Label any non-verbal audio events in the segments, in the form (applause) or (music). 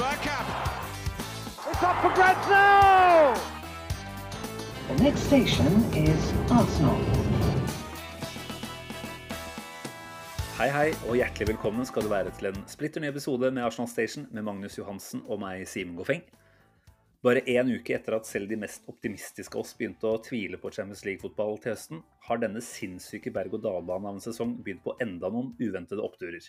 Bergkamp. It's up for grabs now! The next station is Arsenal. Hei, hei, og hjertelig velkommen skal du være til en splitter ny episode med Arsenal Station med Magnus Johansen og meg, Simen Goffeng. Bare én uke etter at selv de mest optimistiske av oss begynte å tvile på Champions League-fotball til høsten, har denne sinnssyke berg-og-dal-banen av en sesong begynt på enda noen uventede oppturer.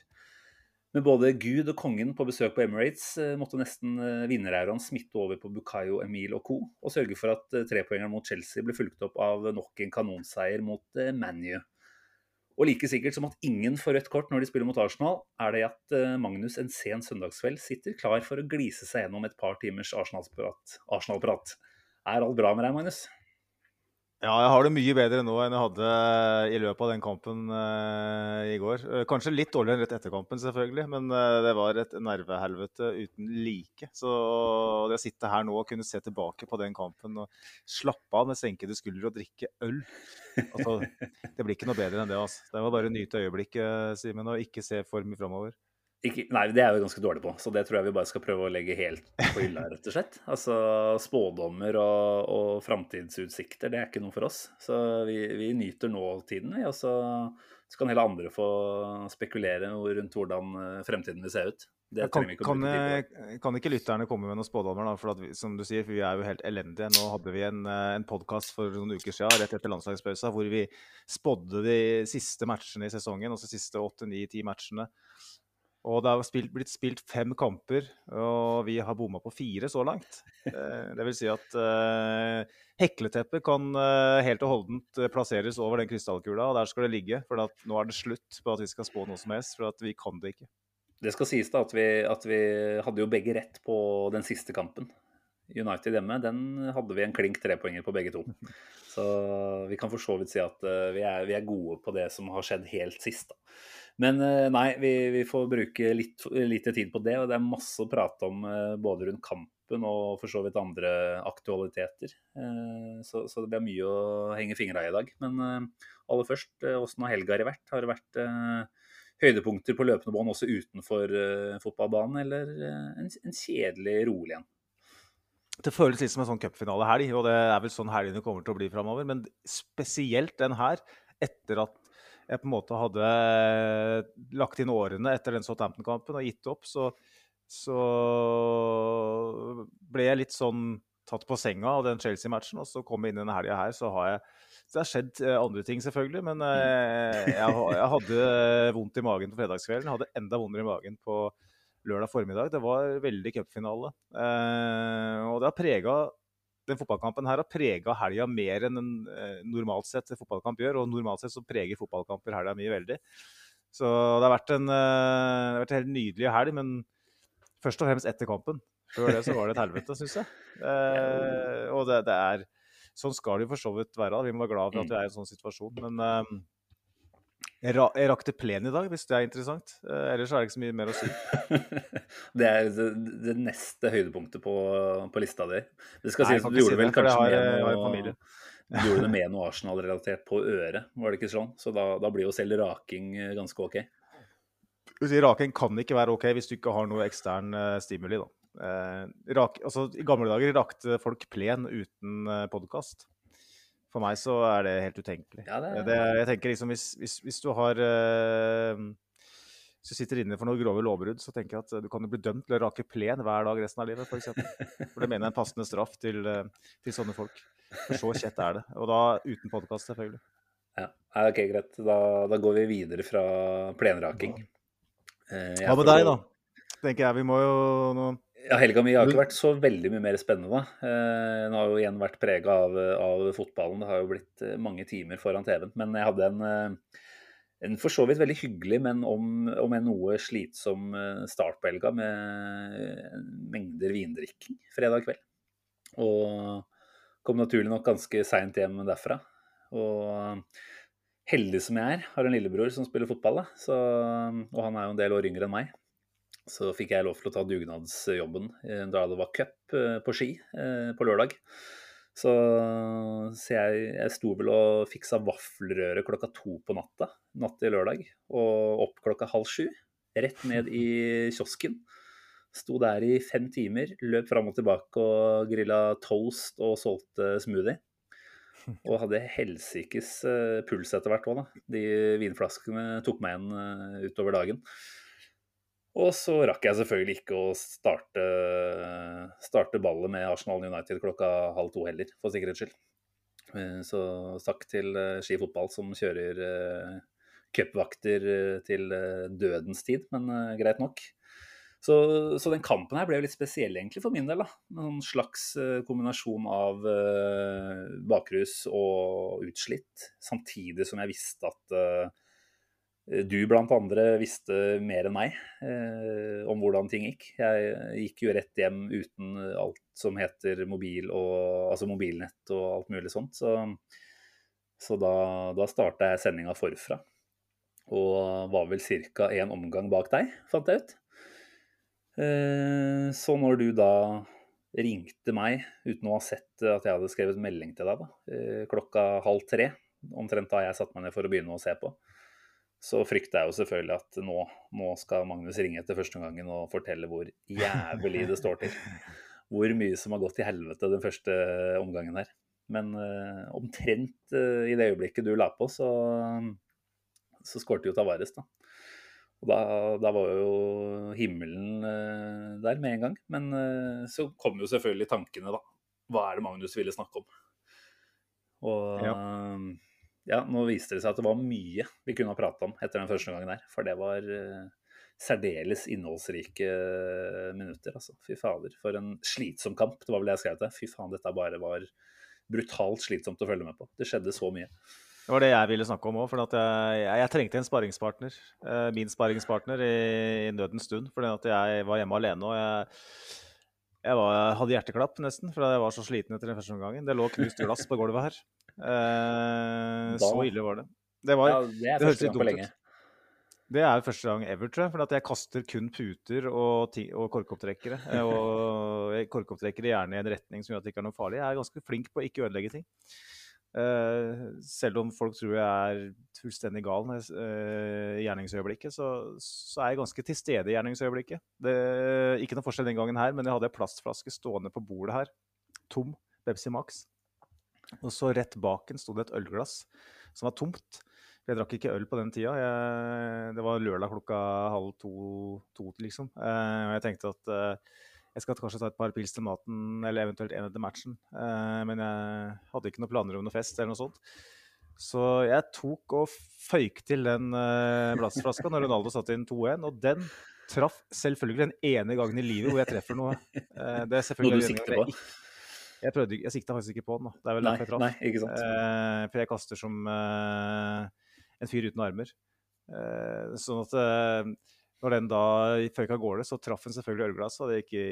Med både Gud og kongen på besøk på Emirates eh, måtte nesten vinneræraen smitte over på Bukayo Emil og co., og sørge for at eh, trepoengeren mot Chelsea ble fulgt opp av nok en kanonseier mot ManU. Og like sikkert som at ingen får rødt kort når de spiller mot Arsenal, er det at Magnus en sen søndagskveld sitter klar for å glise seg gjennom et par timers Arsenal-prat. Arsenal er alt bra med deg, Magnus? Ja, jeg har det mye bedre nå enn jeg hadde i løpet av den kampen uh, i går. Uh, kanskje litt dårligere enn rett etter kampen, selvfølgelig, men uh, det var et nervehelvete uten like. Så det å sitte her nå og kunne se tilbake på den kampen og slappe av med senkede skuldre og drikke øl altså, Det blir ikke noe bedre enn det. altså. Det var bare å nyte øyeblikket, Simen, og ikke se for mye framover. Ikke, nei, det er vi ganske dårlig på, så det tror jeg vi bare skal prøve å legge helt på hylla, rett og slett. (laughs) Altså spådommer og, og framtidsutsikter, det er ikke noe for oss. Så vi, vi nyter nåtiden, vi. Og så, så kan hele andre få spekulere rundt hvordan eh, fremtiden vil se ut. Det kan, vi ikke kan, kan, ikke lytterne komme med noen spådommer, da? For vi, som du sier, vi er jo helt elendige. Nå hadde vi en, eh, en podkast for noen uker siden, rett etter landslagspausa, hvor vi spådde de siste matchene i sesongen, altså siste åtte, ni, ti matchene. Og det har spilt, blitt spilt fem kamper, og vi har bomma på fire så langt. Eh, det vil si at uh, hekleteppet kan uh, helt og holdent plasseres over den krystallkula, og der skal det ligge. For nå er det slutt på at vi skal spå noe som helst, for vi kan det ikke. Det skal sies da at vi, at vi hadde jo begge rett på den siste kampen. United hjemme, den hadde vi en klink trepoenger på begge to. (laughs) Så vi kan for så vidt si at uh, vi, er, vi, er, gode på det som har skjedd helt sist. da. Men eh, nei, vi, vi får bruke litt lite tid på det. Og det er masse å prate om eh, både rundt kampen og for så vidt andre aktualiteter. Eh, så, så det blir mye å henge fingra i i dag. Men aller først, åssen har helga vært? Har det vært høydepunkter på løpende bånd også utenfor fotballbanen, eller en, en kjedelig rolig en? Det føles litt som en sånn cupfinalehelg, og det er vel sånn helgene kommer til å bli framover. Men spesielt den her, etter at jeg på en måte hadde lagt inn årene etter den Southampton-kampen og gitt opp, så, så, ble jeg litt sånn tatt på senga av den Chelsea-matchen. Og så kom jeg inn denne helga her, så har jeg så det har skjedd eh, andre ting, selvfølgelig. Men eh, jeg, jeg, hadde vondt i magen på fredagskvelden. Jeg hadde enda vondere i magen på lørdag formiddag. Det var veldig cupfinale. Eh, og det har prega den fotballkampen her har prega helga mer enn en eh, normalt sett fotballkamp gjør. Og normalt sett så preger fotballkamper helga mye veldig. Så det har vært en, eh, det har vært en helt nydelig helg, men først og fremst etter kampen. Før det så var det et helvete, syns jeg. Og det, det, er Sånn skal det jo for så vidt være. Vi må være glad for at vi er i en sånn situasjon. Men jeg, ra jeg rakk til plen i dag, hvis det er interessant. Eh, ellers er det ikke så mye mer å si. (laughs) det er det, det, neste høydepunktet på, på lista di. Det skal sies at du gjorde vel kanskje har, med noe, (laughs) du gjorde det med noe Arsenal-relatert på øret, var det ikke sånn? Så da, da blir jo selv raking eh, ganske OK. Raking kan ikke være OK hvis du ikke har noe ekstern uh, stimuli, da. Eh, rak, altså, I gamle dager rakte folk plen uten podkast. For meg så er det helt utenkelig. Ja, det det, jeg tenker liksom hvis, hvis, hvis du har øh, Hvis du sitter inne for noen grove lovbrudd, så tenker jeg at du kan bli dømt til å rake plen hver dag resten av livet, f.eks. For, for det mener jeg er en passende straff til, uh, til, sånne folk. For så kjett er det. Og da uten podkast, selvfølgelig. Ja, OK, greit. Da, da, går vi videre fra plenraking. Hva Hva med deg, da? Tenker jeg. Vi må jo ja, Helga mi har ikke vært så veldig mye mer spennende. Eh, den har jo igjen vært prega av, av, fotballen. Det har jo blitt eh, mange timer foran TV-en. Men jeg hadde en, eh, en for så vidt veldig hyggelig, men om, om en noe slitsom eh, start på helga med mengder vindrikking fredag kveld. Og kom naturlig nok ganske seint hjem derfra. Og heldig som jeg er, har en lillebror som spiller fotball, da. Så, og han er jo en del år yngre enn meg så fikk jeg lov til å ta dugnadsjobben eh, da det var cup eh, på ski eh, på lørdag. Så, så jeg, jeg, sto vel og fiksa vaffelrøre klokka to på natta natt til lørdag. Og opp klokka halv sju. Rett ned i kiosken. Sto der i fem timer, løp fram og tilbake og grilla toast og solgte smoothie. Og hadde helsikes puls etter hvert òg, da. De vinflaskene tok meg igjen utover dagen. Og så rakk jeg selvfølgelig ikke å starte, starte ballet med Arsenal United klokka halv to heller, for sikkerhets skyld. Eh, Så takk til eh, Ski fotball som kjører eh, cupvakter til dødens tid, men greit nok. Så, så den kampen her ble jo litt spesiell egentlig for min del. da. En slags eh, kombinasjon av bakrus og utslitt, samtidig som jeg visste at du blant andre visste mer enn meg eh, om hvordan ting gikk. Jeg gikk jo rett hjem uten alt som heter mobil og, altså mobilnett og alt mulig sånt. Så, så da, da starta jeg sendinga forfra. Og var vel ca. én omgang bak deg, fant jeg ut. Eh, så når du da ringte meg uten å ha sett at jeg hadde skrevet melding til deg da, eh, klokka halv tre, omtrent da jeg satte meg ned for å begynne å se på, så frykta jeg jo selvfølgelig at nå, nå skal Magnus ringe etter første gangen og fortelle hvor jævlig det står til. (laughs) Hvor mye som har gått til helvete den første omgangen her. Men uh, omtrent uh, i det øyeblikket du la på, så, så skårte jo Tavares, da. Og da, da var jo himmelen uh, der med en gang. Men så kom jo selvfølgelig tankene, da. Hva er det Magnus ville snakke om? Og Ja. Ja, nå viste det seg at det var mye vi kunne ha prata om etter den første gangen der. For det var uh, særdeles innholdsrike eh, minutter, altså. Fy fader, for en slitsom kamp. Det var vel det jeg skrev til. Fy faen, dette bare var brutalt slitsomt å følge med på. Det skjedde så mye. Det var det jeg ville snakke om òg. For jeg, jeg, jeg trengte en sparringspartner. eh, min sparringspartner i, i nødens stund. Fordi at jeg var hjemme alene. og jeg, jeg var, hadde hjerteklapp nesten, for jeg var så sliten etter den første omgangen. Det lå knust glass på gulvet her. Eh, så ille var det. Det, var, Ja, det det første litt dumt ut. Det er første gang ever, tror jeg. For jeg kaster kun puter og, og korkopptrekkere. eh, (laughs) Og korkopptrekkere gjerne i en retning som gjør at det ikke er noe farlig. Jeg er ganske flink på å ikke ødelegge ting. Uh, selv om folk tror jeg er fullstendig gal i uh, eh, gjerningsøyeblikket, så, så er jeg ganske til stede i gjerningsøyeblikket. Det, ikke noe forskjell den gangen her, men jeg hadde en plastflaske stående på bordet her, tom, Pepsi Max. Og så rett bak den sto det et ølglass som var tomt. Jeg drakk ikke øl på den tida. Jeg, det var lørdag klokka halv to, to liksom. Eh, og jeg tenkte at eh, jeg skal kanskje ta et par pils til maten, eller eventuelt en etter matchen. Eh, men jeg hadde ikke noen planer om noe fest eller noe sånt. Så jeg tok og føyk til den eh, plastflaska når Ronaldo satte inn 2-1, og den traff selvfølgelig den ene gangen i livet hvor jeg treffer noe. Eh, det er Noe selvfølgelig du den sikter på? Jeg Jeg, prøvde, jeg sikta faktisk ikke på den. da. Det er vel derfor jeg traff. nei, ikke sant. Eh, for jeg kaster som eh, en fyr uten armer. Eh, sånn at eh, når den da føyk av gårde, så traff den selvfølgelig ølglasset, og det gikk i,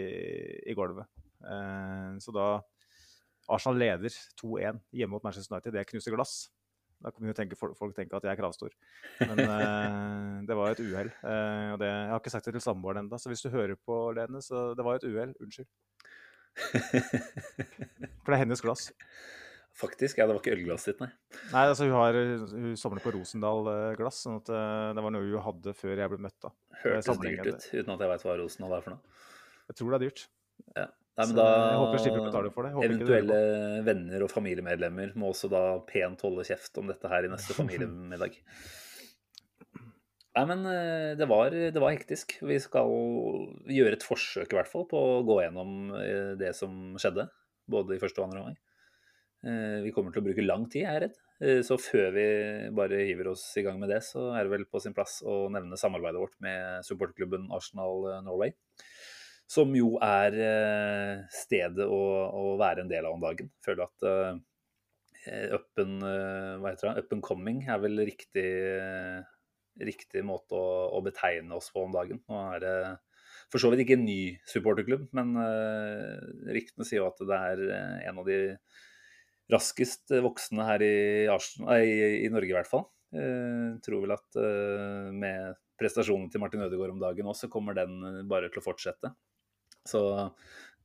i gulvet. Eh, så da Arsenal leder 2-1 hjemme mot Manchester United. Det knuser glass. Da kan tenke, folk, folk tenke at jeg er kravstor. Men eh, det var jo et uhell. Eh, jeg har ikke sagt det til samboeren ennå, så hvis du hører på, Lene, så det var jo et uhell. Unnskyld. (laughs) For det er hennes glass. Faktisk. Ja, det var ikke ølglasset ditt, nei. Nei, altså hun, har, hun samler på Rosendal-glass, sånn at eh, det var noe hun hadde før jeg ble møtt. da. Hørtes dyrt ut, uten at jeg veit hva Rosendal er for noe. Jeg tror det er dyrt. Nei, men Så da, jeg håper slipper betale for det. Håper ikke det Eventuelle venner og familiemedlemmer må også da pent holde kjeft om dette her i neste (laughs) familiemiddag. Nei, men eh, det var, det var hektisk. Vi skal gjøre et forsøk i hvert fall på å gå gjennom eh, det som skjedde, både i første og andre omgang. Eh, Vi kommer til å bruke lang tid, jeg er redd. Så før vi bare hiver oss i gang med det, så er det vel på sin plass å nevne samarbeidet vårt med supportklubben Arsenal Norway. Som jo er stedet å, å være en del av om dagen. Føler at up, and, up and coming er vel riktig, riktig måte å, å betegne oss på om dagen. Nå er det for så vidt ikke en ny supporterklubb, men uh, ryktene sier jo at det er eh, en av de raskest voksne her i, Arsenal, nei, i, Norge, i hvert fall. Uh, tror vel at uh, med prestasjonen til Martin Ødegaard om dagen også, så kommer den bare til å fortsette. Så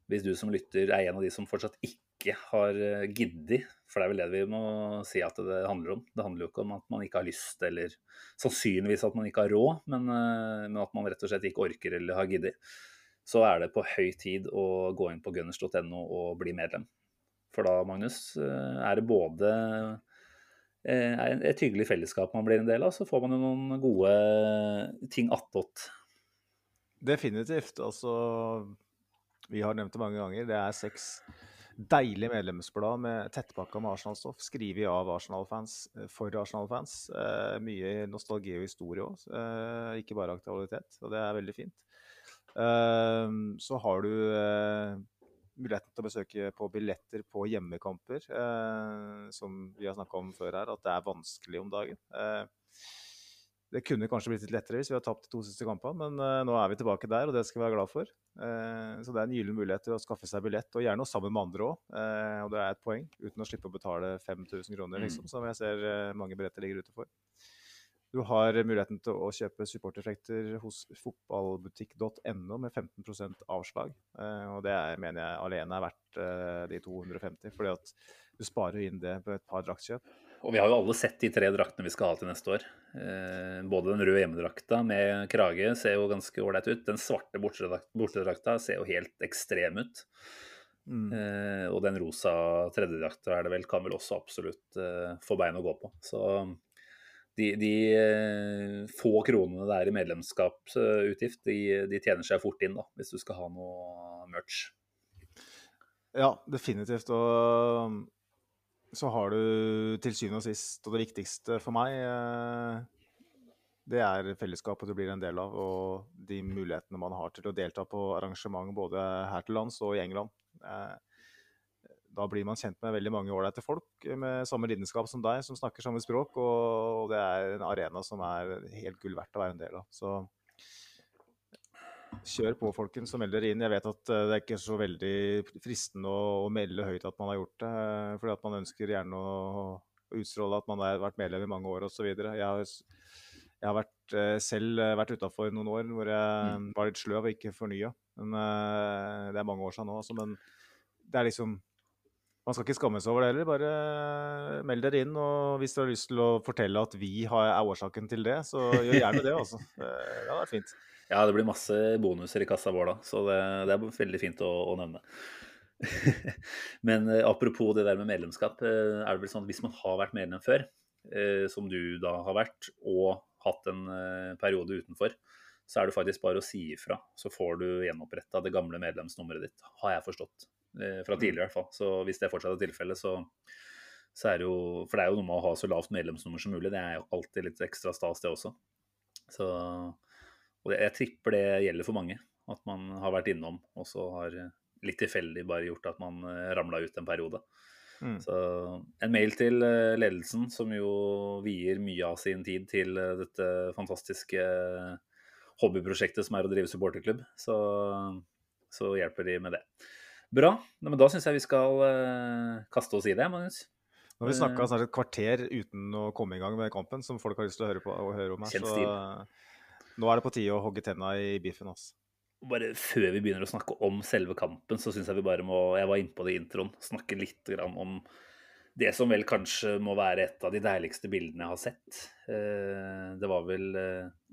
hvis du som lytter er en av de som fortsatt ikke har giddet, for det er vel det vi må si at det handler om. Det handler jo ikke om at man ikke har lyst, eller sannsynligvis at man ikke har råd, men, eh, men at man rett og slett ikke orker eller har giddet. så er det på høy tid å gå inn på gunners.no og bli medlem. For da, Magnus, eh, er det både eh, et hyggelig fellesskap man blir en del av, så får man jo noen gode ting attåt. Definitivt. Altså, vi har nevnt det mange ganger. Det er seks deilige medlemsblad med tettpakka med Arsenal-stoff, skrevet av Arsenal-fans for Arsenal-fans. Eh, mye nostalgi og historie òg, eh, ikke bare aktualitet. Og det er veldig fint. Eh, så har du eh, muligheten til å besøke på billetter på hjemmekamper, eh, som vi har snakka om før her, at det er vanskelig om dagen. Eh, det kunne kanskje blitt litt lettere hvis vi hadde tapt de to siste kampene, men uh, nå er vi tilbake der, og det skal vi være glad for. Uh, så det er en gyllen mulighet til å skaffe seg billett, og gjerne sammen med andre òg. Uh, og det er et poeng, uten å slippe å betale 5000 kroner, liksom, som jeg ser mange billetter ligger ute for. Du har muligheten til å kjøpe supportereffekter hos fotballbutikk.no med 15% avslag. og det er, mener jeg alene er verdt de 250, fordi at du sparer inn det på et par draktkjøp. Og vi har jo alle sett de tre draktene vi skal ha til neste år. Eh, både den røde hjemmedrakta med krage ser jo ganske ålreit ut. Den svarte bortedrakta ser jo helt ekstrem ut. Mm. Eh, og den rosa tredjedrakta er det vel, kan vel også absolutt eh, få bein å gå på. Så de, de få kronene det er i medlemskapsutgift, de, de, tjener seg fort inn da, hvis du skal ha noe merch. Ja, definitivt. Og så har du til syvende og sist, og det viktigste for meg, eh, det er fellesskapet du blir en del av, og de mulighetene man har til å delta på arrangement både her til lands og i England. Eh, da blir man kjent med veldig mange ålreite folk med samme lidenskap som deg, som snakker samme språk, og det er en arena som er helt gull verdt å være en del av. Så Kjør på, folkens, og meld dere inn. Jeg vet at eh, det er ikke så veldig fristende å, å melde høyt at man har gjort det, eh, fordi at man ønsker gjerne å utstråle at man har vært medlem i mange år osv. Jeg, har, jeg har vært, eh, selv vært utafor noen år hvor jeg mm. var litt sløv og ikke fornya. Men det er mange år siden nå. Altså, men det er liksom man skal ikke skamme seg over det heller. Bare meld dere inn. Og hvis dere har lyst til å fortelle at vi er årsaken til det, så gjør gjerne det. altså. (laughs) Det er fint. Ja, det blir masse bonuser i kassa vår da, så det, det er veldig fint å, å nevne. (laughs) Men eh, apropos det der med medlemskap, eh, er det vel sånn at hvis man har vært medlem før, eh, som du da har vært, og hatt en periode utenfor, så er det faktisk bare å si ifra. Så får du gjenoppretta det gamle medlemsnummeret ditt, har jeg forstått. Fra tidligere i hvert fall. Så hvis det fortsatt er tilfellet, så, så er det jo For det er jo noe med å ha så lavt medlemsnummer som mulig. Det er jo alltid litt ekstra stas, det også. Så og jeg tripper det gjelder for mange. At man har vært innom, og så har litt tilfeldig bare gjort at man eh, ramla ut en periode. Mm. Så en mail til eh, ledelsen, som jo vier mye av sin tid til eh, dette fantastiske hobbyprosjektet som er å drive supporterklubb. Så, så hjelper de med det. Bra. Men da syns jeg vi skal kaste oss i det, Magnus. Nå har vi snakka snart et kvarter uten å komme i gang med kampen, som folk har lyst til å høre, på, å høre om her. Kjent stil. Nå er det på tide å hogge tenna i biffen. Altså. Bare Før vi begynner å snakke om selve kampen, så syns jeg vi bare må Jeg var inne på det i introen. Snakke litt om det som vel kanskje må være et av de deiligste bildene jeg har sett. Eh, det var vel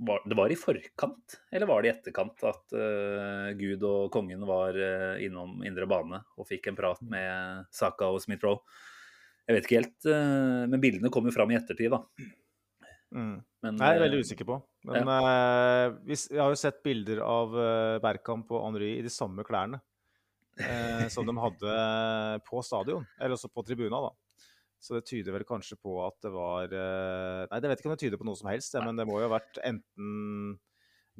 var, Det var i forkant, eller var det i etterkant, at eh, Gud og kongen var innom indre bane og fikk en prat med Saka og Smith-Roe? Jeg vet ikke helt, men bildene kom jo fram i ettertid, da. Mm. Men, Nei, jeg er veldig eh, usikker på. Men ja. uh, vi, jeg har jo sett bilder av uh, Berkamp og Henry i de samme klærne uh, som de hadde på stadion, eller også på tribuna. da. Så det tyder vel kanskje på at det var Nei, det vet ikke om det tyder på noe som helst, men det må jo ha vært enten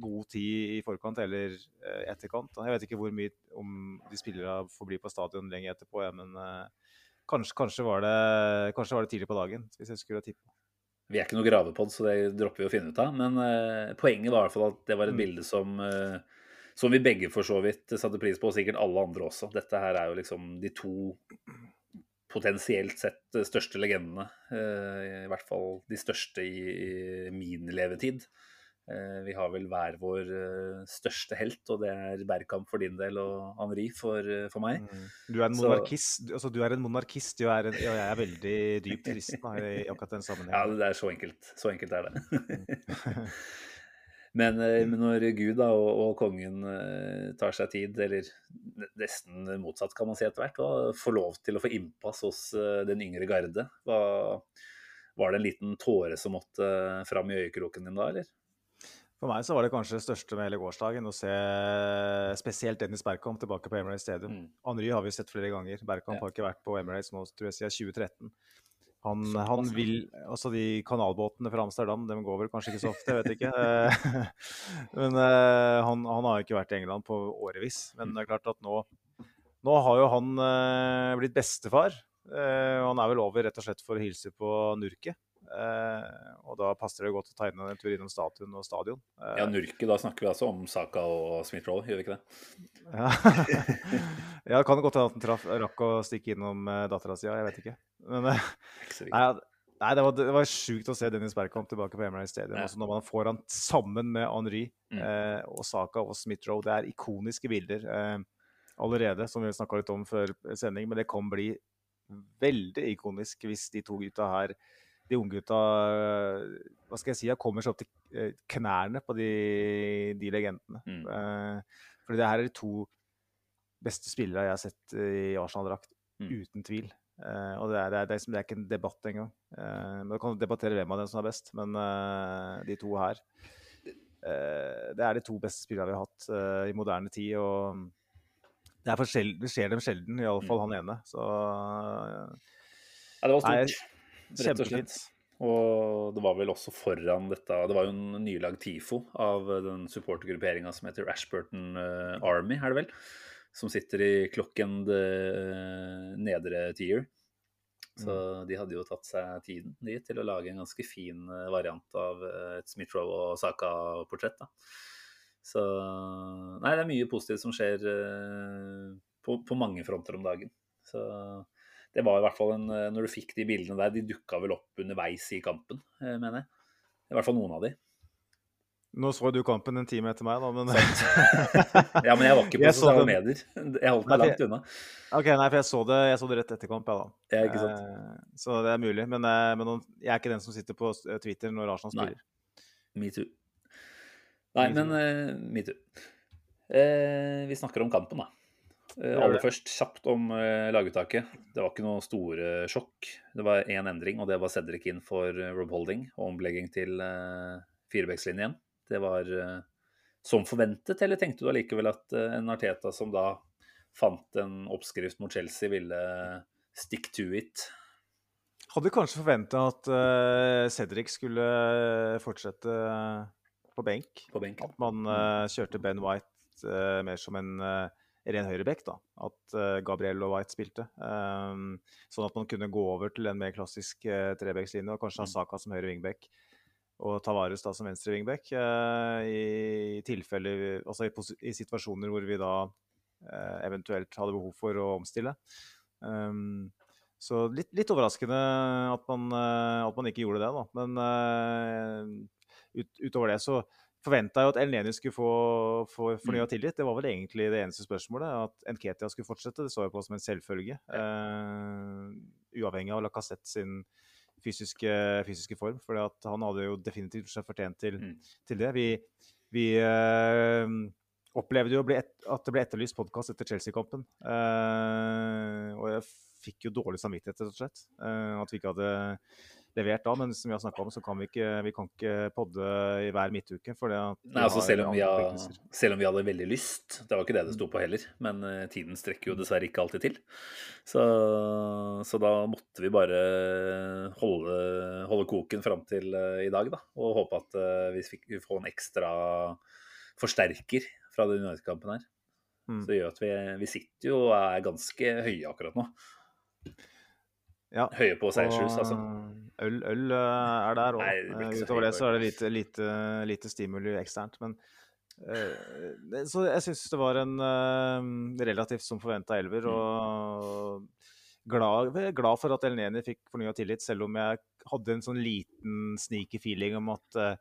god tid i forkant eller etterkant. Jeg vet ikke hvor mye om de spillerne får bli på stadion lenge etterpå, ja, men kanskje, kanskje, var det, kanskje var det tidlig på dagen, hvis jeg skulle tippe. Vi er ikke noe gravepod, så det dropper vi å finne ut av. Men uh, poenget var i hvert fall at det var et mm. bilde som, uh, som vi begge for så vidt satte pris på, og sikkert alle andre også. Dette her er jo liksom de to potensielt sett største legendene. Uh, I hvert fall de største i, i min levetid. Eh, vi har vel hver vår eh, største helt, og det er Bergkamp for din del og Henri for, eh, for meg. Mm. Du er en monarkist, så, altså, du er en monarkist og jeg, jeg er veldig dypt kristen i (laughs) akkurat den sammenhengen. Ja, det er så enkelt. Så enkelt er det. (laughs) Men, eh, men når Gud da, og, og kongen tar seg tid, eller nesten motsatt kan man si etter hvert, og får lov til å få innpass hos den yngre garde, var, var det en liten tåre som måtte fram i øyekroken din da, eller? For meg så var det kanskje det største med hele gårsdagen å se spesielt Dennis Bergkamp tilbake på Emirates Stadium. Mm. Henry har vi sett flere ganger. Bergkamp Ja. har ikke vært på Emirates nå tror jeg, siden 2013. Han, han vil Altså, de kanalbåtene fra Amsterdam, de går vel kanskje ikke så ofte, jeg vet ikke. Eh, (laughs) Men uh, han, han har jo ikke vært i England på årevis. Men det er klart at nå, nå har jo han uh, blitt bestefar. Uh, og han er vel over rett og slett for å hilse på Nurket. Eh, og da passer det godt å ta inn en tur innom statuen og stadion. Eh, Ja, Nurke, da snakker vi altså om Saka og Smith-Roll, gjør vi ikke det? Ja, (laughs) ja det kan godt hende at han traff, rakk å stikke innom uh, dattera si, jeg vet ikke. Men (laughs) Ikke nei, nei, det var, det var sjukt å se Dennis Bergkamp tilbake på Emirates Stadium. Ja. Altså når man får han sammen med Henry Mm. eh, og Saka og Smith-Roe. Det er ikoniske bilder eh, allerede, som vi snakka litt om før sending. Men det kan bli veldig ikonisk hvis de to gutta her de unge gutta hva skal jeg si, kommer seg opp til eh, knærne på de, de legendene. Mm. Eh, fordi det her er de to beste spillere jeg har sett i Arsenal-drakt, Mm. uten tvil. Eh, og det er, det, er, det, er, liksom- det er ikke en debatt engang. Man kan debattere hvem av dem som er best, men eh, de to her eh, Det er de to beste spillerne vi har hatt eh, i moderne tid. og det, er sjel- det skjer dem sjelden, Mm. iallfall han ene. Så eh, Ja, det var Nei, stort, rett og slett. Og det var vel også foran dette Det var jo en nylagd TIFO av den supportergrupperinga som heter Ashburton eh, Army, er det vel? Som sitter i klokken det nedre tier. Så de hadde jo tatt seg tiden de, til å lage en ganske fin eh, variant av eh, et Smith-Roe og Saka-portrett. Så Nei, det er mye positivt som skjer eh, på, på mange fronter om dagen. Så det var i hvert fall en eh, Når du fikk de bildene der, de dukka vel opp underveis i kampen, eh, mener jeg. I hvert fall noen av de. Nå så du kampen en time etter meg, da, men (laughs) Ja, men jeg var ikke på sosiale medier. Jeg holdt meg Nei, langt unna. OK, nei, for jeg så det, jeg så det rett etter kamp, jeg, da. Ja, ikke sant? Eh, så det er mulig. Men, eh, men jeg er ikke den som sitter på eh, Twitter når Arsenal Nei. spiller. Metoo. Nei, Me men uh, metoo. Eh, vi snakker om kampen, da. Eh, aller først kjapt om eh, laguttaket. Det var ikke noe store sjokk. Det var én endring, og det var Cedric inn for eh, Rob Holding og omlegging til firebeckslinjen. Det var som forventet, eller tenkte du allikevel at en Arteta som da fant en oppskrift mot Chelsea, ville stick to it? Hadde kanskje forventa at Cedric skulle fortsette på benk. på benk. At man kjørte Ben White mer som en uh, ren høyrebekk. da. At eh, Gabriel og White spilte. Um, sånn at man kunne gå over til en mer klassisk uh, trebekslinje, og kanskje ha Mm. Saka som høyre vingbekk. Og Tavares da som venstre vingbekk. Uh, i tilfelle, Altså i, i situasjoner hvor vi da uh, eventuelt hadde behov for å omstille. Um, så litt, litt overraskende at man, at man ikke gjorde det, da. Men ut, utover det så forventa jo at El Neni skulle få, få fornya tillit. Det var vel egentlig det eneste spørsmålet. At Nketia skulle fortsette, det så jeg på som en selvfølge. Uh, uavhengig av Lacassette sin fysiske, fysiske form. For han hadde jo definitivt seg fortjent til, Mm. til det. Vi, vi uh, opplevde jo at det ble etterlyst podkast etter Chelsea-kampen. Uh, og jeg fikk jo dårlig samvittighet, rett og slett. at vi ikke hadde levert da. Men som vi har snakka om, så kan vi ikke, vi kan ikke podde i hver midtuke. For det Nei, altså selv om, vi har, selv om vi hadde veldig lyst, det var ikke det det sto på heller, men eh, tiden strekker jo dessverre ikke alltid til. Så, så da måtte vi bare holde, holde koken fram til eh, i dag, da. Og håpe at eh, vi fikk få en ekstra forsterker fra den United-kampen her. Mm. Så det gjør at vi, vi sitter jo og er ganske høye akkurat nå. Ja. Høye på seiersrus, altså. Øl, øl eh, er der òg. Så Utover det så er det lite, lite, lite stimuli eksternt. Men uh, Så jeg syns det var en uh, relativt som forventa elver. Mm. Og glad, glad for at El Neni fikk fornya tillit, selv om jeg hadde en sånn liten sneaky feeling om at uh,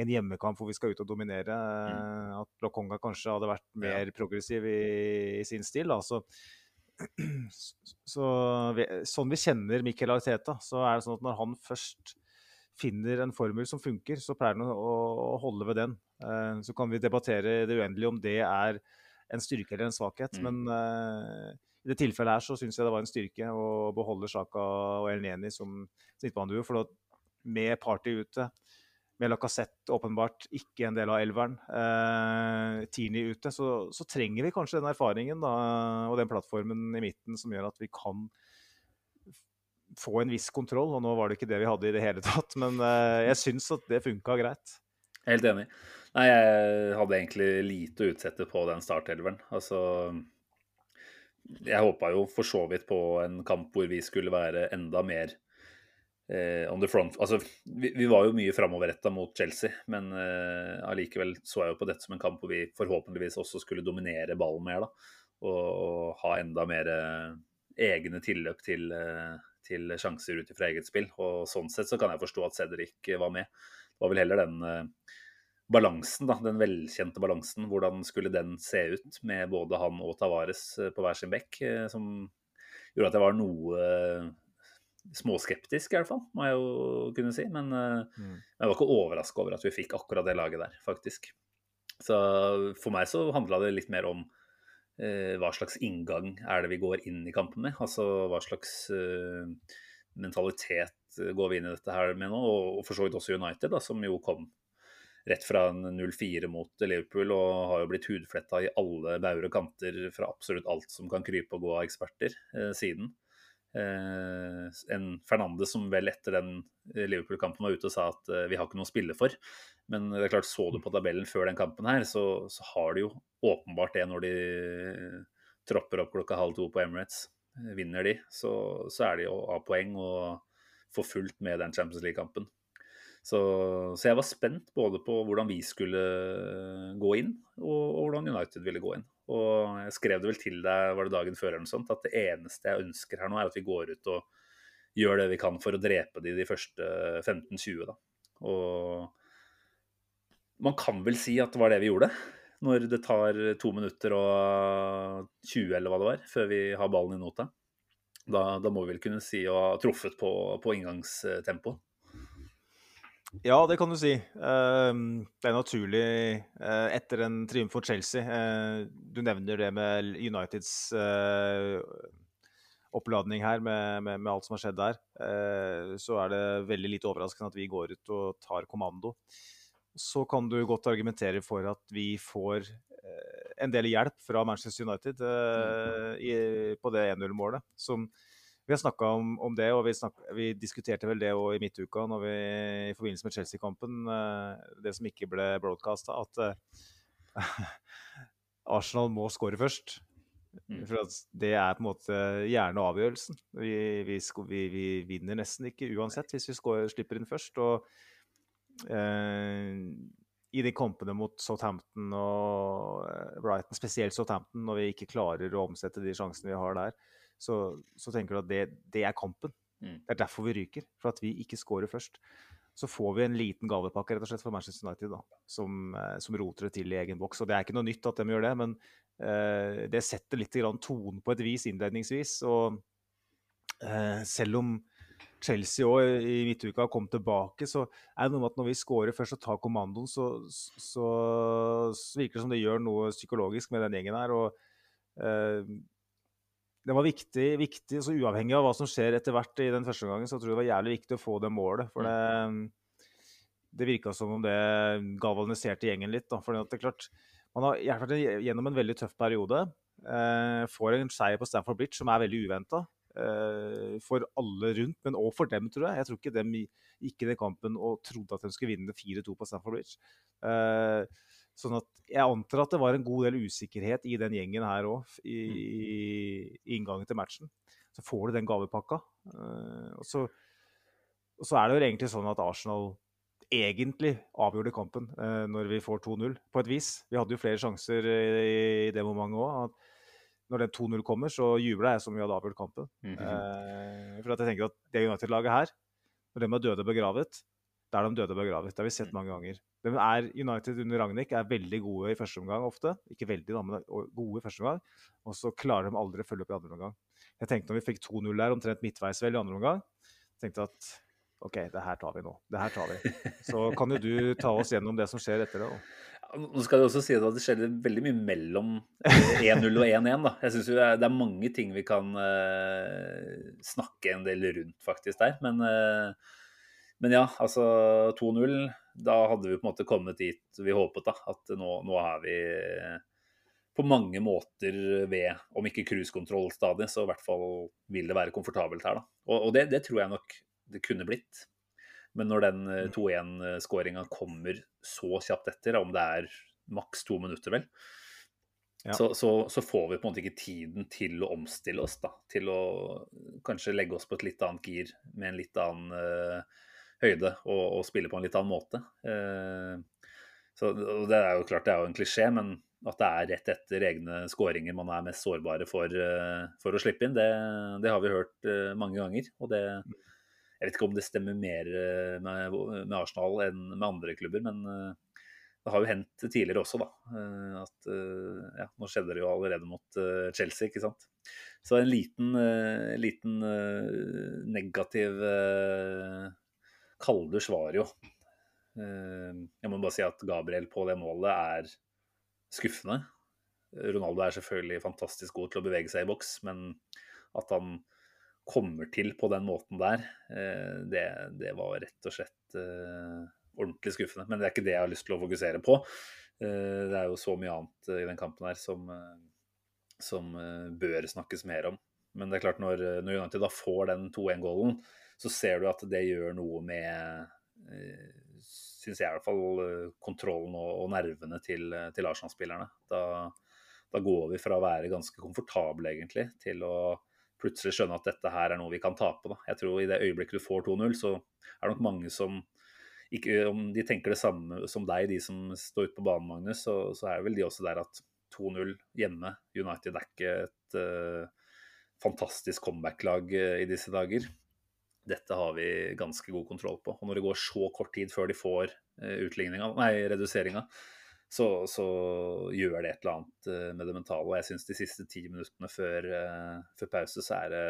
en hjemmekamp hvor vi skal ut og dominere, eh, at Lokonga kanskje hadde vært Mm. Mer progressiv i, i sin stil. Da. Så, (clears throat) så sånn vi kjenner Mikkel Arteta, så er det sånn at når han først finner en formel som funker, så pleier han å, å holde ved den. Uh, så kan vi debattere det uendelige om det er en styrke eller en svakhet. Mm. Men uh, i det tilfellet her så syns jeg det var en styrke å beholde Sjaka og El Neni som midtbaneduo. For da, med Party ute, med Lacassette åpenbart ikke en del av elveren, eh, Tierney ute, så, så, trenger vi kanskje den erfaringen da, og den plattformen i midten som gjør at vi kan få en viss kontroll. Og nå var det ikke det vi hadde i det hele tatt, (laughs) men eh, jeg syns at det funka greit. Helt enig. Nei, jeg hadde egentlig lite å utsette på den startelveren. Altså Jeg håpa jo for så vidt på en kamp hvor vi skulle være enda mer eh, on the front. Altså, vi, vi var jo mye framoverretta mot Chelsea, men eh, så jeg jo på dette som en kamp hvor vi forhåpentligvis også skulle dominere ballen mer. da, Og, og ha enda mer eh, egne tilløp til, eh, til sjanser ut fra eget spill. Og sånn sett så kan jeg forstå at Cedric var med. Det var vel heller den eh, balansen, da, den velkjente balansen. Hvordan skulle den se ut med både han og Tavares eh, på hver sin bekk, som gjorde at jeg var noe småskeptisk, i hvert fall, må jeg jo kunne si. Men mm. jeg var ikke overraska over at vi fikk akkurat det laget der, faktisk. Så for meg så handla det litt mer om eh, hva slags inngang er det vi går inn i kampen med? Altså hva slags eh, mentalitet går vi inn i dette her med nå? Og, og for så vidt også United, da, som jo kom rett fra 0-4 mot Liverpool og har jo blitt hudfletta i alle bauger og kanter fra absolutt alt som kan krype og gå av eksperter eh, siden. Eh, en Fernandes som vel etter den Liverpool-kampen var ute og sa at eh, vi har ikke noe å spille for. Men det er klart, så du på tabellen før den kampen her, så, så har de jo åpenbart det når de tropper opp klokka halv to på Emirates. Vinner de, så, så er de jo av poeng og får fullt med den Champions League-kampen. Så, så, jeg var spent både på hvordan vi skulle gå inn, og, og, hvordan United ville gå inn. Og jeg skrev det vel til deg var det dagen før eller noe sånt, at det eneste jeg ønsker her nå, er at vi går ut og gjør det vi kan for å drepe de de første 15-20. da. Og man kan vel si at det var det vi gjorde. Når det tar to minutter og 20 eller hva det var, før vi har ballen i nota. Da, da må vi vel kunne si å ha truffet på, på inngangstempo. Ja, det kan du si. Ehm, det er naturlig eh, etter en triumf for Chelsea. Eh, du nevner det med Uniteds eh, oppladning her, med, med, med alt som har skjedd der. Så er det veldig lite overraskende at vi går ut og tar kommando så kan du godt argumentere for at vi får eh, en del hjelp fra Manchester United uh, i, på det 1-0-målet. som Vi har snakka om, om, det, og vi, snak, vi, diskuterte vel det i midtuka når vi, i forbindelse med Chelsea-kampen. Uh, det som ikke ble broadcasta, at uh, (laughs) Arsenal må skåre først. Mm. For det er på en måte gjerne avgjørelsen. Vi, vi, vi, vinner nesten ikke uansett hvis vi skår, slipper inn først. og Eh, i de kampene mot Southampton og eh, Brighton, spesielt Southampton, når vi ikke klarer å omsette de sjansene vi har der, så, så tenker du at det, det er kampen. Mm. Det er derfor vi ryker. For at vi ikke scorer først. Så får vi en liten gavepakke rett og slett for Manchester United da, som, eh, som roter det til i egen boks. Og Det er ikke noe nytt at de gjør det, men uh, det setter litt tonen på et vis innledningsvis. Og uh, selv om Chelsea òg i midtuka kom tilbake, så er det noe med at når vi scorer først og tar kommandoen, så, så, så, virker det som det gjør noe psykologisk med den gjengen her. og eh, det var viktig, viktig, så uavhengig av hva som skjer etter hvert i den første gangen, så tror jeg det var jævlig viktig å få det målet. For det, det virka som om det galvaniserte gjengen litt. Da. For det er klart, man har vært gjennom en veldig tøff periode. Eh, får en seier på Stamford Bridge som er veldig uventa. Eh, for alle rundt, men òg for dem, tror jeg. Jeg tror ikke de gikk i den kampen og trodde at de skulle vinne 4-2 på Stamford Bridge. Eh, sånn at jeg antar at det var en god del usikkerhet i den gjengen her òg, i, mm. i, inngangen til matchen. Så får du den gavepakka. Eh, og så, og så er det jo egentlig sånn at Arsenal egentlig avgjorde kampen når vi får 2-0, på et vis. Vi hadde jo flere sjanser i, det momentet òg når den 2-0 kommer, så jubler jeg som vi hadde avgjort kampen. Mm -hmm. eh, for at jeg tenker at det United-laget her, når de er døde og begravet, da er de døde og begravet. Det har vi sett mm. mange ganger. De er, United under Ragnhild er veldig gode i første omgang ofte. Ikke veldig, men gode i første omgang. Og så klarer de aldri å følge opp i andre omgang. Jeg tenkte når vi fikk 2-0 der, omtrent midtveis vel i andre omgang, tenkte at OK, det her tar vi nå. Det her tar vi. Så kan jo du ta oss gjennom det som skjer etter det. Ja, Nå skal det også si at det skjedde veldig mye mellom eh, 1-0 og 1-1. da. Jeg synes det er- mange ting vi kan eh, snakke en del rundt faktisk der. Men, eh, men ja, altså 2-0. Da hadde vi på en måte kommet dit vi håpet. da, At nå, nå er vi på mange måter ved, om ikke cruisekontrollstadiet, så i hvert fall vil det være komfortabelt her. da. Og, og det, det tror jeg nok det kunne blitt. Men når den eh, 2-1-skåringa kommer så kjapt etter, om det er maks to minutter, vel, Ja. så, så, så får vi på en måte ikke tiden til å omstille oss. da, Til å kanskje legge oss på et litt annet gir med en litt annen eh, høyde og, og spille på en litt annen måte. Eh, så Det er jo klart det er jo en klisjé, men at det er rett etter egne skåringer man er mest sårbare for, eh, for å slippe inn, det, det har vi hørt eh, mange ganger. og det jeg vet ikke om det stemmer mer med, med Arsenal enn med andre klubber, men det har jo hendt tidligere også, da. At ja, nå skjedde det jo allerede mot Chelsea, ikke sant. Så en liten, liten negativ eh, svarer var jo. Eh, Jeg må bare si at Gabriel på det målet er skuffende. Ronaldo er selvfølgelig fantastisk god til å bevege seg i boks, men at han kommer til på den måten der, eh, det, det var rett og slett eh, ordentlig skuffende. Men det er ikke det jeg har lyst til å fokusere på. Eh, Det er jo så mye annet i den kampen her som, som bør snakkes mer om. Men det er klart, når, når United da får den 2-1-gålen, så ser du at det gjør noe med Syns jeg i hvert fall eh, kontrollen og, og nervene til, til Arsenal-spillerne. Da, da går vi fra å være ganske komfortable, egentlig, til å plutselig skjønne at dette her er noe vi kan tape. Da. Jeg tror i det øyeblikket du får 2-0, så er det nok mange som ikke, Om de tenker det samme som deg, de som står ute på banen, Magnus, så, så er vel de også der at 2-0 hjemme United er ikke et uh, fantastisk comeback-lag uh, i disse dager. Dette har vi ganske god kontroll på. Og når det går så kort tid før de får uh, nei, reduseringa, så, så, gjør det et eller annet med det mentale. Og jeg syns de siste ti minuttene før, før, pause så er det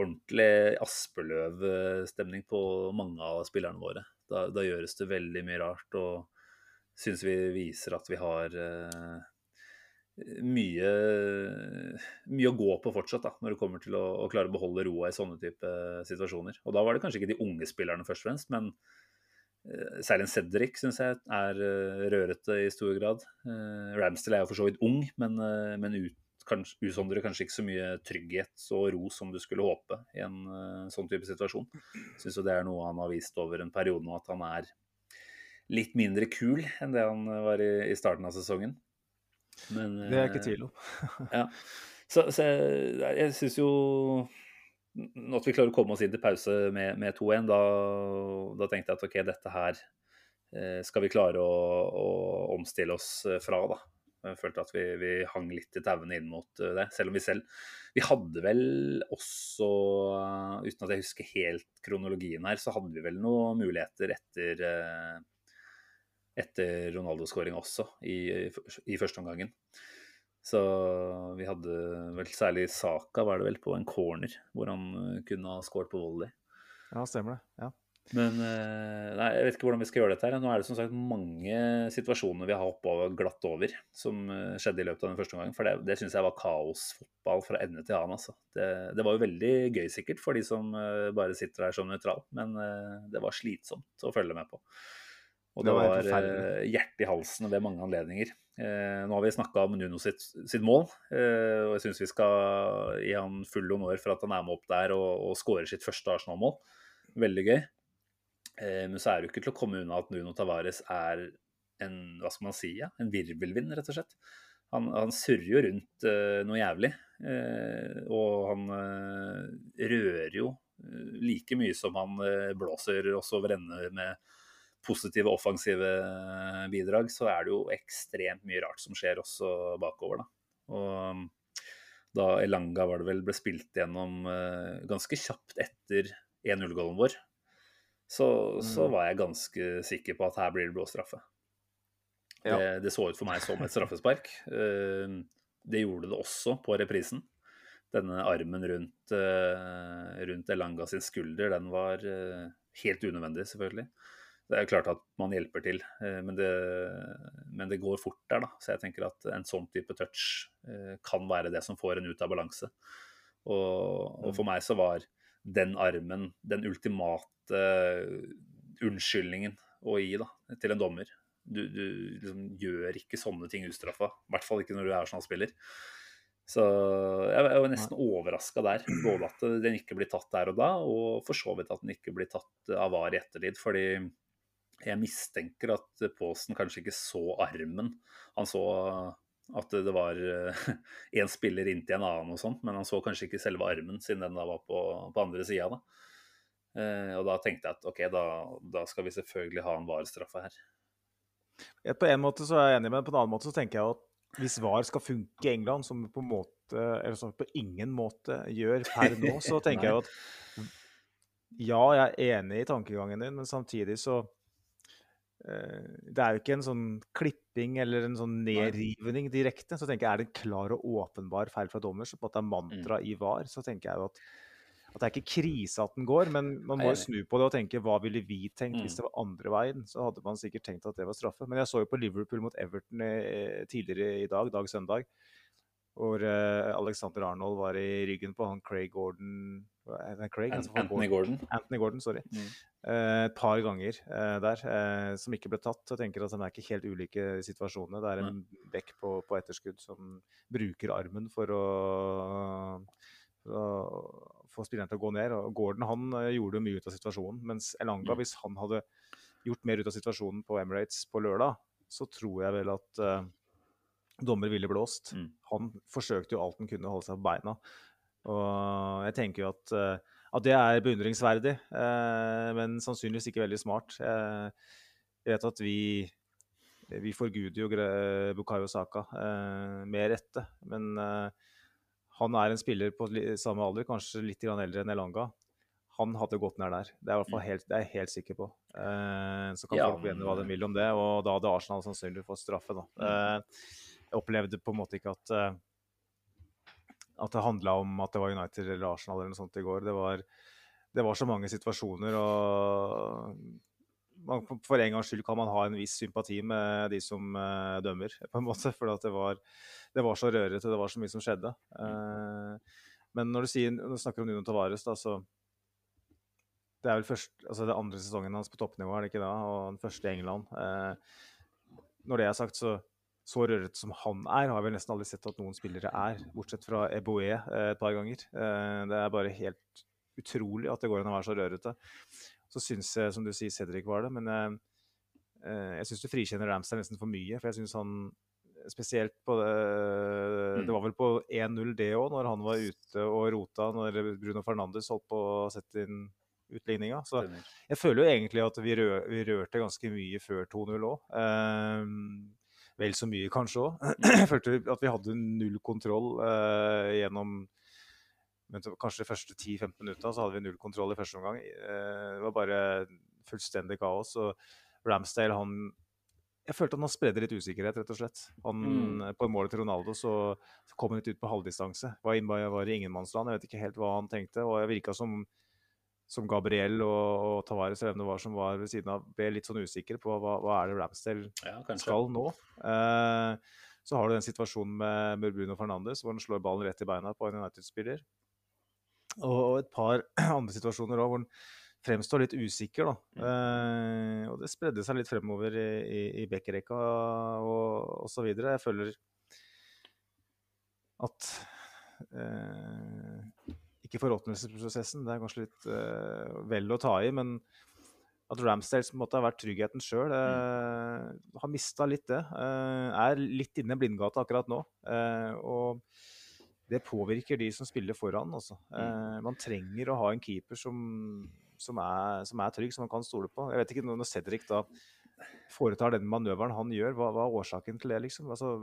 ordentlig Aspeløv-stemning på mange av spillerne våre. Da, da, gjøres det veldig mye rart, og syns vi viser at vi har mye, mye å gå på fortsatt, da, når det kommer til å, å, klare å beholde roa i sånne type situasjoner. Og da var det kanskje ikke de unge spillerne først og fremst, men uh, særlig en Cedric syns jeg er uh, rørete i stor grad. Ramsdale er jo for så vidt ung, men, men ut, kanskje, usondrer kanskje ikke så mye trygghet og ro som du skulle håpe i en sånn type situasjon. Syns jo det er noe han har vist over en periode nå, at han er litt mindre kul enn det han var i, i starten av sesongen. Men, det er ikke tvil om. (laughs) ja. Så, så jeg, jeg syns jo at vi klarer å komme oss inn til pause med, med 2-1, da, da, tenkte jeg at ok, dette her eh, skal vi klare å, å omstille oss fra, da. Jeg følte at vi, vi hang litt i tauene inn mot det. Selv om vi selv Vi hadde vel også, uten at jeg husker helt kronologien her, så hadde vi vel noen muligheter etter etter Ronaldo-skåring også i, i første omgangen. Så vi hadde vel særlig Saka, var det vel, på en corner hvor han kunne ha skåret på volley. Ja, stemmer det. Ja. Men nei, jeg vet ikke hvordan vi skal gjøre dette. her. Nå er det som sagt mange situasjoner vi har hoppa glatt over, som skjedde i løpet av den første omgangen. For det, det syns jeg var kaosfotball fra ende til annen. Altså. Det, det, var jo veldig gøy sikkert for de som bare sitter der som nøytral, men det var slitsomt å følge med på. Og det, det var, var hjertet i halsen ved mange anledninger. Eh, nå har vi snakka om Nuno sitt, sitt mål, eh, og jeg syns vi skal gi han full honnør for at han er med opp der og, og skårer sitt første Arsenal-mål. Veldig gøy. Eh, men så er det jo ikke til å komme unna at Nuno Tavares er en hva skal man si, ja? en virvelvind, rett og slett. Han, han surrer jo rundt noe jævlig, og han rører jo like mye som han blåser oss over ende med positive, offensive bidrag, så er det jo ekstremt mye rart som skjer også bakover. Da. Og da Elanga var det vel ble spilt gjennom ganske kjapt etter 1-0-gålen vår, så, så, var jeg ganske sikker på at her blir det blå straffe. Ja. Det, det, så ut for meg som et straffespark. Det gjorde det også på reprisen. Denne armen rundt, rundt Elanga sin skulder, den var helt unødvendig, selvfølgelig. Det er jo klart at man hjelper til, eh, men det, men det, går fort der. da. Så jeg tenker at en sånn type touch eh, kan være det som får en ut av balanse. Og, og for meg så var den armen den ultimate unnskyldningen å gi da, til en dommer. Du, du liksom gjør ikke sånne ting ustraffa. I hvert fall ikke når du er sånn spiller. Så jeg var nesten overraska der. Både at den ikke blir tatt der og da, og for så vidt at den ikke blir tatt av VAR i ettertid. Fordi jeg mistenker at Paasen kanskje ikke så armen. Han så at det var (laughs) én spiller inntil en annen og sånt, men han så kanskje ikke selve armen, siden den da var på, på andre sida. Eh, og da tenkte jeg at ok, da, da skal vi selvfølgelig ha en VAR-straffe her. På en måte så er jeg enig, men på en annen måte så tenker jeg at hvis VAR skal funke i England, som på, måte, eller som på ingen måte gjør per nå, så (laughs) tenker jeg at ja, jeg er enig i tankegangen din, men samtidig så eh, Det er jo ikke en sånn klipping eller en sånn nedrivning direkte. Så tenker jeg er det en klar og åpenbar feil fra dommer, så på at det er mantra mm. i VAR, så tenker jeg jo at at det er ikke krise at den går, men man må jo snu på det og tenke hva ville vi tenkt hvis mm. det var andre veien? Så hadde man sikkert tenkt at det var straffe. Men jeg så jo på Liverpool mot Everton tidligere i dag, dag søndag, hvor uh, Alexander Arnold var i ryggen på han Craig Gordon Craig, altså Anthony Gordon. Anthony Gordon, sorry. Mm. Eh, et par ganger eh, der, som ikke ble tatt. Jeg tenker at de er ikke helt ulike situasjonene. Det er en mm. bekk på, på etterskudd som bruker armen for å for å få spilleren til å gå ned. og Gordon han eh, gjorde mye ut av situasjonen. Mens Elanga, mm. hvis han hadde gjort mer ut av situasjonen på Emirates på lørdag, så tror jeg vel at uh, dommer ville blåst. Mm. Han forsøkte jo alt han kunne å holde seg på beina. Og jeg tenker jo at, uh, at det er beundringsverdig, uh, men sannsynligvis ikke veldig smart. jeg vet at vi vi forguder jo Bukayo Saka med rette, men han er en spiller på samme alder, kanskje litt eldre enn Elanga. Han hadde gått ned der. Det er, i hvert fall mm. helt, det er jeg helt sikker på. Eh, så kan ja. folk mene hva de vil om det, og da hadde Arsenal sannsynligvis fått straffe. Da. Mm. Eh, jeg opplevde på en måte ikke at, at det handla om at det var United eller Arsenal eller noe sånt i går. Det var, det var så mange situasjoner, og man, for en gangs skyld kan man ha en viss sympati med de som uh, dømmer, på en måte. For det var, det, var, så rørete, det var så mye som skjedde. Uh, men når du, sier, når du snakker om Nuno Tavares, da, så Det er vel først, altså det andre sesongen hans på toppnivå, er det ikke da? Og den første i England. Uh, når det er sagt, så så rørete som han er, har vel nesten aldri sett at noen spillere er. Bortsett fra Eboe et par ganger. Det er bare helt utrolig at det går an å være så rørete. Så syns jeg, som du sier, Cedric var det, men jeg, eh, jeg syns du frikjenner Ramstad nesten for mye. For jeg syns han spesielt på det mm. Det var vel på 1-0 det òg, når han var ute og rota når Bruno Fernandes holdt på å sette inn utligninga. Så jeg føler jo egentlig at vi, rør, vi rørte ganske mye før 2-0 òg. Vel så mye kanskje òg. (clears throat) Jeg følte at vi hadde null kontroll eh, gjennom kanskje de første 10-15 minutta så hadde vi null kontroll i første omgang. Eh, det var bare fullstendig kaos. Og Ramsdale, han Jeg følte han spredde litt usikkerhet, rett og slett. Han, mm. På målet til Ronaldo så, kom han litt ut på halvdistanse. Var, var i ingenmannsland. Jeg vet ikke helt hva han tenkte. Og jeg virka som, som Gabriel og, og Tavares eller hvem det var som var ved siden av, ble litt sånn usikre på hva, hva er det Ramsdale ja, skal nå. Eh, så har du den situasjonen med, med Bruno Fernandes, hvor han slår ballen rett i beina på en United-spiller. Og et par (clears throat) andre situasjoner òg hvor han fremstår litt usikker. Da. Mm. Eh, og det spredde seg litt fremover i, i, i bekkerekka og osv. Jeg føler at eh, Ikke forråtnelsesprosessen, det er kanskje litt uh, vel å ta i, men at Ramsdale en måte har vært tryggheten sjøl. Eh, har mista litt det. Uh, er litt inne i blindgata akkurat nå. Og det påvirker de som spiller foran. Også. Eh, man trenger å ha en keeper som, som, er, som, er, trygg, som man kan stole på. Jeg vet ikke Når Cedric da foretar den manøveren han gjør, hva, hva er årsaken til det? liksom? Altså,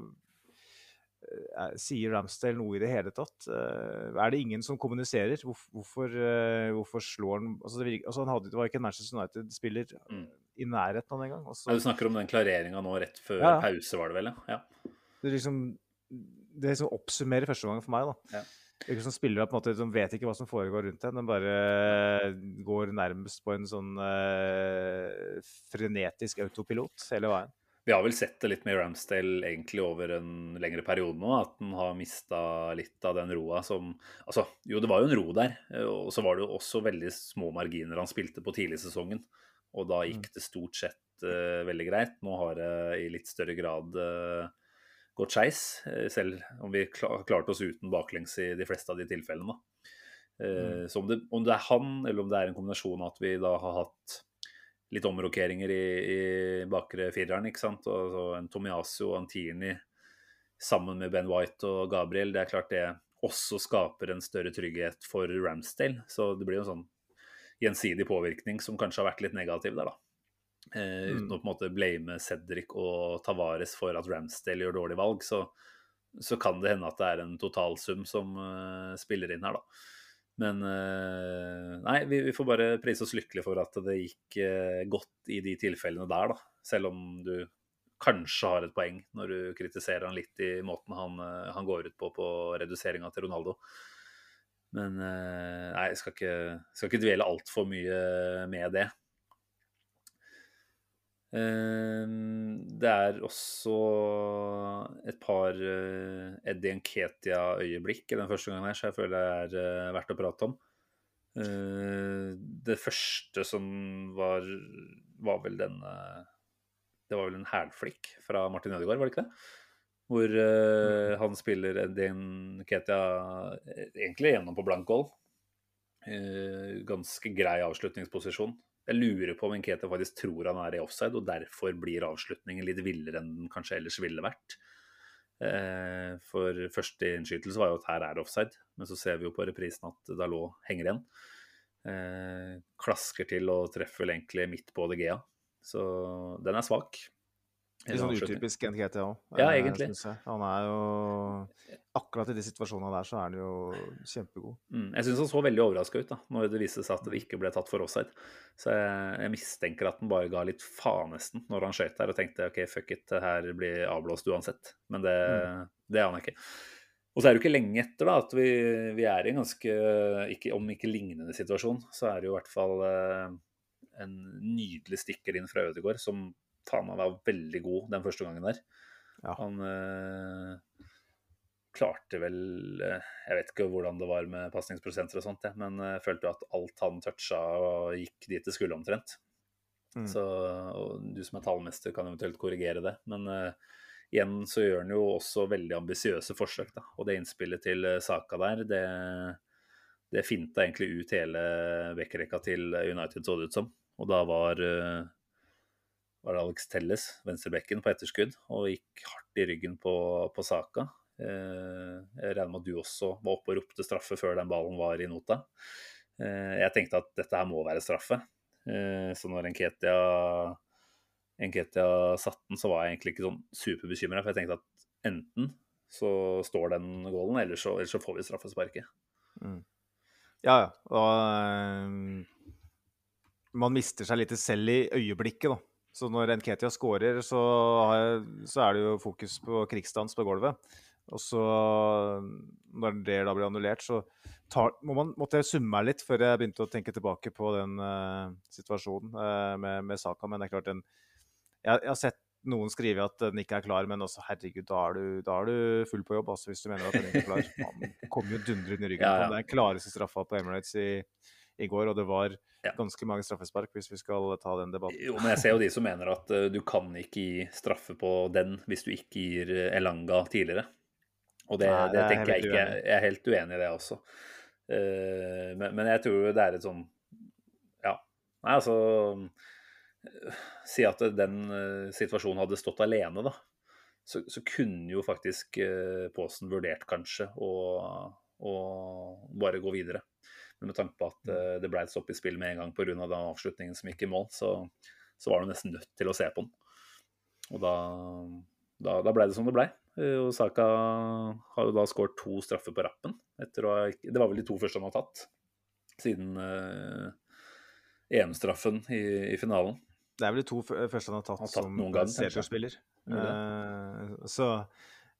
sier Ramsdale noe i det hele tatt? Eh, er det ingen som kommuniserer? Hvorfor, eh, hvorfor slår han altså det, altså han hadde, det var ikke en Manchester United-spiller mm. i nærheten av den engang. Altså, du snakker om den klareringa nå rett før ja. pause, var det vel? ja? Det liksom det liksom oppsummerer første gang for meg. da. Ja. virker som spillere på en måte, de vet ikke hva som foregår rundt deg. De bare går nærmest på en sånn uh, frenetisk autopilot hele veien. Vi har vel sett det litt med Ramsdale egentlig over en lengre periode nå, at han har mista litt av den roa som Altså, jo, det var jo en ro der, og så var det jo også veldig små marginer han spilte på tidlig i sesongen. Og da gikk mm. det stort sett uh, veldig greit. Nå har det i litt større grad uh, gått skeis, selv om vi klar, klarte oss uten baklengs i de fleste av de tilfellene. Mm. Så om det, om det, er han, eller om det er en kombinasjon av at vi da har hatt litt omrokeringer i, i bakre fireren. ikke sant? Og så en Tomiasio og Antini sammen med Ben White og Gabriel. Det er klart det også skaper en større trygghet for Ramsdale. Så det blir jo en sånn gjensidig påvirkning som kanskje har vært litt negativ der, da. Eh, uten mm. å på en måte blame Cedric og Tavares for at Ramsdale gjør dårlig valg, så, så kan det hende at det er en totalsum som uh, spiller inn her, da. Men eh, nei, vi, vi, får bare prise oss lykkelige for at det gikk eh, godt i de tilfellene der, da. Selv om du kanskje har et poeng når du kritiserer han litt i måten han, eh, han går ut på på reduseringa til Ronaldo. Men nei, jeg skal ikke, skal ikke dvele altfor mye med det. Ehm, det er også et par eh, Eddie Nketia-øyeblikk i den første gangen her, så jeg føler det er eh, verdt å prate om. Eh, det første som var, var vel den Det var vel en hælflikk fra Martin Ødegaard, var det ikke det? Hvor uh, han spiller Eddie Nketia egentlig gjennom på blank goal. Ganske grei avslutningsposisjon. Jeg lurer på om Nkete faktisk tror han er i offside, og derfor blir avslutningen litt villere enn den kanskje ellers ville vært. Eh, for første innskytelse var jo at her er det offside, men så ser vi jo på reprisen at Dalot henger igjen. Eh, klasker til og treffer vel egentlig midt på De Gea. Så den er svak. Litt sånn utypisk NGT òg. Ja, eh, egentlig. Han er jo Akkurat i de situasjonene der så er han jo kjempegod. Mm, jeg syns han så veldig overraska ut da når det viste seg at det ikke ble tatt for offside. Så jeg, jeg mistenker at han bare ga litt faen nesten når han skøyt der og tenkte OK, fuck it, det her blir avblåst uansett. Men det, mm. det er han ikke. Og så er det jo ikke lenge etter da, at vi, vi er i en ganske, ikke, om ikke lignende situasjon, så er det jo i hvert fall eh, en nydelig stikker inn fra Ødegaard som meg var veldig god den første gangen der. Ja. Han øh, klarte vel eh, Jeg vet ikke hvordan det var med pasningsprosenter og sånt, men jeg følte at alt han toucha, gikk dit det skulle omtrent. Mm. Så du som er tallmester, kan eventuelt korrigere det. Men øh, igjen så gjør han jo også veldig ambisiøse forsøk, da. Og det innspillet til Saka der, det, det finta egentlig ut hele vekkerrekka til United, så det ut som. Og da var uh, var det Alex Telles, venstrebekken, på etterskudd og gikk hardt i ryggen på, på Saka. Eh, jeg regner med at du også var oppe og ropte straffe før den ballen var i nota. Eh, jeg tenkte at dette her må være straffe. Eh, så når Enketia, Enketia satte den, så var jeg egentlig ikke sånn superbekymra. For jeg tenkte at enten så står den goalen, eller så, eller så får vi straffesparket. Mm. Ja, ja. Og um, man mister seg litt selv i øyeblikket, da. Så når Nketia scorer, så, så, er det jo fokus på krigsdans på gulvet. Og så, når det da blir annullert, så tar, må man, måtte jeg summe meg litt før jeg begynte å tenke tilbake på den uh, situasjonen uh, med, med, Saka. Men det er klart, den, jeg, jeg, har sett noen skrive at den ikke er klar, men også herregud, da er du, da er du full på jobb altså, hvis du mener at den ikke er klar. (laughs) Man kommer jo dundrende i ryggen. Ja, ja. Det er den klareste straffa på Emirates i, i går, og det var ja. ganske mange straffespark, hvis vi skal ta den debatten. Jo, men jeg ser jo de som mener at uh, du kan ikke gi straffe på den hvis du ikke gir uh, Elanga tidligere. Og det, Nei, det, det tenker jeg ikke. Uenig. Jeg er helt uenig i det også. Uh, men, men, jeg tror det er et sånn Ja. Nei, altså Si at den situasjonen hadde stått alene, da. Så, så kunne jo faktisk Påsen vurdert kanskje å bare gå videre. Men med tanke på at uh, det ble et stopp i spill med en gang pga. den avslutningen som gikk i mål, så, så, var du nesten nødt til å se på den. Og da, da, da ble det som det ble. Uh, Osaka har jo da skåret to straffer på rappen. Etter å, det var vel de to første han har tatt siden uh, EM-straffen i, i, finalen. Det er vel de to første han har tatt, har tatt som seniorspiller. Uh, så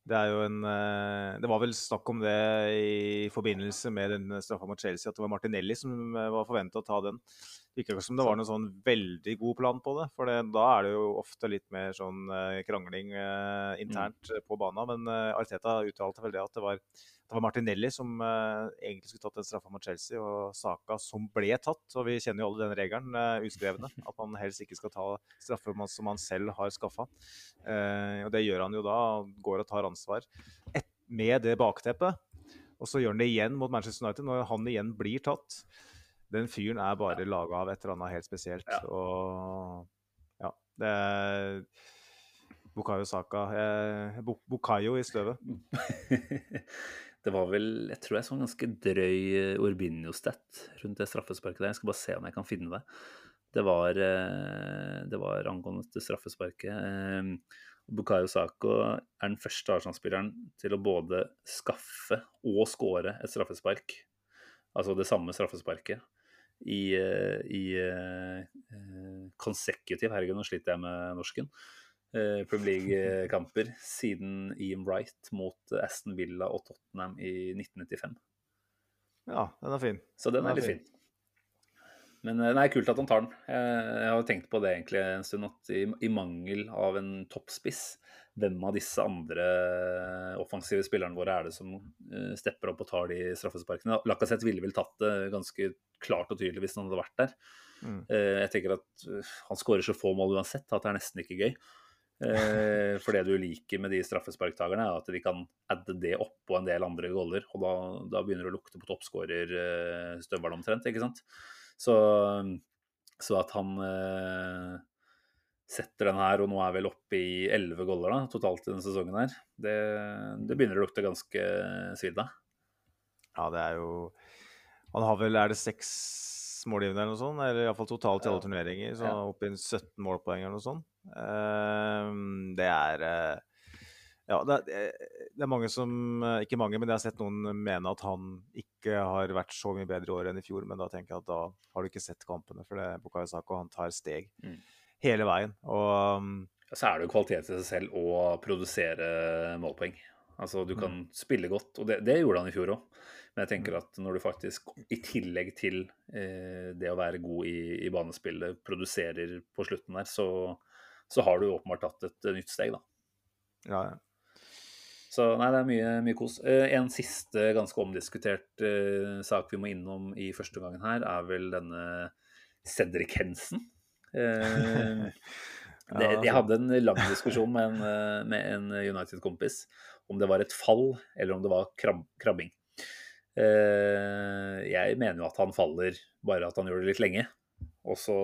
Det en eh, Det var vel snakk om det i forbindelse med den straffa mot Chelsea, at det var Martinelli som eh, var forventa å ta den. Virker ikke som det var noen sånn veldig god plan på det, for det, da er det jo ofte litt mer sånn eh, krangling eh, internt på banen. Men eh, Arteta uttalte vel det at det var, det var Martinelli som eh, egentlig skulle tatt den straffa mot Chelsea, og Saka som ble tatt. Og vi kjenner jo alle den regelen, uh, uskrevne, (laughs) at man helst ikke skal ta straffer som man selv har skaffa. Eh, og det gjør han jo da, går og tar ansvar et, med det bakteppet. Og så gjør han det igjen mot Manchester United, når han igjen blir tatt. Den fyren er bare laga av et eller annet helt spesielt. Ja. Og ja, det er Bukayo Saka eh, Bukayo i støvet. (laughs) det var vel Jeg tror jeg så en ganske drøy eh, Orbinio-stat rundt det straffesparket der. Jeg skal bare se om jeg kan finne det. Det var, eh, det var angående til straffesparket. Eh, Bukayo Sako er den første Arsenal-spilleren til å både skaffe og skåre et straffespark. Altså det samme straffesparket. I, eh, i eh, eh, consecutive Herregud, nå sliter jeg med norsken. Premier League-kamper (laughs) siden Ian Wright mot Aston Villa og Tottenham i 1995. Ja, den er fin. Så den Den er er litt fin. fin. Men eh, det er kult at han tar den. Jeg, jeg har tenkt på det egentlig en stund, at i, i mangel av en toppspiss, hvem av disse andre offensive spillerne våre er det som eh, stepper opp og tar de straffesparkene? Lacassette ville vel tatt det ganske klart og tydelig hvis han hadde vært der. Mm. Eh, jeg tenker at eh, han skårer så få mål uansett at det er nesten ikke gøy. Eh, for det du liker med de straffesparktakerne, er at de kan adde det oppå en del andre goller. Og da, da begynner det å lukte på toppskårerstøvelen omtrent, ikke sant. Så, så at han eh, setter den her, og nå er vel oppe i elleve goller da, totalt i denne sesongen her, det, det begynner å lukte ganske svidd av. Ja, det er jo Han har vel Er det seks målgivende eller noe sånt? Eller iallfall totalt i alle turneringer. Så han er oppe i 17 målpoeng eller noe sånt. Ehm, det er eh, Ja, det er, det er mange som eh, Ikke mange, men jeg har sett noen mene at han ikke har vært så mye bedre i år enn i fjor. Men da tenker jeg at da har du ikke sett kampene, for det er Bukayo Sako han tar steg Mm. hele veien. Og um, så er det jo kvalitet i seg selv å produsere målpoeng. Altså, du kan spille godt, og det, det gjorde han i fjor òg. Men jeg tenker at når du faktisk, i tillegg til eh, det å være god i, i banespillet, produserer på slutten der, så, så har du åpenbart tatt et nytt steg, da. ja, ja. Så nei, det er mye, mye kos. Eh, en siste ganske omdiskutert uh, sak vi må innom i første gangen her, er vel denne Cedric Hensen. Eh, (laughs) det, de jeg hadde en lang diskusjon med en, en United-kompis om det var et fall eller om det var krab krabbing. Uh, jeg mener jo at han faller, bare at han gjør det litt lenge. Og så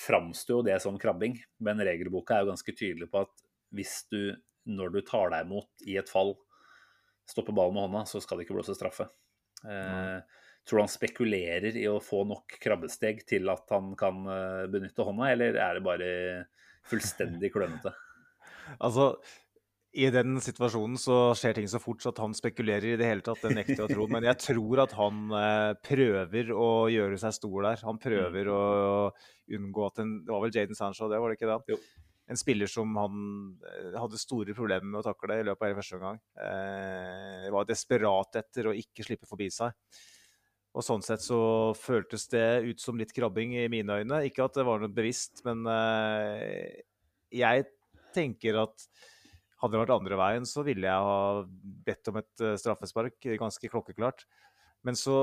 framsto jo det som krabbing, men regelboka er jo ganske tydelig på at hvis du, når du tar deg imot i et fall, stopper ballen med hånda, så skal det ikke blåse straffe. Eh, tror du han spekulerer i å få nok krabbesteg til at han kan eh, benytte hånda, eller er det bare fullstendig (laughs) klønete? Altså, i den situasjonen så skjer ting så fort så at han spekulerer i det hele tatt. Det nekter jeg å tro. Men jeg tror at han eh, prøver å gjøre seg stor der. Han prøver å unngå at en Det var vel Jaden Sancho, det var det ikke det? Jo. En spiller som han eh, hadde store problemer med å takle i løpet av hele første omgang. Eh, var desperat etter å ikke slippe forbi seg. Og sånn sett så føltes det ut som litt krabbing i mine øyne. Ikke at det var noe bevisst, men eh, jeg tenker at hadde det vært andre veien, så ville jeg ha bedt om et eh, straffespark, ganske klokkeklart. Men så,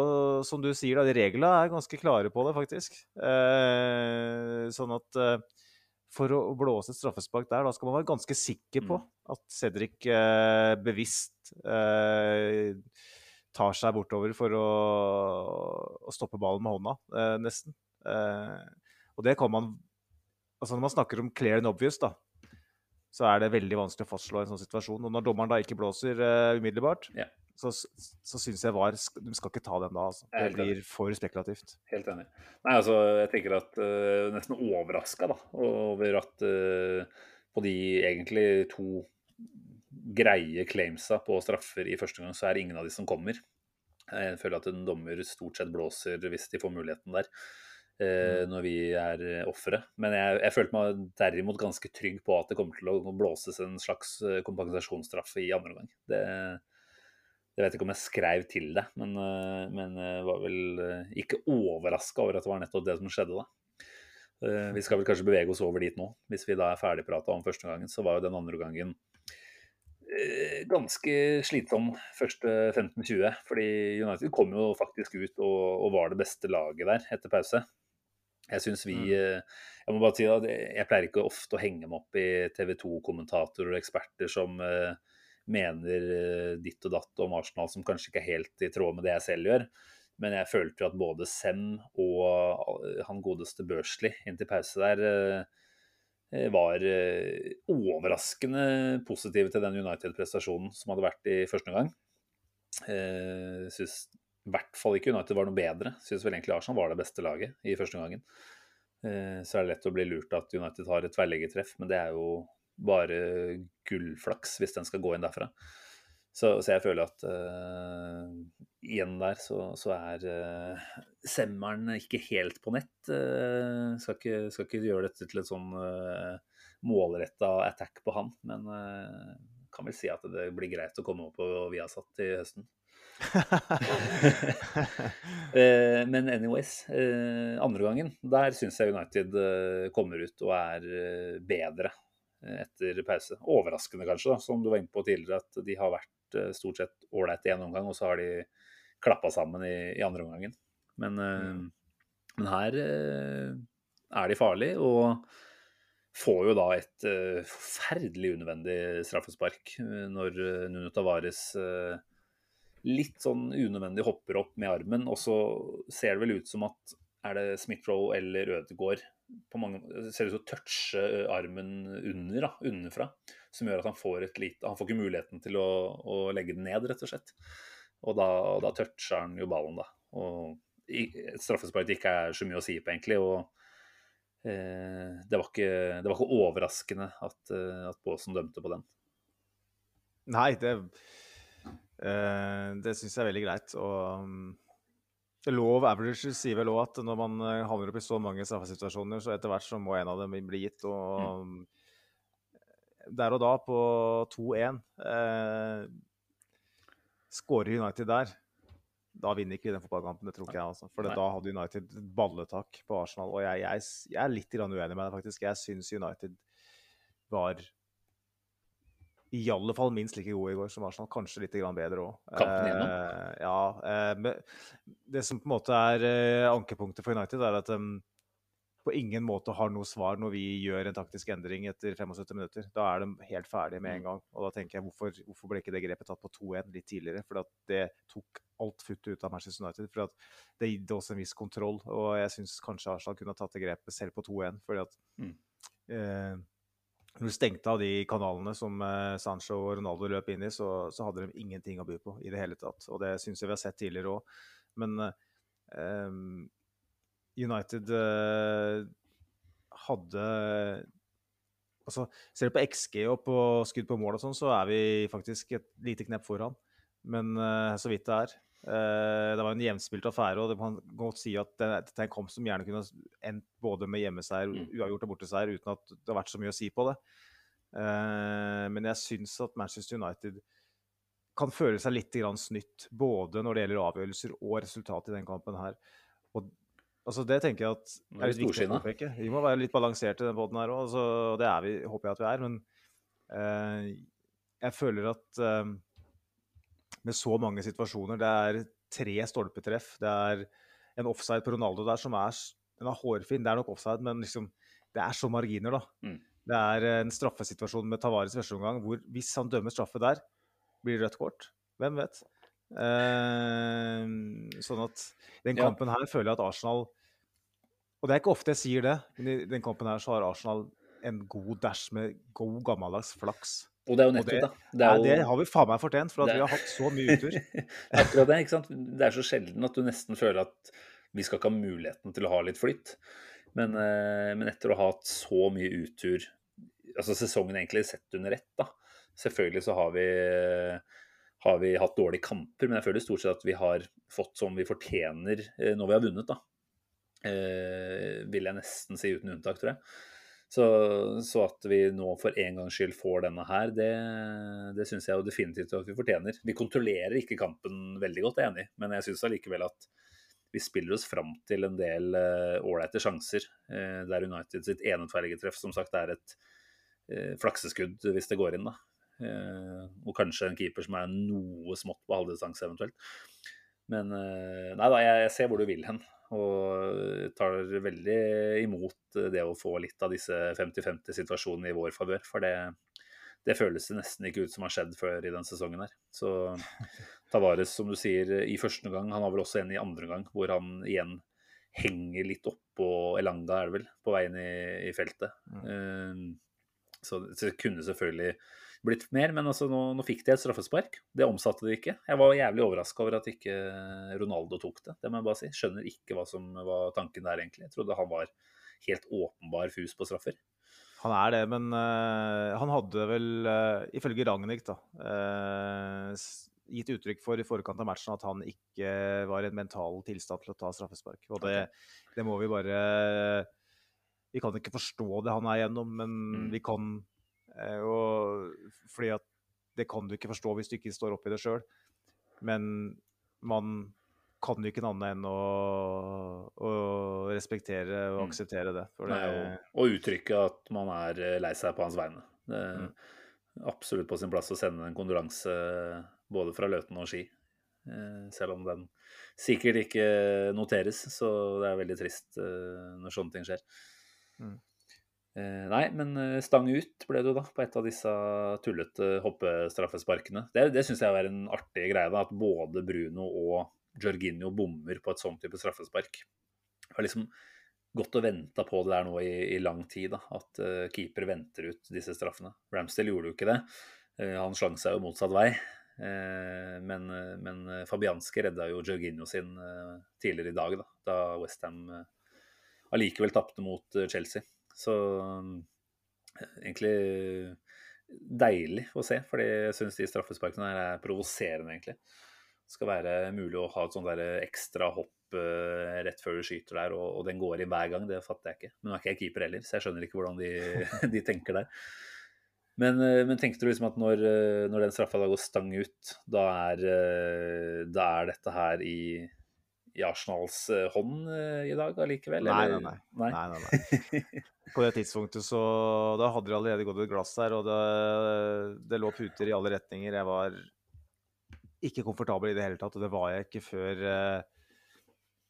som du sier, da, reglene er ganske klare på det, faktisk. Eh, sånn at eh, for å blåse et straffespark der, da skal man være ganske sikker på at Cedric eh, bevisst eh, tar seg bortover for å, å stoppe ballen med hånda, eh, nesten. Eh, og det kan man Altså når man snakker om clear and obvious, da, så er det veldig vanskelig å fastslå en sånn situasjon. Og når dommeren da ikke blåser eh, umiddelbart, Ja. Så, så syns jeg VAR Du skal ikke ta den da, altså. Det blir for spekulativt. Helt enig. Nei, altså, jeg tenker at uh, Nesten overraska over at uh, på de egentlig to greie claimsa på straffer i første gang, så er det ingen av de som kommer. Jeg føler at en dommer stort sett blåser hvis de får muligheten der. eh, når vi er ofre. Men jeg, jeg følte meg derimot ganske trygg på at det kommer til å blåses en slags eh, kompensasjonsstraff i andre omgang. Det, det vet ikke om jeg skrev til det, men, eh, men jeg var vel eh, ikke overraska over at det var nettopp det som skjedde da. Eh, Vi skal vel kanskje bevege oss over dit nå. Hvis vi da er ferdigprata om første gangen, så var jo den andre gangen eh, ganske slitsom første 15-20. Fordi United kom jo faktisk ut og, og var det beste laget der etter pause. Jeg syns vi Mm. eh, Jeg må bare si at jeg pleier ikke ofte å henge meg opp i TV 2-kommentatorer og eksperter som eh, mener eh, ditt og datt om Arsenal som kanskje ikke er helt i tråd med det jeg selv gjør. Men jeg følte jo at både Sem og eh, han godeste Børsli inntil pause der eh, var overraskende positive til den United-prestasjonen som hadde vært i første omgang. Syns i hvert fall ikke United var noe bedre. Syns vel egentlig Arsenal var det beste laget i første omgangen. Så er det lett å bli lurt at United har et tverrleggertreff, men det er jo bare gullflaks hvis den skal gå inn derfra. Så, så jeg føler at uh, igjen der så, så er uh, Semmeren ikke helt på nett. Uh, skal, ikke, skal ikke gjøre dette til et sånn uh, målretta attack på han, men kan vel si at det blir greit å komme opp på Viasat i høsten. (laughs) Men anyways, andre gangen, der syns jeg United kommer ut og er bedre etter pause. Overraskende kanskje, da, som du var inne på tidligere, at de har vært eh, stort sett ålreit i en omgang, og så har de klappa sammen i, i andre omgangen. Men, eh, men her eh, er de farlige, og får jo da et eh, forferdelig unødvendig straffespark eh, når Nuno Tavares eh, litt sånn unødvendig hopper opp med armen, og så ser det vel ut som at er det Smith-Roe eller Ødegaard på mange, ser ut som å touche armen under, da, underfra, som gjør at han får et lite Han får ikke muligheten til å, å legge den ned, rett og slett. Og da, da toucher han jo ballen, da. Og et straffespark det ikke er så mye å si på, egentlig. og eh, det, var ikke, det var ikke overraskende at, eh, at Baasen dømte på den. Nei, det, eh, det syns jeg er veldig greit. Og of averages sier vel òg at når man eh, havner opp i så mange straffesituasjoner, så etter hvert så må en av dem bli gitt. Og mm. der og da, på 2-1, eh, skårer United der. Da vinner ikke vi den fotballkampen, det tror ikke jeg. altså. For da hadde United balletak på Arsenal. Og jeg, jeg, jeg er litt uenig med deg, faktisk. Jeg syns United var i alle fall minst like gode i går som Arsenal. Kanskje litt grann bedre òg. Kampen igjennom? ja. Eh, det som på en måte er eh, ankepunktet for United, er at de på ingen måte har noe svar når vi gjør en taktisk endring etter 75 minutter. Da er de helt ferdige med en gang. Og da tenker jeg, hvorfor, hvorfor ble ikke det grepet tatt på 2-1 litt tidligere? For det tok alt futtet ut av Manchester United. For det gitt oss en viss kontroll. Og jeg syns kanskje Arsenal kunne ha tatt det grepet selv på 2-1. fordi at Mm. Når du stengte av de kanalene som eh, Sancho og Ronaldo løp inn i, så, så hadde de ingenting å by på i det hele tatt. Og det syns jeg vi har sett tidligere òg. Men eh, United eh, hadde Altså, ser du på XG og på skudd på mål og sånn, så er vi faktisk et lite knepp foran. Men eh, så vidt det er. Eh, det var en jevnspilt affære, og det kan godt si at det, er en kamp som gjerne kunne endt både med hjemmeseier, Mm. uavgjort og borteseier, uten at det har vært så mye å si på det. Eh, men jeg syns at Manchester United kan føle seg litt grann snytt, både når det gjelder avgjørelser og resultat i den kampen her. Og altså det tenker jeg at er litt viktig å påpeke. Vi må være litt balanserte i den poden her òg, og det er vi, håper jeg at vi er. Men eh, jeg føler at med så mange situasjoner Det er tre stolpetreff. Det er en offside på Ronaldo der som er, den er hårfin. Det er nok offside, men liksom, det er så marginer, da. Mm. Det er en straffesituasjon med Tavares første omgang hvor hvis han dømmer straffe der, blir det rødt kort. Hvem vet? Eh, sånn at den kampen her føler jeg at Arsenal Og det er ikke ofte jeg sier det, men i den kampen her så har Arsenal en god dash med god gammeldags flaks. Og det er jo nettopp det- da. Det, er det har vi faen meg fortjent, for at det- vi har hatt så mye utur. (laughs) akkurat det, ikke sant. Det er så sjelden at du nesten føler at vi skal ikke ha muligheten til å ha litt flytt. Men, eh, men etter å ha hatt så mye utur, altså sesongen egentlig sett under ett, da. Selvfølgelig så har vi har vi hatt dårlige kamper, men jeg føler stort sett at vi har fått som vi fortjener eh, når vi har vunnet, da. Eh, vil jeg nesten si uten unntak, tror jeg. Så, så, at vi nå for en gangs skyld får denne her, det, det syns jeg jo definitivt at vi fortjener. Vi kontrollerer ikke kampen veldig godt, jeg er enig, men jeg syns allikevel at vi spiller oss fram til en del ålreite uh, sjanser. Uh, der United sitt enetvergetreff som sagt er et uh, flakseskudd hvis det går inn. da. og kanskje en keeper som er noe smått på halvdistanse eventuelt. Men nei da, jeg, jeg ser hvor du vil hen. Og tar veldig imot det å få litt av disse 50-50-situasjonene i vår favør. For det, det, føles det nesten ikke ut som har skjedd før i den sesongen her. Så Tavares, som du sier, i første gang, han har vel også en i andre gang, hvor han igjen henger litt oppå Elanga, er det vel, på veien i, i feltet. Mm. Uh, så det kunne selvfølgelig blitt mer, men altså nå, nå, fikk de et straffespark. Det omsatte de ikke. Jeg var jævlig overraska over at ikke Ronaldo tok det. Det må jeg bare si. Skjønner ikke hva som var tanken der, egentlig. Jeg trodde han var helt åpenbar fus på straffer. Han er det, men uh, han hadde vel, uh, ifølge Ragnhild, da, uh, gitt uttrykk for i forkant av matchen at han ikke var i en mental tilstand til å ta straffespark. Og det, det må vi bare Vi kan ikke forstå det han er igjennom, men mm. vi kan og, fordi at det kan du ikke forstå hvis du ikke står oppi det sjøl. Men man kan jo ikke noe annet enn å, å, respektere og mm. akseptere det. det Nei, og, og, uttrykke at man er eh, lei seg på hans vegne. Det er mm. absolutt på sin plass å sende en kondolanse både fra Løten og Ski. Eh, selv om den sikkert ikke noteres, så det er veldig trist når sånne ting skjer. Mm. Eh, nei, men eh, stang ut ble du da på et av disse tullete hoppestraffesparkene. Det, det syns jeg er en artig greie, da, at både Bruno og Jorginho bommer på et sånt type straffespark. Jeg har liksom gått og venta på det der nå i, i lang tid, da, at uh, keeper venter ut disse straffene. Ramsdale gjorde jo ikke det. Uh, han slang seg jo motsatt vei. Uh, men, men Fabianski redda jo Jorginho sin tidligere i dag, da, da Westham allikevel tapte mot Chelsea. Så eh, egentlig deilig å se, fordi jeg syns de straffesparkene her er provoserende, egentlig. Det skal være mulig å ha et sånt der ekstra hopp uh, rett før du skyter der, og, og, den går i hver gang. Det fatter jeg ikke. Men nå er ikke jeg keeper heller, så jeg skjønner ikke hvordan de, (laughs) de tenker der. Men, uh, men, tenkte du liksom at når, når den straffa da går stang ut, da er, uh, da er dette her i i Arsenals hånd i dag allikevel? Nei, nei, nei. nei. nei, nei. (laughs) På det tidspunktet så Da hadde det allerede gått et glass der, og det, det lå puter i alle retninger. Jeg var ikke komfortabel i det hele tatt, og det var jeg ikke før eh,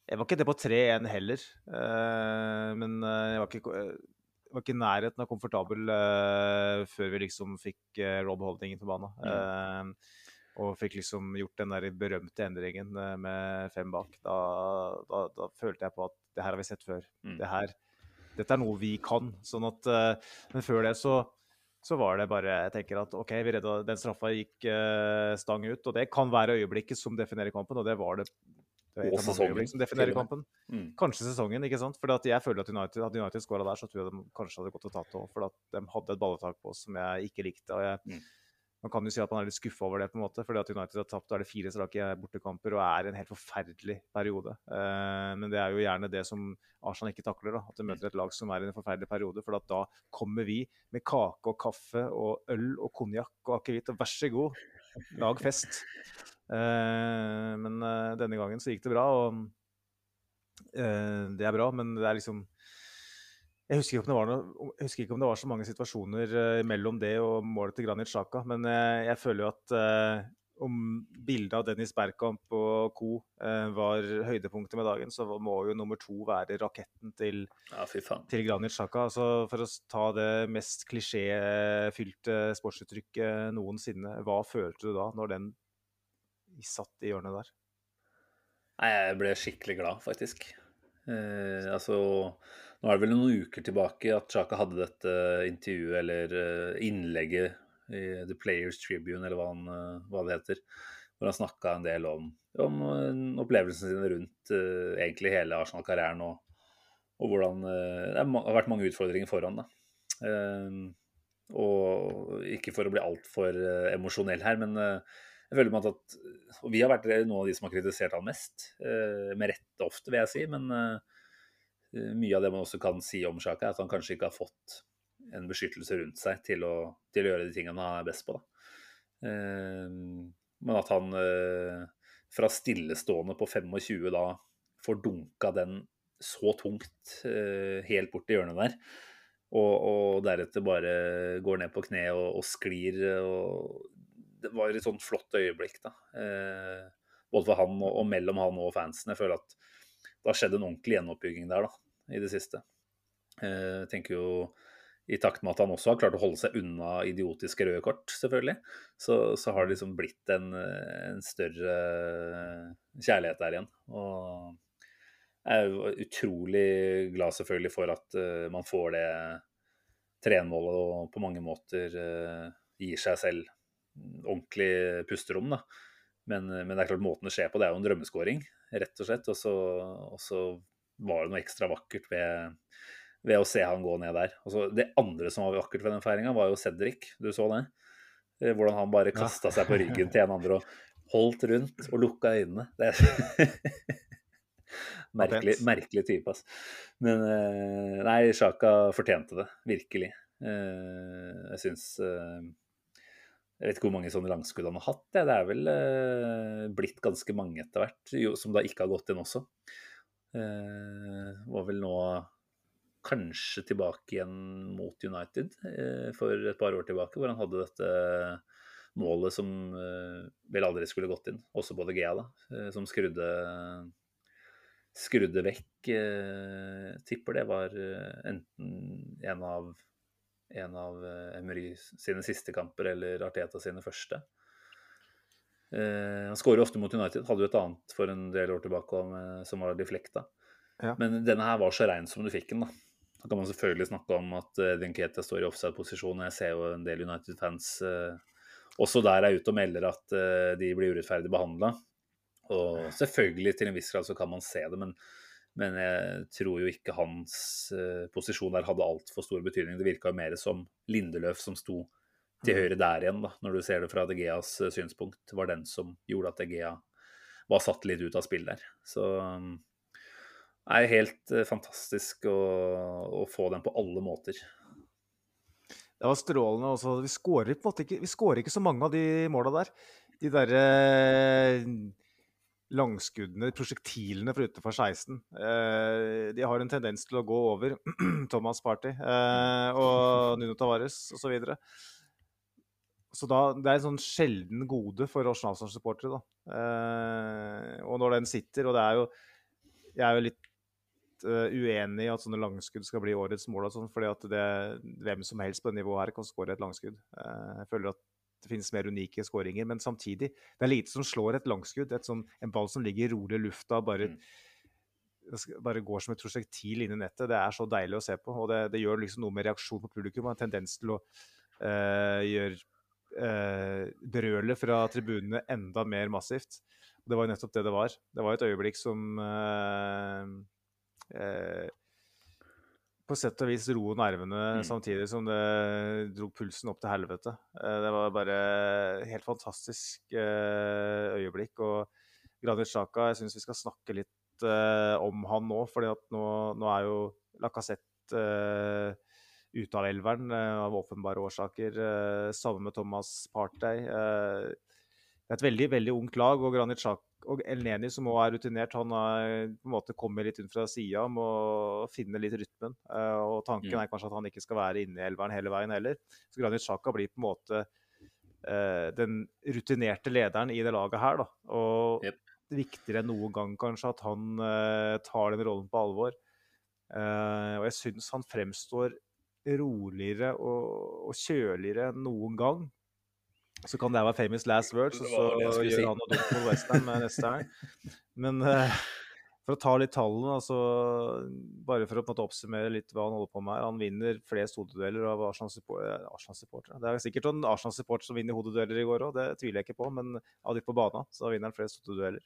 Jeg var ikke det på 3-1 heller, eh, men eh, jeg var ikke, var ikke i nærheten av komfortabel før vi liksom fikk Rob Holding på banen. Mm. Og fikk liksom gjort den der berømte endringen med fem bak. Da, da, da, følte jeg på at det her har vi sett før. Mm. Det her dette er noe vi kan. Sånn at, uh, men før det så, så, var det bare Jeg tenker at OK, vi redda den straffa gikk uh, stang ut. Og det kan være øyeblikket som definerer kampen, og det var det. det og sesongen. Som definerer kampen. Mm. Kanskje sesongen, ikke sant. For jeg føler at United, hadde United skåra der, så tror jeg de kanskje hadde gått og tatt det òg. For at de hadde et balletak på oss som jeg ikke likte. og jeg mm man kan jo si at man er litt skuffa over det, på en måte, fordi at United har tapt. Er det fire strake bortekamper og er en helt forferdelig periode. Uh, men det er jo gjerne det som Arsenal ikke takler. da, At de møter et lag som er i en forferdelig periode. For da kommer vi med kake og kaffe og øl og konjakk og akevitt. Og vær så god, lag fest. Uh, men uh, denne gangen så gikk det bra, og det er bra, men det er liksom jeg husker, ikke om det var, noe, jeg husker ikke om det var så mange situasjoner uh, mellom det og målet til Granit Xhaka, men uh, jeg føler jo at uh, om bildet av Dennis Bergkamp og co. var høydepunktet med dagen, så må jo nummer to være raketten til, ja, til Granit Xhaka. Altså, for å ta det mest klisjéfylte sportsuttrykket noensinne, hva følte du da, når den satt i hjørnet der? Nei, jeg ble skikkelig glad, faktisk. Eh, altså nå er det vel noen uker tilbake at Chaka hadde dette intervjuet eller eh, innlegget i The Players Tribune, eller hva, han, eh, hva det heter. Hvor han snakka en del om, om eh, opplevelsene sine rundt uh, egentlig hele Arsenal-karrieren. Og, og, hvordan uh, Det har vært mange utfordringer foran. da. Uh, og ikke for å bli altfor uh, emosjonell her, men jeg føler meg at Og vi har vært noen av de som har kritisert han mest. med rette ofte, vil jeg si. men mye av det man også kan si om Sjaka, er at han kanskje ikke har fått en beskyttelse rundt seg til å, til å gjøre de tingene han er best på. Eh, men at han eh, fra stillestående på 25 da får dunka den så tungt eh, helt bort i hjørnet der, og, og, deretter bare går ned på kne og, og sklir. Og det var et sånt flott øyeblikk, da. Eh, både for han og, og, mellom han og fansen. Jeg føler at det har skjedd en ordentlig gjenoppbygging der, da, i det siste. Eh, jeg tenker jo i takt med at han også har klart å holde seg unna idiotiske røde kort, selvfølgelig, så, så har det liksom blitt en, en, større kjærlighet der igjen. Og jeg er utrolig glad selvfølgelig for at uh, man får det 3-1-målet og på mange måter uh, gir seg selv ordentlig pusterom. da. Men, men, det er klart måten det skjer på, det er jo en drømmeskåring, rett og slett. Og så var det noe ekstra vakkert ved ved å se han gå ned der. Altså, det andre som var vakkert ved den feiringa, var jo Cedric. Du så det? Eh, hvordan han bare kasta seg på ryggen til en andre og holdt rundt og lukka øynene. Det er (laughs) merkelig, merkelig type, altså. Men eh, nei, Sjaka fortjente det. Virkelig. Eh, jeg syns Jeg vet ikke hvor mange sånne langskudd han har hatt. Det er vel blitt ganske mange etter hvert, som da ikke har gått inn også. Var vel nå kanskje tilbake igjen mot United eh, for et par år tilbake, hvor han hadde dette målet som eh, vel aldri skulle gått inn, også på De Gea, da, eh, som skrudde, skrudde vekk. tipper det var enten en av, en av Emery sine siste kamper eller Arteta sine første. Han skårer ofte mot United. Hadde jo et annet for en del år tilbake som var deflekta. Ja. Men denne her var så rein som du fikk den. da. Da kan man selvfølgelig snakke om at uh, Dinketa står i offside-posisjon. Jeg ser jo en del United-fans uh, også der er ute og melder at de blir urettferdig behandla. Og selvfølgelig, til en viss grad så kan man se det, men, men jeg tror jo ikke hans posisjon der hadde altfor stor betydning. Det virka jo mer som Lindeløf som sto til mm. høyre der igjen, da, når du ser det fra De Geas synspunkt, var den som gjorde at De Gea var satt litt ut av spill der. Så um, det er helt uh, fantastisk å, å, få den på alle måter. Det var strålende. Også. Vi skårer på en måte ikke, vi skårer ikke så mange av de måla der. De derre eh, langskuddene, prosjektilene fra utenfor 16. Eh, de har en tendens til å gå over (clears throat) Thomas Party eh, og Nuno Tavares osv. Så, videre. Så da, det er en sånn sjelden gode for Arsenal-supportere. Eh, og når den sitter, og det er jo Jeg er jo litt uh, uenig i at sånne langskudd skal bli årets mål. og sånn, fordi at det, hvem som helst på det nivået her kan skåre et langskudd. Eh, jeg føler at det finnes mer unike skåringer, men samtidig det er lite som slår et langskudd. Et sånn, en ball som ligger rolig i lufta, bare, mm. bare går som et prosjektil inn i nettet. Det er så deilig å se på. og Det, det gjør liksom noe med reaksjon på publikum. Og En tendens til å uh, gjøre uh, brølet fra tribunene enda mer massivt. Og det var jo nettopp det det var. Det var et øyeblikk som eh, eh, på sett og vis ro nervene mm. samtidig som det dro pulsen opp til helvete. Eh, det var bare helt fantastisk eh, øyeblikk. Og Granit Sjaka, jeg syns vi skal snakke litt eh, om han nå. for nå, nå, er jo Lacassette eh, ute av elveren eh, av åpenbare årsaker. sammen med Thomas Partey. det er et veldig veldig ungt lag, og Granit Sjak og Elneni, som også er rutinert, han er, på en måte kommer litt inn fra sida må finne litt rytmen. Og Tanken mm. er kanskje at han ikke skal være inne i elveren hele veien heller. Så Granit Sjaka blir på en måte den rutinerte lederen i det laget her. Da. Og yep. viktigere enn noen gang kanskje at han tar den rollen på alvor. og jeg syns han fremstår roligere og, og kjøligere enn noen gang. Så kan det være famous last words, og så gjør si. han noe dumt mot Westham neste helg. Men uh, for å ta litt tallene, altså, bare for å måte, oppsummere litt hva han holder på med. Han vinner flest hodedueller av Arsenal-supportere. det er sikkert noen Arsenal-supporter som vinner hodedueller i går òg, det tviler jeg ikke på. Men av de på banen så vinner han flest hodedueller.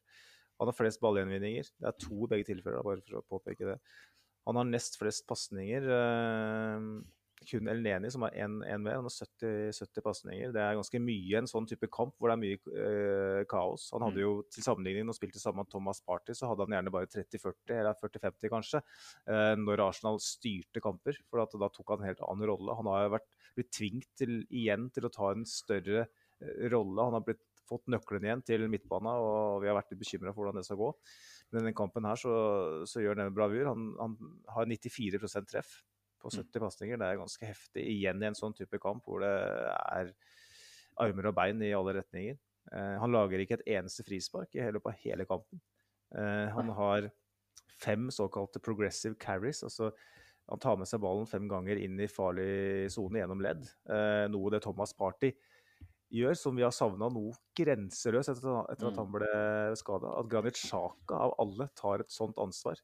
Han har flest ballgjenvinninger. Det er to i begge tilfeller, bare for å påpeke det. Han har nest flest pasninger. Uh, kun Elneni som har én mer. Han har 70, 70 pasninger. Det er ganske mye en sånn type kamp hvor det er mye eh, kaos. Han hadde jo til sammenligning, når han spilte sammen med Thomas Party, så hadde han gjerne bare 30-40, eller 40-50 kanskje, eh, når Arsenal styrte kamper. For da tok han en helt annen rolle. Han har jo vært, blitt tvunget til, igjen til å ta en større eh, rolle. Han har blitt, fått nøkkelen igjen til midtbanen, og vi har vært litt bekymra for hvordan det skal gå. Denne kampen her så, så gjør han bravur. Han, han har 94% treff på 70 mm. pasninger. Det er ganske heftig igjen i en sånn type kamp hvor det er armer og bein i alle retninger. Eh, han lager ikke et eneste frispark i hele, på hele kampen. Eh, han har fem såkalte progressive carries. altså Han tar med seg ballen fem ganger inn i farlig sone gjennom ledd. Eh, noe det Thomas Party gjør, som vi har savna noe grenseløst etter, etter, at mm. han ble skada. At Granit Sjaka av alle tar et sånt ansvar.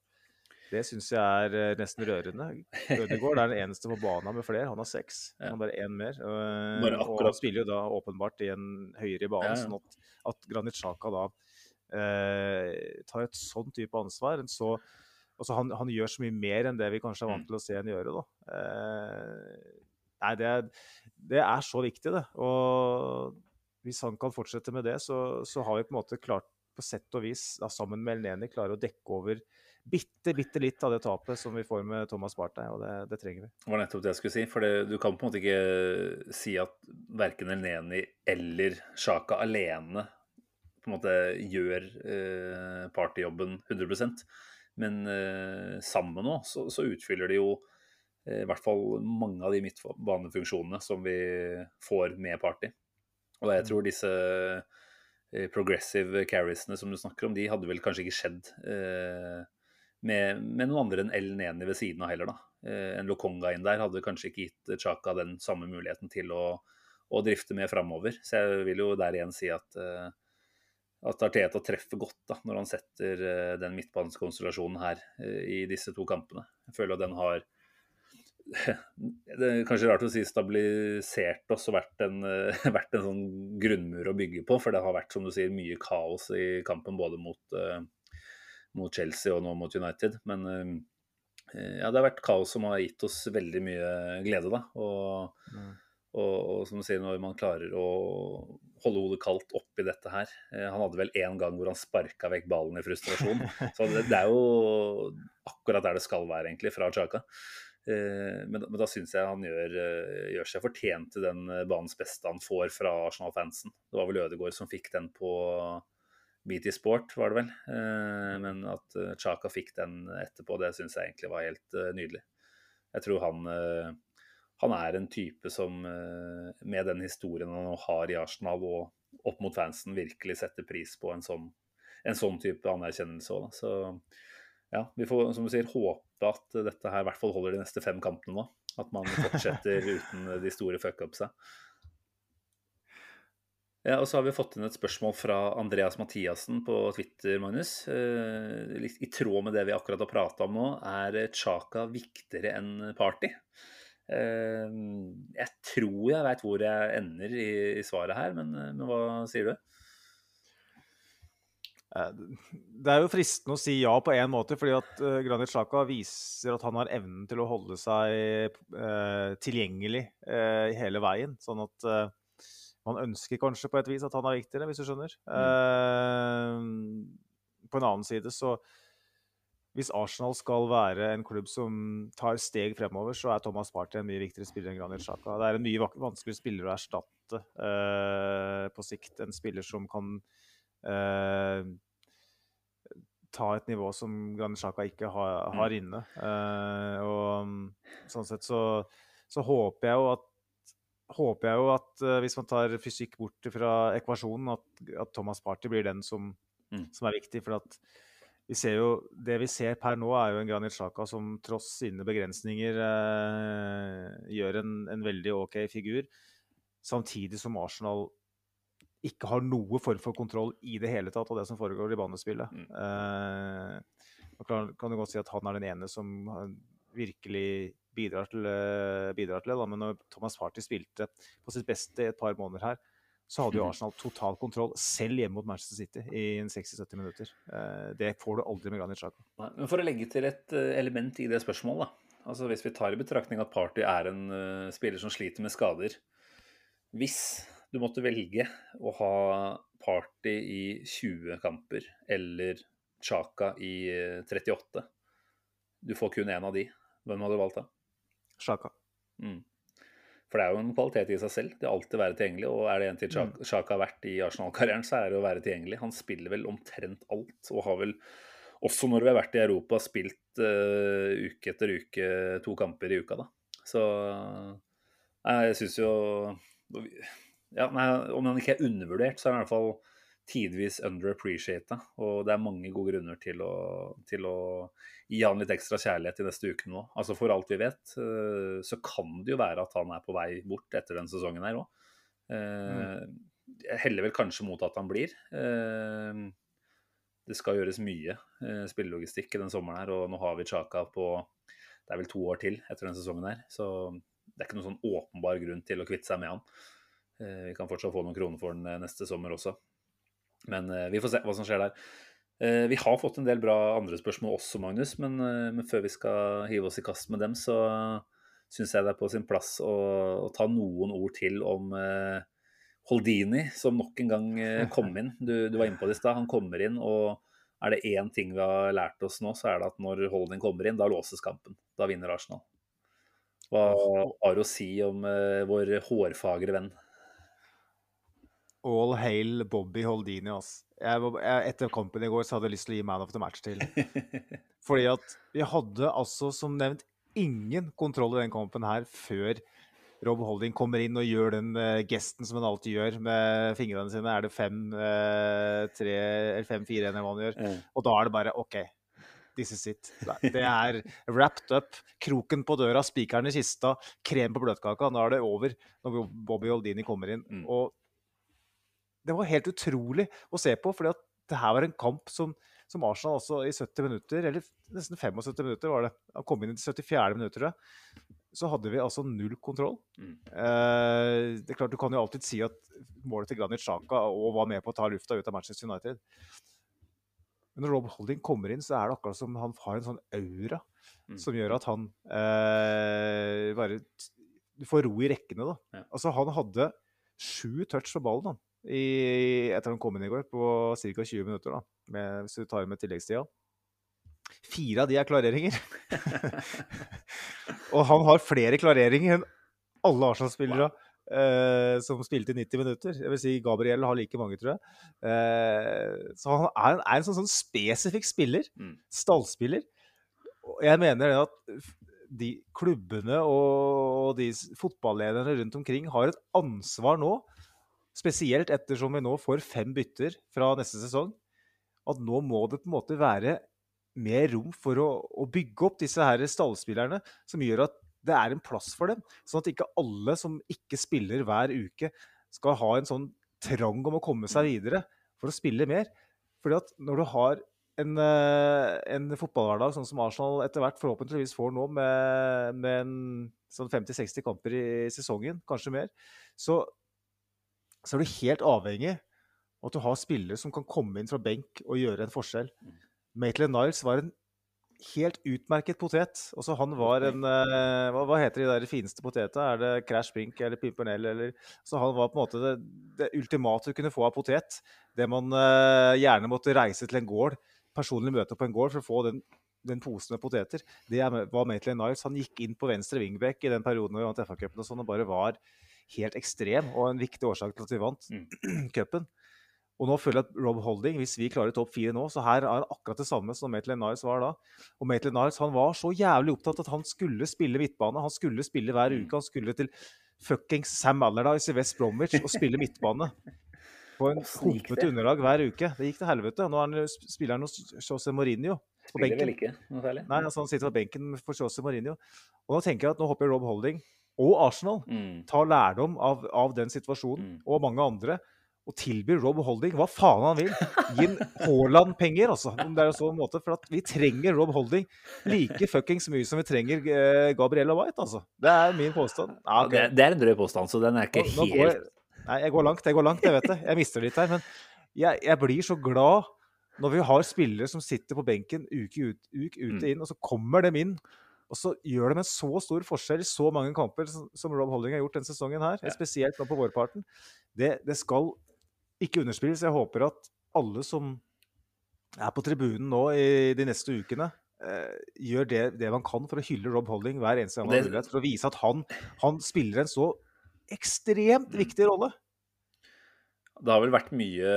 Det syns jeg er eh, nesten rørende. Ødegaard er den eneste på banen med flere. Han har seks. (laughs) Han har bare én mer. Eh, bare og han spiller jo da åpenbart i en høyere bane, ja, ja. sånn at, at Granit Sjaka da eh, tar et sånn type ansvar. Så, altså han, han, gjør så mye mer enn det vi kanskje er vant mm. til å se han gjøre. da. Eh, nei, det det er, så viktig, det. Og hvis han kan fortsette med det, så, så har vi på en måte klart på sett og vis, da, sammen med Elneni, klare å dekke over bitte, bitte litt av det tapet som vi får med Thomas Partey, og det, det, trenger vi. Det var nettopp det jeg skulle si. For det, du kan på en måte ikke si at verken Elneni eller Sjaka alene på en måte gjør eh, partyjobben 100% Men eh, sammen nå så, så, utfyller de jo eh, i hvert fall mange av de midtbanefunksjonene som vi får med Party. Og jeg tror mm. disse eh, progressive carriesene som du snakker om, de hadde vel kanskje ikke skjedd eh, med, med, noen andre enn El Neni ved siden av heller, da. Eh, en Lokonga inn der hadde kanskje ikke gitt Chaka den samme muligheten til å, å drifte med framover. Så jeg vil jo der igjen si at, eh, at Arteta treffer godt da, når han setter uh, den midtbanekonstellasjonen her i disse to kampene. Jeg føler at den har det er kanskje rart å si stabilisert oss og vært en, (laughs) vært en sånn grunnmur å bygge på. For det har vært som du sier, mye kaos i kampen både mot mot Chelsea og nå mot United. Men eh, ja, det har vært kaos som har gitt oss veldig mye glede, da. Og, mm. og, og som du sier, når man klarer å holde hodet kaldt oppi dette her eh, Han hadde vel én gang hvor han sparka vekk ballen i frustrasjon. (laughs) Så det, det, er jo akkurat der det skal være, egentlig, fra Chaka. Eh, men, men, da syns jeg han gjør, gjør, seg fortjent til den banens beste han får fra Arsenal-fansen. Det var vel Ødegaard som fikk den på BT Sport, var det vel. Eh, men at eh, Chaka fikk den etterpå, det syns jeg egentlig var helt eh, nydelig. Jeg tror han, han er en type som med den historien han har i Arsenal og opp mot fansen, virkelig setter pris på en sånn, en sånn type anerkjennelse òg. Så ja, vi får som du sier, håpe at dette her i hvert fall holder de neste fem kampene nå. At man fortsetter (laughs) uten de store fuckupsa. Ja, og så har vi fått inn et spørsmål fra Andreas Mathiassen på Twitter, Magnus. Eh, I tråd med det vi akkurat har prata om nå, er Chaka viktigere enn Party? Eh, jeg tror jeg veit hvor jeg ender i, i svaret her, men, men, hva sier du? Eh, det er jo fristende å si ja på én måte, fordi at Granit Xhaka viser at han har evnen til å holde seg tilgjengelig hele veien. Sånn at man ønsker kanskje på et vis at han er viktigere, hvis du skjønner. Mm. På en annen side så Hvis Arsenal skal være en klubb som tar steg fremover, så er Thomas Party en mye viktigere spiller enn Granit Xhaka. Det er en mye vanskeligere spiller å erstatte på sikt. En spiller som kan ta et nivå som Granit Xhaka ikke har, har mm. inne. og sånn sett så, så håper jeg jo at håper jeg jo at uh, hvis man tar fysikk bort fra ekvasjonen, at, at Thomas Party blir den som, mm. som, er viktig. For at vi ser jo, det vi ser per nå, er jo en Granit Xhaka som tross sine begrensninger uh, gjør en, en, veldig OK figur. Samtidig som Arsenal ikke har noe form for kontroll i det hele tatt av det som foregår i banespillet. Mm. Uh, kan, kan du godt si at han er den ene som virkelig bidrar til, eh, bidrar til det. Da. Men når Thomas Party spilte på sitt beste i et par måneder her, så hadde jo mhm. Arsenal total kontroll, selv hjemme mot Manchester City i 60-70 minutter. Eh, det får du aldri med Granit Xhaka. Men for å legge til et eh, element i det spørsmålet, da. Altså Hvis vi tar i betraktning at Party er en uh, spiller som sliter med skader Hvis du måtte velge å ha Party i 20 kamper eller Chaka i 38 Du får kun én av de. Hvem hadde du valgt da? Chaka. Mm. For det er jo en kvalitet i seg selv. Det er alltid å være tilgjengelig. Og er det en til Chaka har vært i Arsenal-karrieren, så er det å være tilgjengelig. Han spiller vel omtrent alt, og har vel også når vi har vært i Europa, spilt uh, uke etter uke to kamper i uka, da. Så uh, jeg syns jo ja, nei, Om han ikke er undervurdert, så er han i hvert fall tidvis underappreciata. Og det er mange gode grunner til å, til å gi han litt ekstra kjærlighet i neste uke nå. Altså For alt vi vet, uh, så kan det jo være at han er på vei bort etter den sesongen her òg. Mm. Jeg heller vel kanskje mot at han blir. Uh, det skal gjøres mye eh, spillelogistikk i den sommeren her, og nå har vi Chaka på det er vel to år til etter den sesongen her. Så det er ikke noen sånn åpenbar grunn til å kvitte seg med han. Eh, vi kan fortsatt få noen kroner for den eh, neste sommer også. Men eh, vi får se hva som skjer der. Vi har fått en del bra andre spørsmål også, Magnus, men, men før vi skal hive oss i kast med dem, så syns jeg det er på sin plass å, å ta noen ord til om Holdini, som nok en gang kom inn. Du, du var inne på det i stad. Han kommer inn, og er det én ting vi har lært oss nå, så er det at når Holding kommer inn, da låses kampen. Da vinner Arsenal. Hva har du å si om uh, vår hårfagre venn? All hail Bobby Holdini, ass. Jeg, jeg, etter kampen i går så hadde jeg lyst til å gi man of the match til. (laughs) Fordi at vi hadde altså, som nevnt, ingen kontroll i den kampen her før Rob Holding kommer inn og gjør den uh, gesten som han alltid gjør med fingrene sine. Er det fem, uh, tre, eller fem-fire eller hva han gjør? Mm. Og da er det bare OK. This is it. Det er wrapped up. Kroken på døra, spikeren i kista, krem på bløtkaka. Nå er det over når Bobby Holdini kommer inn. Mm. Og det var helt utrolig å se på, For det her var en kamp som, som Arsenal også i 70 minutter, eller nesten 75 minutter var det, han kom inn i 74. minutter, så hadde vi altså null kontroll. Mm. Eh, det er klart Du kan jo alltid si at målet til Granit Xhaka og var med på å ta lufta ut av Manchester United. Men når Rob Holding kommer inn, så er det akkurat som han har en sånn aura mm. som gjør at han eh, bare Du får ro i rekkene, da. Ja. Altså, han hadde sju touch på ballen han, i, etter han kom inn i går, på ca. 20 minutter, da, med, hvis du tar med tilleggstida. Fire av de er klareringer. (laughs) og han har flere klareringer enn alle Arsenal-spillere wow. eh, som spilte i 90 minutter. Jeg vil si Gabriel har like mange, tror jeg. Eh, så han er, er en sånn, sånn, spesifikk spiller. Mm. Stallspiller. Og jeg mener at de klubbene og de fotballederne rundt omkring har et ansvar nå, spesielt ettersom vi nå får fem bytter fra neste sesong, at nå må det på en måte være mer rom for å, å, bygge opp disse her stallspillerne, som gjør at det er en plass for dem. Sånn at ikke alle som ikke spiller hver uke, skal ha en sånn trang om å komme seg videre for å spille mer. Fordi at når du har en, eh, en fotballhverdag sånn som Arsenal etter hvert forhåpentligvis får nå, med, med en, sånn 50-60 kamper i sesongen, kanskje mer, så, så er du helt avhengig av at du har spillere som kan komme inn fra benk og gjøre en forskjell. Mm. Maitland Niles var en helt utmerket potet. Også han var en uh, hva, hva, heter de der fineste potetene? Er det Crash Pink eller Pimpernell? Eller, så han var på en måte det, det ultimate du kunne få av potet. Det man uh, gjerne måtte reise til en gård, personlig møte på en gård for å få den, den posen med poteter. Det var Maitland Niles. Han gikk inn på venstre wingback i den perioden vi vant FA-cupen og sånn, og bare var helt ekstrem, og en viktig årsak til at vi vant mm. (clears throat) cupen. Og nå føler jeg at Rob Holding, hvis vi klarer topp fire nå, så her er akkurat det samme som Maitland Niles var da. Og Maitland Niles han var så jævlig opptatt at han skulle spille midtbane. Han skulle spille hver mm. uke. Han skulle til fuckings Sam Allardyce i West Bromwich og spille midtbane. På en (laughs) humpete underlag hver uke. Det gikk til helvete. Nå er han, spiller han hos José Mourinho på benken. Nei, altså han sitter på benken for José Mourinho. Og nå tenker jeg at nå hopper Rob Holding og Arsenal mm. tar lærdom av, av den situasjonen, mm. og mange andre og tilbyr Rob Holding hva faen han vil. Gi en Haaland-penger, altså. Om det er en sånn måte. For at vi trenger Rob Holding like fuckings mye som vi trenger eh, Gabriella White, altså. Det er min påstand. Ja, det, det, er en drøy påstand, så den er ikke nå, nå helt jeg, Nei, jeg går langt, jeg går langt, jeg vet det. Jeg mister litt her. Men jeg, jeg blir så glad når vi har spillere som sitter på benken uke ut, uke ut og inn, og så kommer dem inn Og så gjør de en så stor forskjell i så mange kamper som, Rob Holding har gjort denne sesongen her, Ja. spesielt nå på vårparten. Det, det skal ikke underspilles. Jeg håper at alle som er på tribunen nå i de neste ukene, eh, gjør det, det man kan for å hylle Rob Holding hver eneste gang man har mulighet, for å vise at han, han spiller en så ekstremt viktig rolle. Det har vel vært mye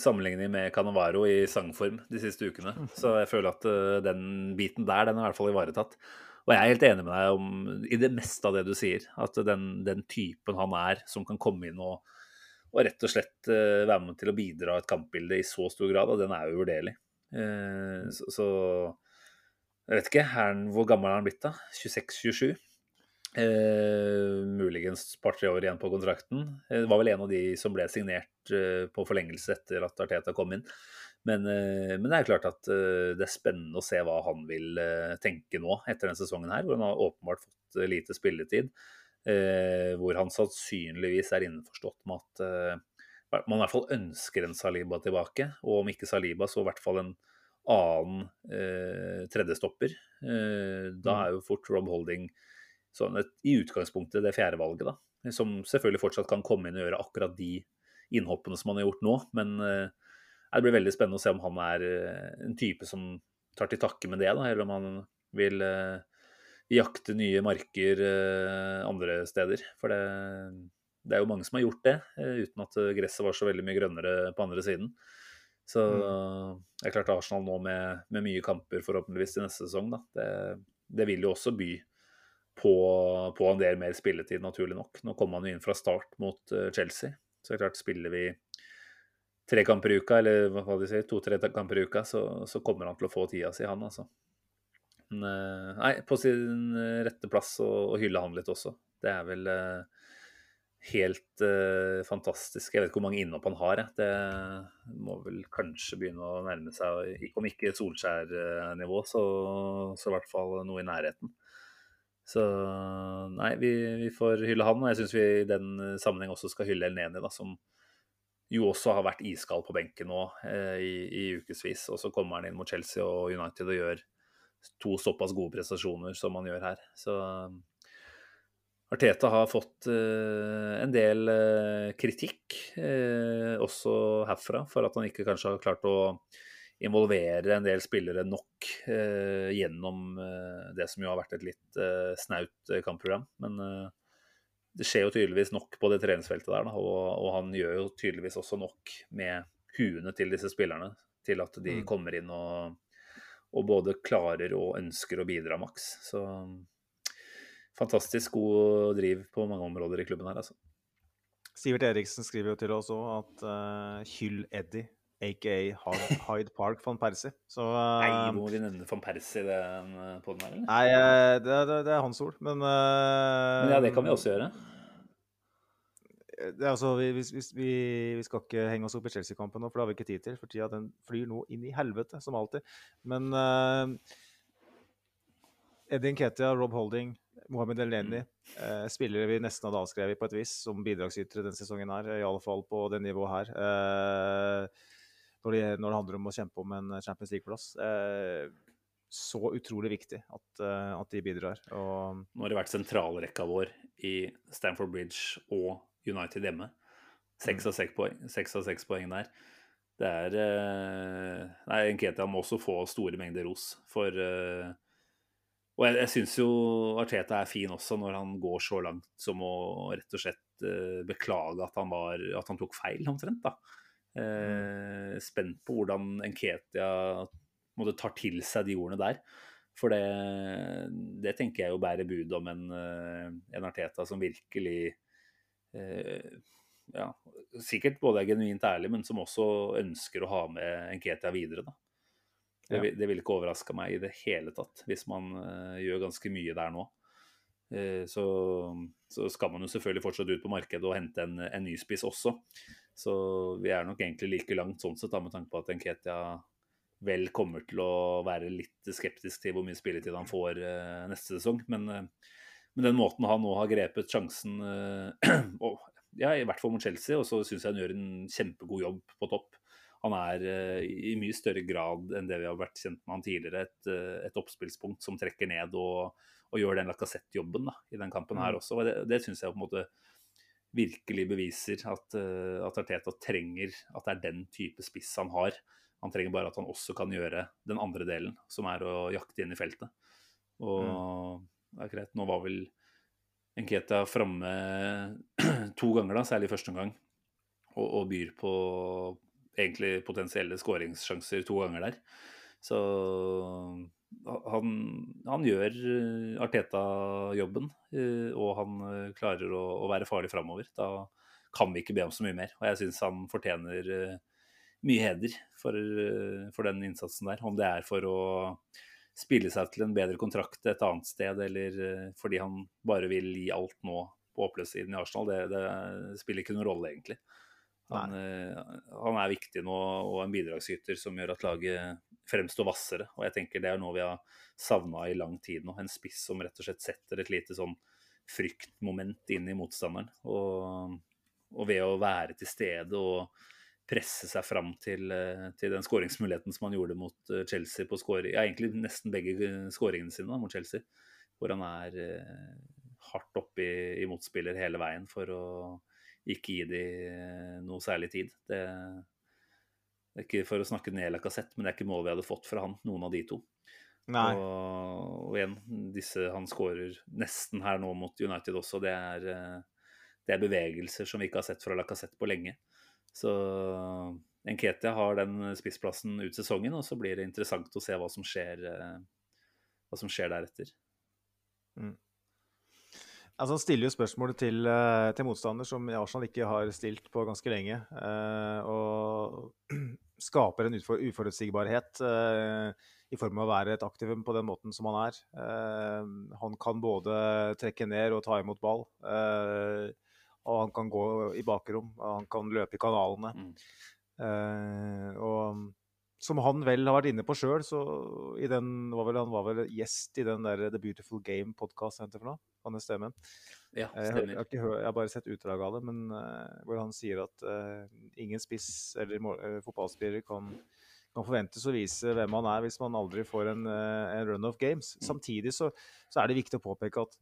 sammenligning med Canavaro i sangform de siste ukene. Så jeg føler at eh, den biten der, den er i hvert fall ivaretatt. Og jeg er helt enig med deg om, i det meste av det du sier. At den, den typen han er, som kan komme inn og, og rett og slett eh, være med til å bidra et kampbilde i så stor grad, og den er jo uvurderlig. Eh, så, så jeg vet ikke, er han, hvor gammel er han blitt da? 26-27? Eh, muligens par-tre år igjen på kontrakten. Eh, Det var vel en av de som ble signert eh, på forlengelse etter at Arteta kom inn. Men, eh, men det er klart at eh, det er spennende å se hva han vil eh, tenke nå etter denne sesongen her, hvor han har åpenbart fått eh, lite spilletid. Eh, hvor han sannsynligvis er innforstått med at eh, man i hvert fall ønsker en Saliba tilbake. Og om ikke Saliba, så i hvert fall en annen eh, tredjestopper. Eh, da er jo fort Rob Holding sånn et, i utgangspunktet det fjerde valget, da. Som selvfølgelig fortsatt kan komme inn og gjøre akkurat de innhoppene som han har gjort nå. Men eh, det blir veldig spennende å se om han er eh, en type som tar til takke med det, da, eller om han vil eh, jakte nye marker andre steder. For det, det er jo mange som har gjort det, uten at gresset var så veldig mye grønnere på andre siden. Så det er klart Arsenal nå med, med mye kamper forhåpentligvis i neste sesong, da. Det, det vil jo også by på, på en del mer spilletid, naturlig nok. Nå kommer han jo inn fra start mot eh, Chelsea. Så klart, spiller vi tre kamper i uka, eller hva de sier, to-tre kamper i uka, så, så kommer han til å få tida si, han altså. Men, eh, nei, på sin rette plass å, å hylle han litt også. Det er vel eh, helt uh, fantastisk. Jeg vet ikke hvor mange innhopp han har. Jeg. Det må vel kanskje begynne å nærme seg, om ikke Solskjær-nivå, så, så i hvert fall noe i nærheten. Så nei, vi, vi får hylle han. Og jeg syns vi i den sammenheng også skal hylle Elneni, da, som jo også har vært iskald på benken nå eh, i, i ukevis. Og så kommer han inn mot Chelsea og United og gjør to såpass gode prestasjoner som han gjør her. Så Arteta har fått eh, en del eh, kritikk, eh, også herfra, for at han ikke kanskje har klart å involvere en del spillere nok eh, gjennom eh, det som jo har vært et litt eh, snaut eh, kampprogram. Men eh, det skjer jo tydeligvis nok på det treningsfeltet der, da, og, og han gjør jo tydeligvis også nok med huene til disse spillerne til at de Mm. kommer inn og, og både klarer og ønsker å bidra maks. Så fantastisk god driv på mange områder i klubben her, altså. Sivert Eriksen skriver jo til oss òg at uh, hyll Eddie, aka (laughs) Hyde, Park van Persie. Så Nei, eh, må vi nevne van Persie i den eh, her, eller? Nei, eh, det, det, det er hans ord, men Men ja, det kan vi også gjøre. Det er altså, vi, vi, vi, vi skal ikke henge oss opp i Chelsea-kampen nå, for det har vi ikke tid til. For tida den flyr nå inn i helvete, som alltid. Men uh, Eddie Nketia, Rob Holding, Mohammed Elneny uh, spillere vi nesten hadde avskrevet på et vis som bidragsytere denne sesongen her, i alle fall på det nivået her. Eh, når, det, når det handler om å kjempe om en Champions League-plass. Eh, så utrolig viktig at, eh, at de bidrar. Og Nå har det vært sentralrekka vår i Stamford Bridge og United hjemme. Seks av seks poeng, seks av seks poeng der. Det er eh, Nei, Nketia må også få store mengder ros for eh, Og jeg, jeg syns jo Arteta er fin også når han går så langt som å rett og slett beklage at han, var, at han tok feil, omtrent. da. Eh, spent på hvordan Enketia måtte tar til seg de ordene der. For det, det tenker jeg jo bærer bud om en, eh, en Arteta som virkelig eh, ja, sikkert både er genuint ærlig, men som også ønsker å ha med Enketia videre. da. Det, det ville ikke overraska meg i det hele tatt, hvis man eh, gjør ganske mye der nå. Eh, så, så skal man jo selvfølgelig fortsatt ut på markedet og hente en, en ny spiss også. Så vi er nok egentlig like langt sånn sett, da, med tanke på at Nketia vel kommer til å være litt skeptisk til hvor mye spilletid han får eh, neste sesong. Men, eh, men den måten han nå har grepet sjansen eh, (clears throat) og, ja, i hvert fall mot Chelsea, og så syns jeg han gjør en kjempegod jobb på topp. han er uh, i mye større grad enn det vi har vært kjent med han tidligere, et, uh, et oppspillspunkt som trekker ned og, og gjør den Lacassette-jobben i den kampen her mm. også. og Det, det syns jeg på en måte virkelig beviser at, uh, at Arteta trenger at det er den type spiss han har. Han trenger bare at han også kan gjøre den andre delen, som er å jakte inn i feltet. Og mm. det er greit, nå var vel Enketa framme (clears throat) to ganger, da, særlig første omgang, og, og, byr på egentlig potensielle skåringssjanser to ganger der. Så han, han gjør eh, Arteta-jobben, eh, og han eh, klarer å, å være farlig framover. Da kan vi ikke be om så mye mer. Og jeg syns han fortjener mye heder for, for, den innsatsen der. Om det er for å spille seg til en bedre kontrakt et annet sted, eller fordi han bare vil gi alt nå på oppløpssiden i Arsenal, det, det, spiller ikke noen rolle, egentlig. Han, han, er viktig nå og en bidragsyter som gjør at laget fremstår hvassere. Og jeg tenker det er noe vi har savna i lang tid nå. En spiss som rett og slett setter et lite sånn fryktmoment inn i motstanderen. Og, og ved å være til stede og presse seg fram til, eh, til den skåringsmuligheten som han gjorde mot eh, Chelsea på scoring, ja, egentlig nesten begge skåringene sine da, mot Chelsea, hvor han er eh, hardt oppe i, i, motspiller hele veien for å ikke gi dem noe særlig tid. Det, det er ikke for å snakke ned Lacassette, men det er ikke mål vi hadde fått fra han, noen av de to. Nei. Og, og igjen, disse han skårer nesten her nå mot United også. Det er, eh, det er bevegelser som vi ikke har sett fra Lacassette på lenge. Så Nketia har den spissplassen ut sesongen, og så blir det interessant å se hva som skjer, eh, hva som skjer deretter. Mm. Altså, han stiller jo spørsmål til, eh, til, motstander som Arsenal ikke har stilt på ganske lenge. Eh, og (clears throat) skaper en uforutsigbarhet eh, i form av å være et aktivum på den måten som han er. Eh, han kan både trekke ned og ta imot ball. Eh, og han kan gå i bakrom, og han kan løpe i kanalene. Mm. Eh, og som han vel har vært inne på sjøl, så i den, var vel, han var vel gjest i den der The Beautiful Game-podkast, han er stemme. Ja, stemmer. jeg, har, jeg, jeg, har bare sett utdrag av det, men uh, hvor han sier at uh, ingen spiss eller uh, fotballspiller kan, kan, forventes å vise hvem han er hvis man aldri får en, en run of games. Mm. Samtidig så, så, er det viktig å påpeke at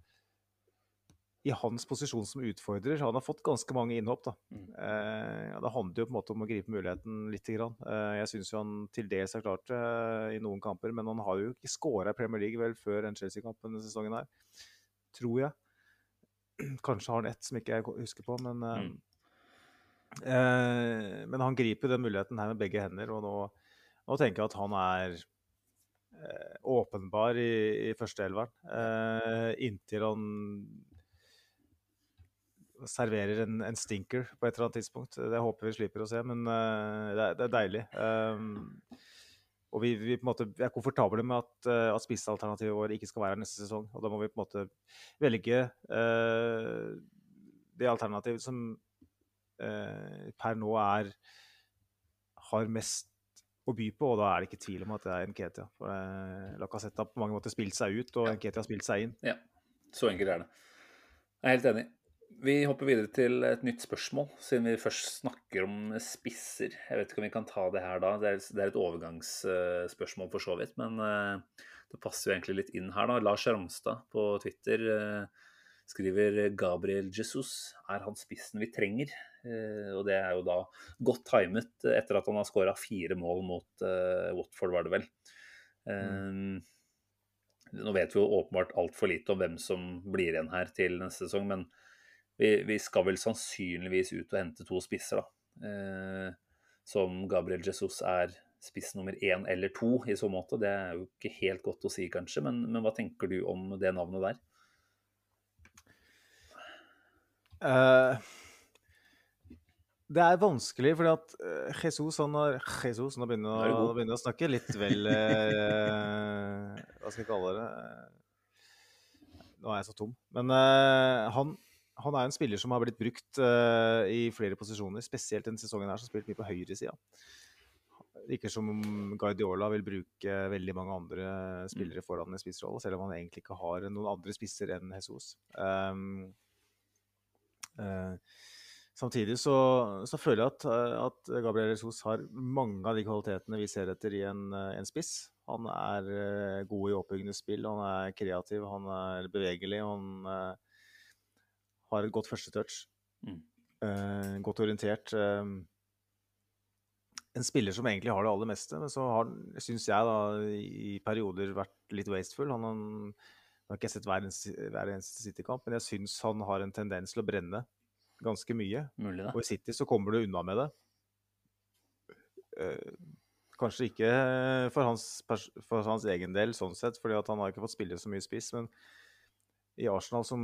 i hans posisjon som utfordrer. Han har fått ganske mange innhopp. da. Mm. Eh, ja, det handler jo på en måte om å gripe muligheten litt. Grann. Eh, jeg syns han til dels har klart det eh, i noen kamper, men han har jo ikke skåra i Premier League vel før en Chelsea-kamp denne sesongen her. Tror jeg. (clears throat) Kanskje har han ett som ikke jeg husker på, men eh, mm. Eh, men han griper den muligheten her med begge hender, og nå, nå tenker jeg at han er eh, åpenbar i, i førsteelveren. inntil han serverer en, en, stinker på et eller annet tidspunkt. Det håper vi slipper å se, men uh, det, er, det, er, deilig. Um, og vi, vi, på en måte er komfortable med at, uh, at spissalternativet vårt ikke skal være her neste sesong. Og da må vi på en måte velge uh, det alternativet som per nå er har mest å by på, og da er det ikke tvil om at det er Nketia. For uh, Lacassette har på mange måter spilt seg ut, og. Nketia har spilt seg inn. Ja, så enkelt er det. Jeg er helt enig. Vi hopper videre til et nytt spørsmål, siden vi først snakker om spisser. Jeg vet ikke om vi kan ta det her da. Det er, et overgangsspørsmål for så vidt, men eh, det passer jo egentlig litt inn her. da. Lars Ramstad på Twitter eh, skriver Gabriel Jesus er han spissen vi trenger. Eh, og det er jo da godt timet etter at han har skåra fire mål mot Watford, var det vel. Mm. Nå vet vi jo åpenbart altfor lite om hvem som blir igjen her til neste sesong, men vi, vi, skal vel sannsynligvis ut og hente to spisser, da. Eh, som Gabriel Jesus er spiss nummer én eller to i så måte. Det er jo ikke helt godt å si, kanskje, men, men hva tenker du om det navnet der? Uh, det er vanskelig, fordi at uh, Jesus, han har, Jesus nå begynner, å, nå begynner å snakke litt vel uh, Hva skal jeg kalle det? Nå er jeg så tom. Men han han er en spiller som har blitt brukt uh, i flere posisjoner, spesielt denne sesongen her, som spilt mye på høyresida. Ikke som Guardiola vil bruke veldig mange andre spillere foran i spissrolle, selv om han egentlig ikke har noen andre spisser enn Jesus. Um, uh, Samtidig så, så føler jeg at, at Gabriel Jesus har mange av de kvalitetene vi ser etter i en, en spiss. Han er uh, god i oppbyggende spill, han er kreativ, han er bevegelig. Han uh, har et godt førstetouch. Mm. Uh, godt orientert. en spiller som egentlig har det aller meste, men så har han, syns jeg, da, i perioder vært litt wasteful. Han, han, jeg har ikke sett hver hver eneste City-kamp, men jeg syns han har en tendens til å brenne ganske mye. Mulig, og i City så kommer du unna med det. Kanskje ikke for hans, for hans, egen del, sånn sett, fordi han har ikke fått spille så mye spiss. Men i Arsenal, som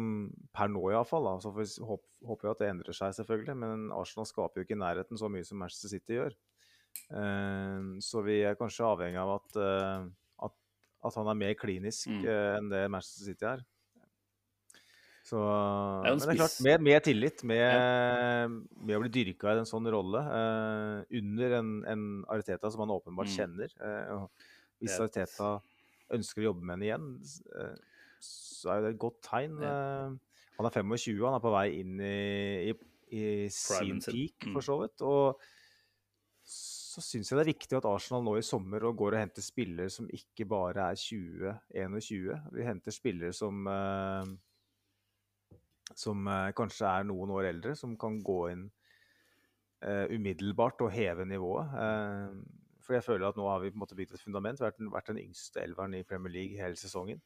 per nå iallfall, så får vi håper vi at det endrer seg, selvfølgelig. Men Arsenal skaper jo ikke i nærheten så mye som Manchester City gjør. Uh, så vi er kanskje avhengig av at, uh, at, at han er mer klinisk uh, enn det Manchester City er. Så, det men det er klart, med, med tillit, med, ja. med, å bli dyrka i en sånn rolle under en, en, Ariteta som han åpenbart mm. kjenner Hvis Ariteta ønsker å jobbe med henne igjen, så er det et godt tegn. han er 25, han er på vei inn i, i, i sin peak, for mm. så vidt. Og så syns jeg det er viktig at Arsenal nå i sommer går og henter spillere som ikke bare er 20-21. Vi henter spillere som som eh, kanskje er noen år eldre, som kan gå inn uh, umiddelbart og heve nivået. Uh, for jeg føler at nå har vi på en måte bygd et fundament. Vært den, vært den yngste elveren i Premier League hele sesongen.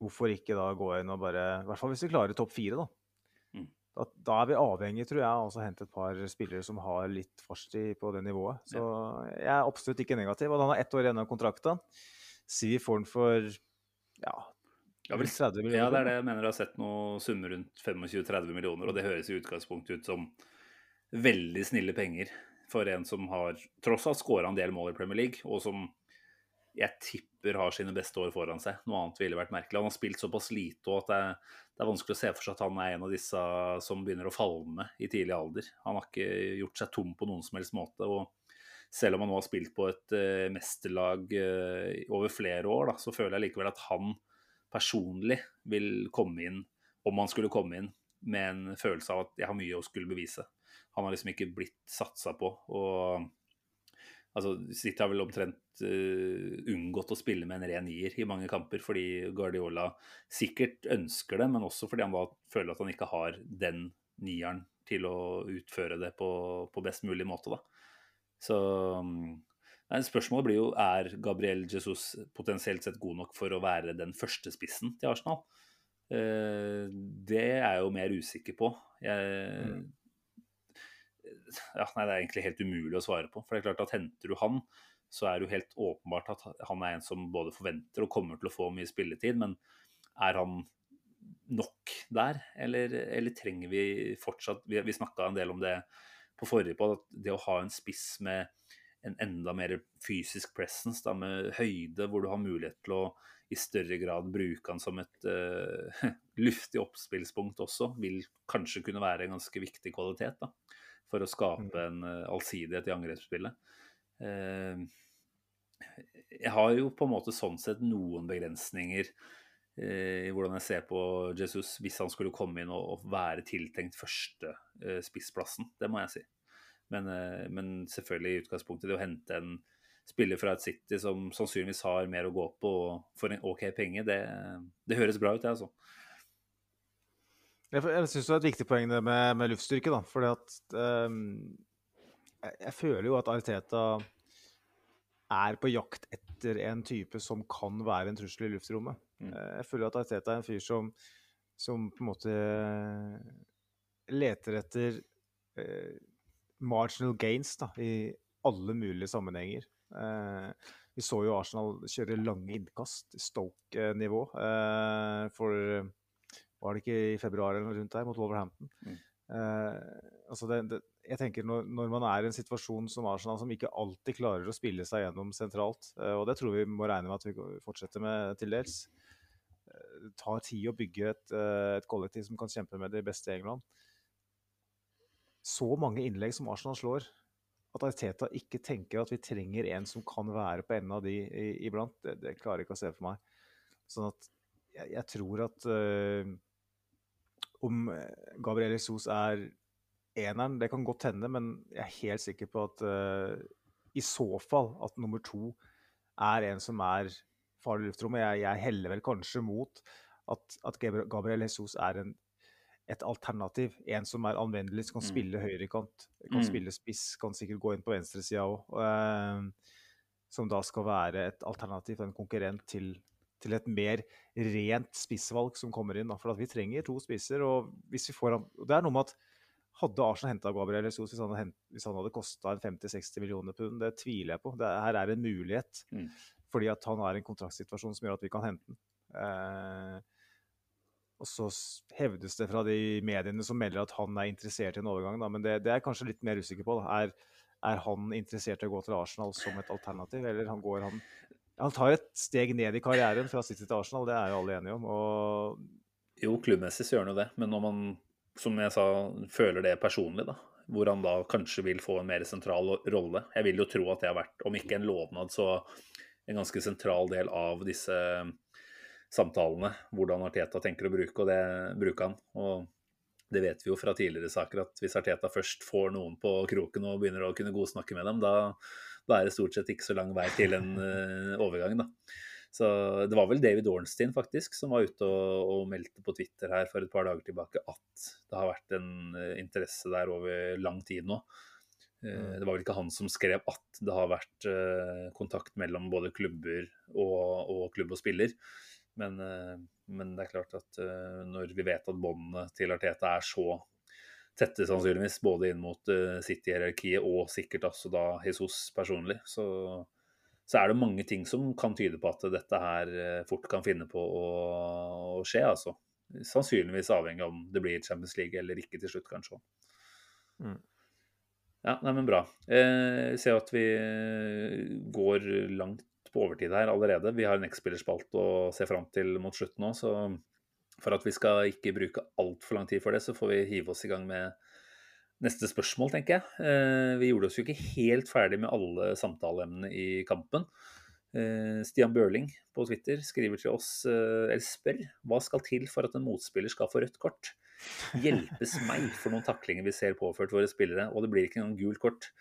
Hvorfor ikke da gå inn og bare I hvert fall hvis vi klarer topp fire, da. Mm. Da, da, er vi avhengig, tror jeg, av å hente et par spillere som har litt fartstid på det nivået. Så jeg er absolutt ikke negativ. Og han har ett år igjen av kontrakten. Si vi får den for ja, ja, vel, 30 millioner. Ja, det er det jeg mener. Jeg har sett noe summer rundt 25-30 millioner, og det høres i utgangspunktet ut som veldig snille penger for en som har tross alt skåra en del mål i Premier League, og som jeg tipper har sine beste år foran seg. Noe annet ville vært merkelig. Han har spilt såpass lite at det, det, er vanskelig å se for seg at han er en av disse som begynner å falme i tidlig alder. Han har ikke gjort seg tom på noen som helst måte. og selv om han nå har spilt på et uh, mesterlag uh, over flere år, da, så føler jeg likevel at han personlig vil komme inn, om han skulle komme inn, med en følelse av at jeg har mye å skulle bevise. Han har liksom ikke blitt satsa på. og altså, City har vel omtrent uh, unngått å spille med en ren nier i mange kamper, fordi Guardiola sikkert ønsker det, men også fordi han da føler at han ikke har den nieren til å utføre det på, på best mulig måte. da. Så Nei, spørsmålet blir jo er Gabriel Jesus potensielt sett god nok for å være den første spissen til Arsenal. Uh, det er jeg jo mer usikker på. Jeg, mm. Ja, nei, det er egentlig helt umulig å svare på. For det er klart at henter du han, så er det jo helt åpenbart at han er en som både forventer og kommer til å få mye spilletid. Men er han nok der, eller, eller trenger vi fortsatt Vi, vi snakka en del om det på forrige på, at det å ha en spiss med en enda mer fysisk presence, da, med høyde, hvor du har mulighet til å i større grad bruke han som et uh, (laughs) luftig oppspillspunkt også, vil kanskje kunne være en ganske viktig kvalitet da, for å skape mm. en uh, allsidighet i angrepsspillet. Uh, jeg har jo på en måte sånn sett noen begrensninger i hvordan jeg ser på Jesus hvis han skulle komme inn og, være tiltenkt første spissplassen. Det må jeg si. Men, eh, men, selvfølgelig i utgangspunktet det å hente en spiller fra et City som sannsynligvis har mer å gå på og for en OK penge, det, det høres bra ut, det, altså. Jeg, jeg syns det er et viktig poeng det med, med luftstyrke, da. For um, jeg, jeg, føler jo at Ariteta er på jakt etter en type som kan være en trussel i luftrommet. Mm. Eh, jeg føler at Ariteta er en fyr som, som på en måte leter etter uh, marginal gains da, i alle mulige sammenhenger. Uh, vi så jo Arsenal kjøre lange innkast, Stoke-nivå, uh, for Var det ikke i februar eller noe rundt der, mot Wolverhampton? Mm. Eh, altså det, det, jeg tenker når, når, man er i en situasjon som Arsenal, som ikke alltid klarer å spille seg gjennom sentralt, eh, og det tror vi må regne med at vi fortsetter med til dels eh, Det tar tid å bygge et, eh, et kollektiv som kan kjempe med de beste i England så mange innlegg som Arsenal slår, at Arteta ikke tenker at vi trenger en som kan være på enden av de iblant, det, det klarer jeg ikke å se for meg. Sånn at jeg, jeg tror at uh, om eh, Gabriel Jesus er eneren, det kan godt hende, men jeg er helt sikker på at uh, i så fall at nummer to er en som er farlig i luftrommet. Jeg, jeg heller vel kanskje mot at, at Gabriel Jesus er en, et alternativ. En som er anvendelig, som kan mm. spille høyrekant, kan mm. spille spiss, kan sikkert gå inn på venstresida òg. Uh, som da skal være et alternativ, en konkurrent til til et mer rent spissvalg som kommer inn. For vi trenger to spisser. og hvis vi får Det er noe med at hadde Arsenal henta Gabriel Jesus hvis han hadde, hadde kosta 50-60 millioner pund, det tviler jeg på. Det, her er en mulighet. Mm. Fordi at han har en kontraktsituasjon som gjør at vi kan hente den. Eh, og så hevdes det fra de mediene som melder at han er interessert i en overgang, da, men det, det, er jeg kanskje litt mer usikker på. Er, er, han interessert i å gå til Arsenal som et alternativ, eller han går han han tar et steg ned i karrieren fra City til Arsenal, det er jo alle enige om. Og... Jo, klubbmessig så gjør han jo det, men når man, som jeg sa, føler det personlig, da, hvor han da kanskje vil få en mer sentral rolle Jeg vil jo tro at det har vært, om ikke en lovnad, så en ganske sentral del av disse samtalene. Hvordan Arteta tenker å bruke, og det bruker han. Og det vet vi jo fra tidligere saker, at hvis Arteta først får noen på kroken og begynner å kunne godsnakke med dem, da da er det stort sett ikke så lang vei til en uh, overgang, da. Så det var vel David Ornstein faktisk som var ute og, og, meldte på Twitter her for et par dager tilbake at det har vært en uh, interesse der over lang tid nå. Uh, det var vel ikke han som skrev at det har vært kontakt mellom både klubber og, og klubb og spiller. Men, men, det er klart at når vi vet at båndene til Arteta er så tette, sannsynligvis, både inn mot uh, City-hierarkiet og sikkert også da Jesus personlig. Så, så, er det mange ting som kan tyde på at dette her uh, fort kan finne på å, å, skje, altså. Sannsynligvis avhengig av om det blir Champions League eller ikke til slutt, kanskje. Mm. Ja, nei, men bra. Eh, ser at vi går langt på overtid her allerede. Vi har en X-spillerspalte å se fram til mot slutten nå, så for at vi skal ikke bruke altfor lang tid for det, så får vi hive oss i gang med neste spørsmål, tenker jeg. Eh, vi gjorde oss jo ikke helt ferdig med alle samtaleemnene i kampen. Eh, Stian Børling på Twitter skriver til oss, eh, eller spør, hva skal til for at en motspiller skal få rødt kort? Hjelpes meg for noen taklinger vi ser påført våre spillere, og det blir ikke noen gult kort.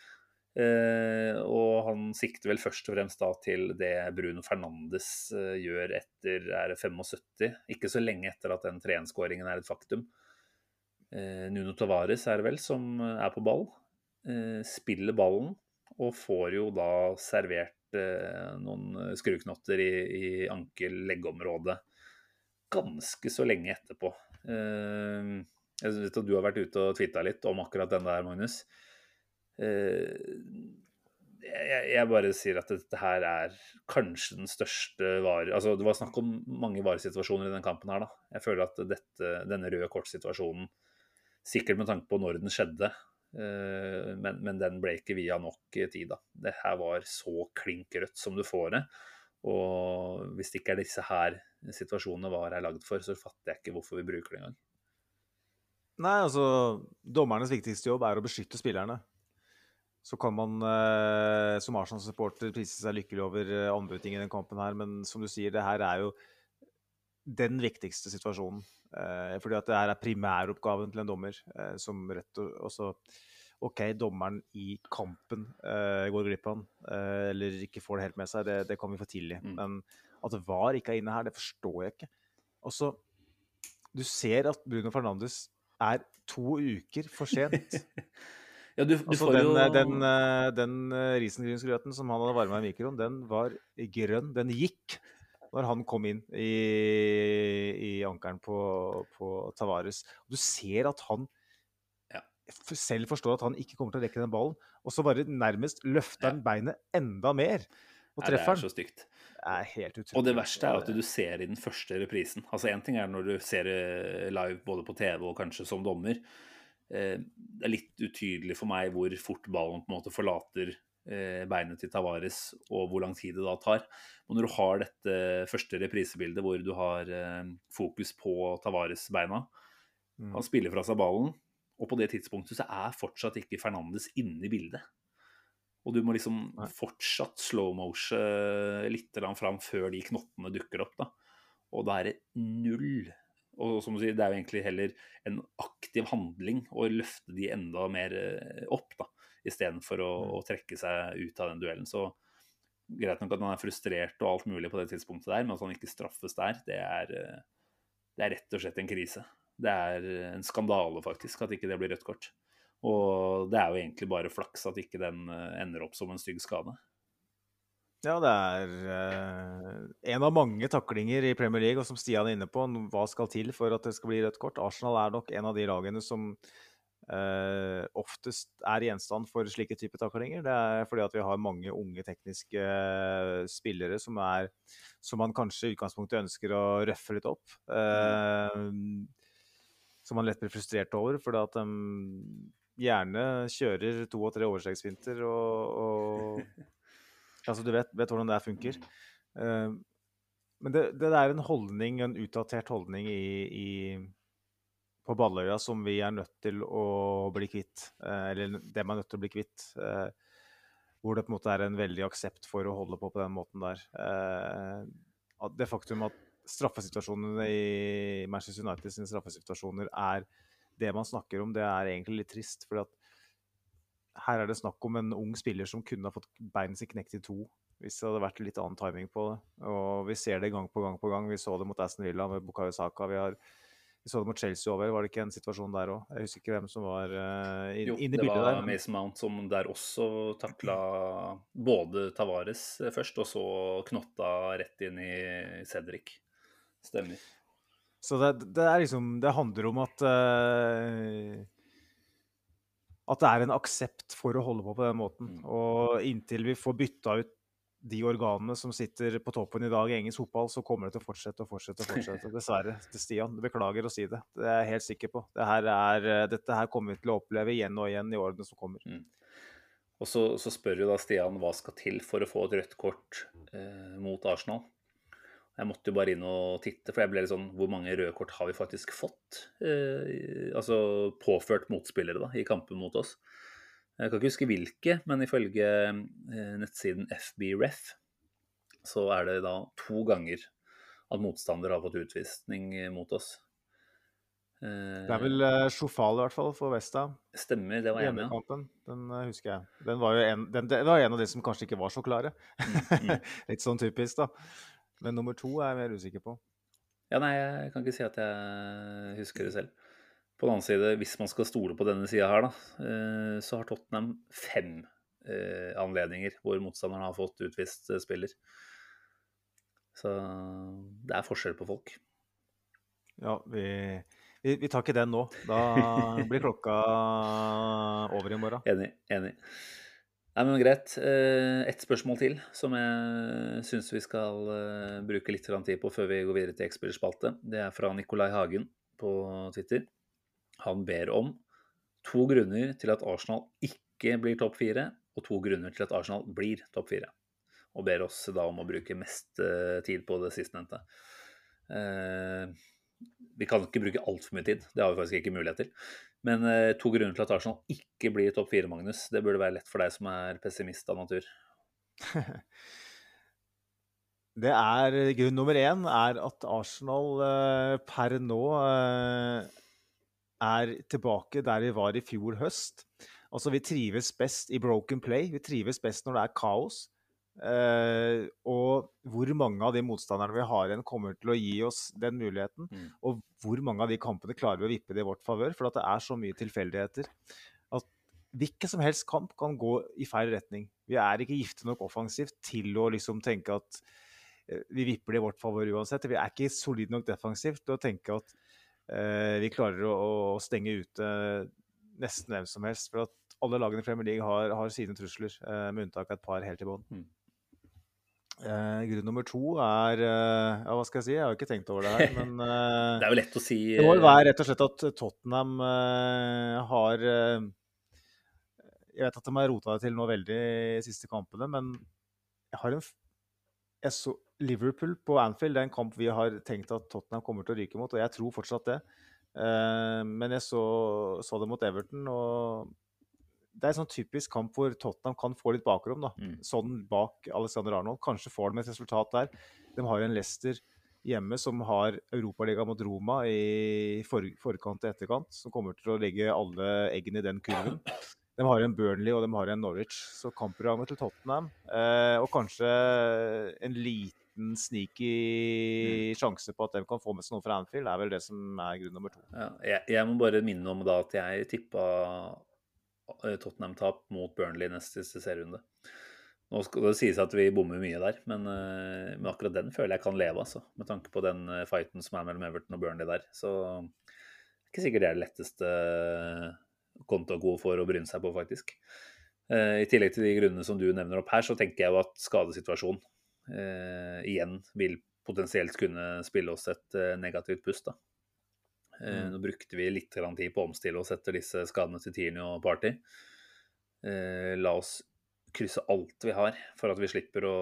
Uh, og han sikter vel først og fremst da til det Bruno Fernandes uh, gjør etter er 75, ikke så lenge etter at den 3-1-skåringen er et faktum. Uh, Nuno Tavares er det vel som er på ball. spiller ballen og får jo da servert noen skruknotter i, i ankel-leggeområdet ganske så lenge etterpå. jeg vet at du har vært ute og tvitra litt om akkurat den der, Magnus. Eh, jeg, bare sier at dette her er kanskje den største vare... Altså, det var snakk om mange varesituasjoner i den kampen her, da. Jeg føler at dette, denne røde kortsituasjonen, sikkert med tanke på når den skjedde, eh, men, men, den ble ikke via nok tid, da. Det her var så klink rødt som du får det. Og hvis det ikke er disse her situasjonene VAR er lagd for, så fatter jeg ikke hvorfor vi bruker det engang. Nei, altså Dommernes viktigste jobb er å beskytte spillerne. Så kan man eh, som Arsenal-supporter prise seg lykkelig over eh, andre i den kampen her, men som du sier, det her er jo den viktigste situasjonen. Eh, fordi at det her er primæroppgaven til en dommer, eh, som rett og også OK, dommeren i kampen eh, går glipp av den, eh, eller ikke får det helt med seg, det, det kan vi få tilgi. Mm. Men at VAR ikke er inne her, det forstår jeg ikke. Og så du ser at Bruno Fernandes er to uker for sent. (laughs) Ja, du, du altså, den, jo... Eh, den, eh, den, den eh, risengrynsgrøten som han hadde varma i mikroen, den var grønn. Den gikk når han kom inn i, i ankeren på, på, Tavares. Du ser at han ja. selv forstår at han ikke kommer til å rekke den ballen, og så bare nærmest løfter han beinet enda mer. Og treffer Det er så stygt. Det er helt utrolig. Og det verste er at du ser i den første reprisen. Altså Én ting er når du ser live både på TV og kanskje som dommer. Eh, det er litt utydelig for meg hvor fort ballen på en måte forlater eh, beinet til Tavares, og hvor lang tid det da tar. Og når du har dette første reprisebildet hvor du har eh, fokus på Tavares-beina mm. Han spiller fra seg ballen, og på det tidspunktet så er fortsatt ikke Fernandes inne i bildet. Og du må liksom fortsatt slow-motion litt fram før de knottene dukker opp. da. Og da er det null Og som du sier, det er jo egentlig heller en aktiv handling å løfte de enda mer eh, opp, da, istedenfor å, Mm. å trekke seg ut av den duellen. Så greit nok at han er frustrert og alt mulig på det tidspunktet der, men at han ikke straffes der, det er, eh, det er rett og slett en krise. Det er en skandale, faktisk, at ikke det blir rødt kort. Og det er jo egentlig bare flaks at ikke den eh, ender opp som en stygg skade. Ja, det er eh, en av mange taklinger i Premier League, og som Stian er inne på, hva skal til for at det skal bli rødt kort? Arsenal er nok en av de lagene som eh, oftest er gjenstand for slike typer taklinger. Det er fordi at vi har mange unge tekniske eh, spillere som, er, som man kanskje i utgangspunktet ønsker å røffe litt opp. Eh, som man lett blir frustrert over, fordi at de gjerne kjører to og tre overstreksfinter og, og Altså, du vet, vet hvordan det funker. Uh, men det, det er en holdning, en utdatert holdning i, i, på Balløya som vi er nødt til å bli kvitt. Uh, eller det man er nødt til å bli kvitt. Uh, hvor det på en måte er en veldig aksept for å holde på på den måten der. Det faktum at straffesituasjonene i Manchester United sine straffesituasjoner er det man snakker om, det er egentlig litt trist. fordi at her er det snakk om en ung spiller som kunne ha fått beinet sitt knekt i to hvis det hadde vært litt annen timing på det. Og vi ser det gang på gang på gang. Vi så det mot Aston Villa med Bukayo Saka. Vi, har, vi så det mot Chelsea over. Var det ikke en situasjon der òg? Jeg husker ikke hvem som var uh, Jo, inne i det var der. Mason Mount som der også takla både Tavares først, og så knotta rett inn i Cedric. Stemmer. Så det, det er liksom Det handler om at eh, At det er en aksept for å holde på på den måten. Mm. Og inntil vi får bytta ut de organene som sitter på toppen i dag i engelsk fotball, så kommer det til å fortsette og fortsette. og fortsette. (laughs) Dessverre. Til Stian. Beklager å si det. Det er jeg helt sikker på. Dette her er, eh, dette her kommer vi til å oppleve igjen og igjen i årene som kommer. Og så, så spør jo da Stian hva skal til for å få et rødt kort eh, mot Arsenal. Jeg måtte jo bare inn og titte, for jeg ble litt sånn Hvor mange røde kort har vi faktisk fått? Eh, altså påført motspillere da, i kampen mot oss. Jeg kan ikke huske hvilke, men ifølge eh, nettsiden FBref så er det da to ganger at motstander har fått utvisning eh, mot oss. Eh, Det er vel uh, Sjofal i hvert fall for Vesta. Stemmer, det var jeg med. ja. Den eh, husker jeg. Den var jo en, den, det var en av de som kanskje ikke var så klare. mm. (laughs) Litt sånn typisk, da. Men nummer to er jeg mer usikker på. Ja, nei, jeg kan ikke si at jeg husker det selv. På den annen side, hvis man skal stole på denne sida her, da, eh, så har Tottenham fem eh, anledninger hvor motstanderen har fått utvist eh, spiller. Så det er forskjell på folk. Ja, vi, vi, vi tar ikke den nå. Da blir klokka over i morgen. Enig. enig. Nei, men Greit. Eh, Ett spørsmål til som jeg syns vi skal eh, bruke litt tid på før vi går videre til X-spillerspalte. Det er fra Nicolai Hagen på Twitter. Han ber om to grunner til at Arsenal ikke blir topp fire, og to grunner til at Arsenal blir topp fire. Og ber oss da om å bruke mest eh, tid på det sistnevnte. Vi kan ikke bruke altfor mye tid, det har vi faktisk ikke mulighet til. Men eh, to grunner til at Arsenal ikke blir topp fire, Magnus. Det burde være lett for deg som er pessimist av natur. (laughs) Det er grunn nummer én er at Arsenal eh, per nå eh, er tilbake der vi var i fjor høst. Altså, vi trives best i broken play. Vi trives best når det er kaos. Eh, og hvor mange av de motstanderne vi har igjen, kommer til å gi oss den muligheten? Mm. Og hvor mange av de kampene klarer vi å vippe det i vårt favør? For at det er så mye tilfeldigheter. At hvilken som helst kamp kan gå i feil retning. Vi er ikke gifte nok offensivt til å liksom tenke at eh, vi vipper det i vårt favør uansett. Vi er ikke solide nok defensivt til å tenke at uh, vi klarer å, å stenge ute nesten hvem som helst. For at alle lagene i Premier League har, har sine trusler, uh, med unntak av et par helt i bånn. Mm. Eh, grunn nummer to er eh, Ja, hva skal jeg si? Jeg har jo ikke tenkt over det her, men (laughs) eh, Det er jo lett å si det må vel eh, være rett og slett at Tottenham eh, har eh, Jeg vet at de har rota det til nå veldig i siste kampene, men jeg har en jeg så Liverpool på Anfield det er en kamp vi har tenkt at Tottenham kommer til å ryke mot, og jeg tror fortsatt det. Eh, men jeg så, så det mot Everton, og det er en sånn typisk kamp hvor Tottenham kan få litt bakrom. da. Mm. Sånn bak Alexander Arnold. Kanskje får de et resultat der. De har en Leicester hjemme som har Europaliga mot Roma i for, forkant og etterkant, som kommer til å legge alle eggene i den kurven. De har en Burnley og de har en Norwich, så kampprogrammet til Tottenham eh, Og kanskje en liten sneaky sjanse på at de kan få med seg noe fra Anfield, er vel det som er grunn nummer to. Ja, jeg, jeg, må bare minne om da at jeg tippa Tottenham-tap mot Burnley neste serierunde. Nå skal det sies at vi bommer mye der, men, uh, men, akkurat den føler jeg kan leve, altså. Med tanke på den uh, fighten som er mellom Everton og Burnley der. Så det er ikke sikkert det er det letteste konto å gå for å bryne seg på, faktisk. I tillegg til de grunnene som du nevner opp her, så tenker jeg jo at skadesituasjonen igjen vil potensielt kunne spille oss et negativt pust. da. Mm. Nå brukte vi litt tid på å omstille oss etter disse skadene til Tierney og Party. La oss krysse alt vi har for at vi slipper å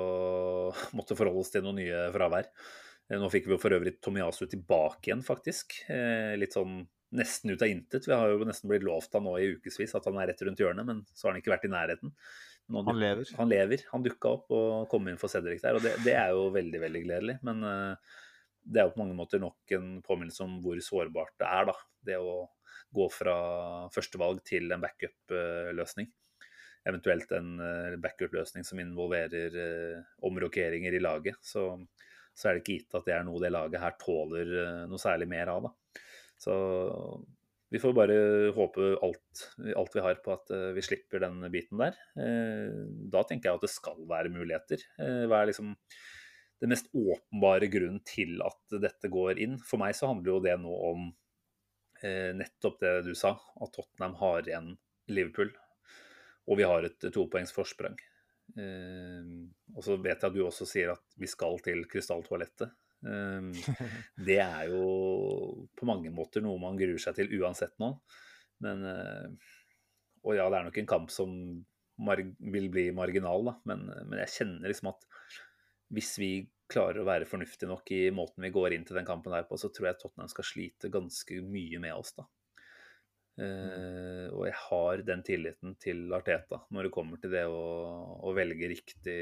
(laughs) måtte forholde oss til noen nye fravær. Eh, nå fikk vi jo for øvrig Tomiasu tilbake igjen, faktisk. Eh, litt sånn nesten ut av intet. Vi har jo nesten blitt lovt av nå i ukevis at han er rett rundt hjørnet, men så har han ikke vært i nærheten. Nå, han lever. Han lever. Han dukka opp og kom inn for Cedric der, og det, det er jo veldig, veldig gledelig. Men uh, det er jo på mange måter nok en påminnelse om hvor sårbart det er, da. Det å gå fra førstevalg til en backup-løsning. Eventuelt en eh, backup-løsning som involverer eh, omrokeringer i laget, så, så, er det ikke gitt at det er noe det laget her tåler eh, noe særlig mer av. Da. Så vi får bare håpe alt, alt vi har på at vi slipper den biten der. Da tenker jeg at det skal være muligheter. Hva er liksom den mest åpenbare grunnen til at dette går inn? For meg så handler jo det nå om nettopp det du sa, at Tottenham har igjen Liverpool og vi har et topoengs forsprang. Eh, og så vet jeg at du også sier at vi skal til krystalltoalettet. Eh, (laughs) det er jo på mange måter noe man gruer seg til uansett nå. Men uh, Og ja, det er nok en kamp som vil bli marginal, da. Men, men, jeg kjenner liksom at hvis vi klarer å være fornuftige nok i måten vi går inn til den kampen der på, så tror jeg Tottenham skal slite ganske mye med oss, da. Uh, og jeg har den tilliten til Arteta når det kommer til det å, å velge riktig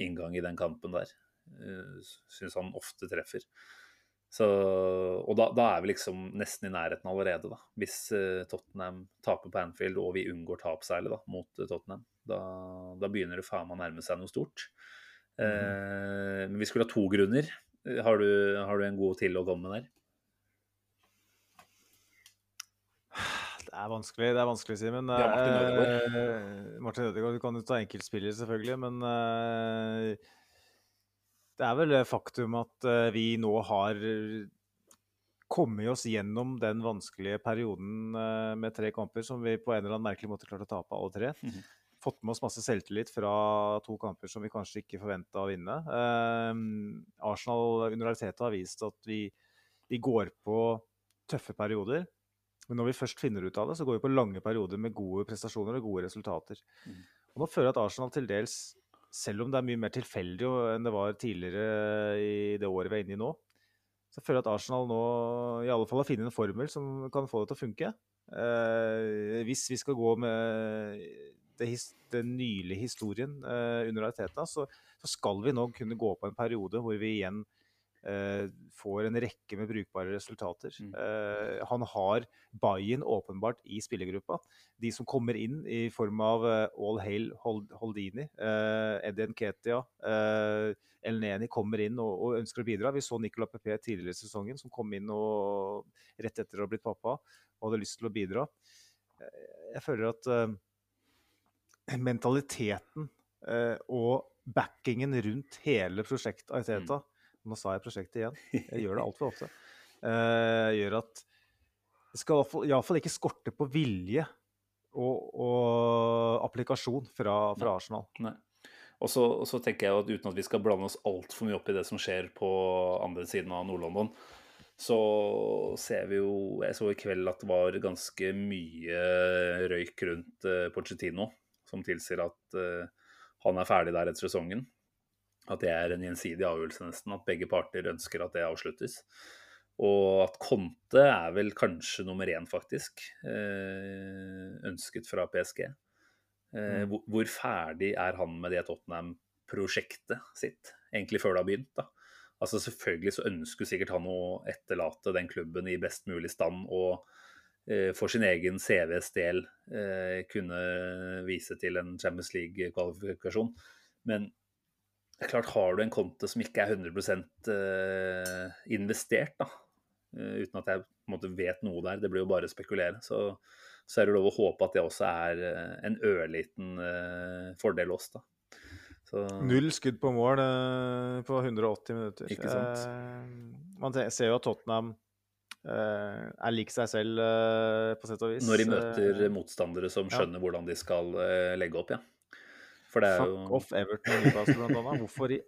inngang i den kampen der. Uh, Syns han ofte treffer. Så, og da, da, er vi liksom nesten i nærheten allerede, da. Hvis uh, Tottenham taper på Anfield og vi unngår tap særlig da, mot Tottenham, da, da, begynner det faen meg å nærme seg noe stort. Mm. Men vi skulle ha to grunner. Har du, har du en god til å komme med der? Det er vanskelig, det er vanskelig, Simen. Martin Ødegaard. Eh, Martin Ødegaard, Du kan jo ta enkeltspiller, selvfølgelig, men eh, det er vel faktum at eh, vi nå har kommet oss gjennom den vanskelige perioden eh, med tre kamper som vi på en eller annen merkelig måte klarte å tape alle tre. Mm -hmm. Fått med oss masse selvtillit fra to kamper som vi kanskje ikke forventa å vinne. Eh, Arsenal under Arteta har vist at vi, vi går på tøffe perioder. Men når vi først finner ut av det, så går vi på lange perioder med gode prestasjoner og gode resultater. Mm. Og nå føler jeg at Arsenal til dels, selv om det er mye mer tilfeldig enn det var tidligere i det året vi er inne i nå, så føler jeg at Arsenal nå i alle fall har funnet en formel som kan få det til å funke. Eh, hvis vi skal gå med den nylige historien eh, under Ariteta, så, så, skal vi nå kunne gå på en periode hvor vi igjen Eh, får en rekke med brukbare resultater. Mm. Eh, han har buy-in åpenbart i spillergruppa. De som kommer inn i form av eh, All Hail Holdini, Eddie Nketia, El Neni kommer inn og, og, ønsker å bidra. Vi så Nicola Pepe tidligere i sesongen som kom inn og, rett etter å ha blitt pappa og hadde lyst til å bidra. Jeg føler at mentaliteten og backingen rundt hele prosjektet Aiteta mm nå sa jeg prosjektet igjen. Jeg gjør det altfor ofte. (laughs) Eh, gjør at det skal iallfall ikke skorte på vilje og, og applikasjon fra, fra Arsenal. Nei. Og så, og så, tenker jeg at uten at vi skal blande oss altfor mye opp i det som skjer på andre siden av Nord-London, så ser vi jo Jeg så i kveld at det var ganske mye røyk rundt uh, Pochettino, som tilsier at uh, han er ferdig der etter sesongen. At det er en gjensidig avgjørelse, nesten. At begge parter ønsker at det avsluttes. Og at Conte er vel kanskje nummer én, faktisk. uh, ønsket fra PSG. Uh, mm. hvor ferdig er han med det Tottenham-prosjektet sitt? Egentlig før det har begynt. da. Altså Selvfølgelig så ønsker sikkert han å etterlate den klubben i best mulig stand og eh, for sin egen CVs del eh, kunne vise til en Champions League-kvalifikasjon. Men klart, har du en konto som ikke er 100 eh, investert, da, eh, uten at jeg på en måte vet noe der, det blir jo bare å spekulere, så, så er det lov å håpe at det også er eh, en ørliten eh, fordel oss, da. Så, Null skudd på mål eh, på 180 minutter. Ikke sant? Eh, man ser jo at Tottenham eh, er lik seg selv eh, på sett og vis. når de møter Eh, motstandere som ja. skjønner hvordan de skal eh, legge opp, ja. For det er Fuck jo off Everton og Newcastle, blant annet. Hvorfor i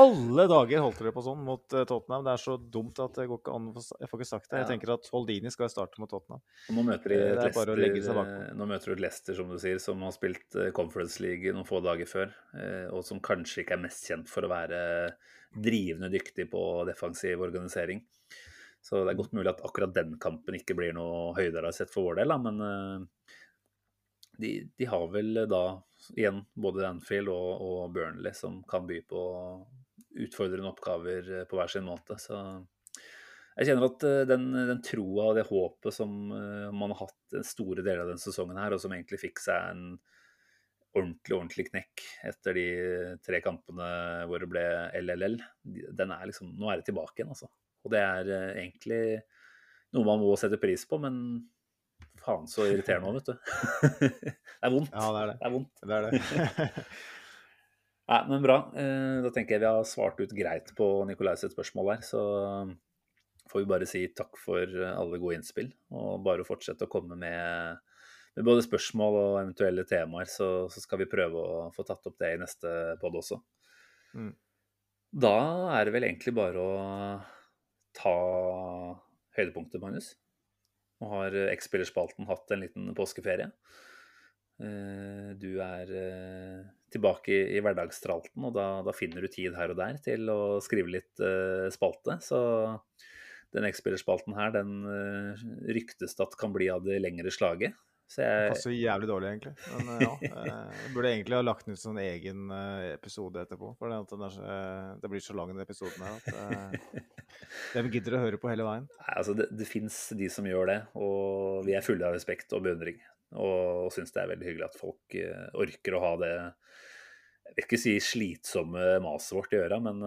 alle dager holdt dere på sånn mot eh, Tottenham? Det er så dumt at det går ikke an Jeg får ikke sagt det. Jeg Ja. tenker at Holdini skal starte mot Tottenham. Nå møter de er Leicester, eh, nå møter du Leicester, som du sier, som har spilt eh, Conference League noen få dager før, eh, og som kanskje ikke er mest kjent for å være drivende dyktig på defensiv organisering. Så det er godt mulig at akkurat den kampen ikke blir noe høydere sett for vår del, da, men eh, de, de har vel da igjen både Anfield og, og Burnley som kan by på utfordrende oppgaver eh, på hver sin måte. Så jeg kjenner at eh, den, den troa og det håpet som eh, man har hatt store deler av denne sesongen her, og som egentlig fikk seg en ordentlig, ordentlig knekk etter de tre kampene hvor det ble LLL, den er liksom Nå er det tilbake igjen, altså. Og det er eh, egentlig noe man må sette pris på, men faen så irriterende òg, vet du. (laughs) det er vondt. Ja, det er det. Det er vondt. Det er det. (laughs) Nei, men bra. Eh, Da tenker jeg vi har svart ut greit på Nikolais spørsmål her. Så får vi bare si takk for alle gode innspill, og bare fortsette å komme med, med både spørsmål og eventuelle temaer, så, så skal vi prøve å få tatt opp det i neste pod også. Mm. Da er det vel egentlig bare å ta høydepunktet, Magnus. Nå har X-spillerspalten hatt en liten påskeferie. Eh, Du er eh, tilbake i, hverdagstralten, og da, da finner du tid her og der til å skrive litt eh, spalte. Så den X-spillerspalten her, den eh, ryktes at kan bli av det lengre slaget. Så jeg, passer jævlig dårlig, egentlig. Men eh, ja. (laughs) eh, Jeg burde egentlig ha lagt den ut som en egen eh, episode etterpå. For det, er, så- det blir så lang, den episoden her, at hvem gidder å høre på hele veien? Nei, altså det, det fins de som gjør det, og vi er fulle av respekt og beundring. Og, og syns det er veldig hyggelig at folk orker å ha det Jeg vil ikke si slitsomme maset vårt i øra, men,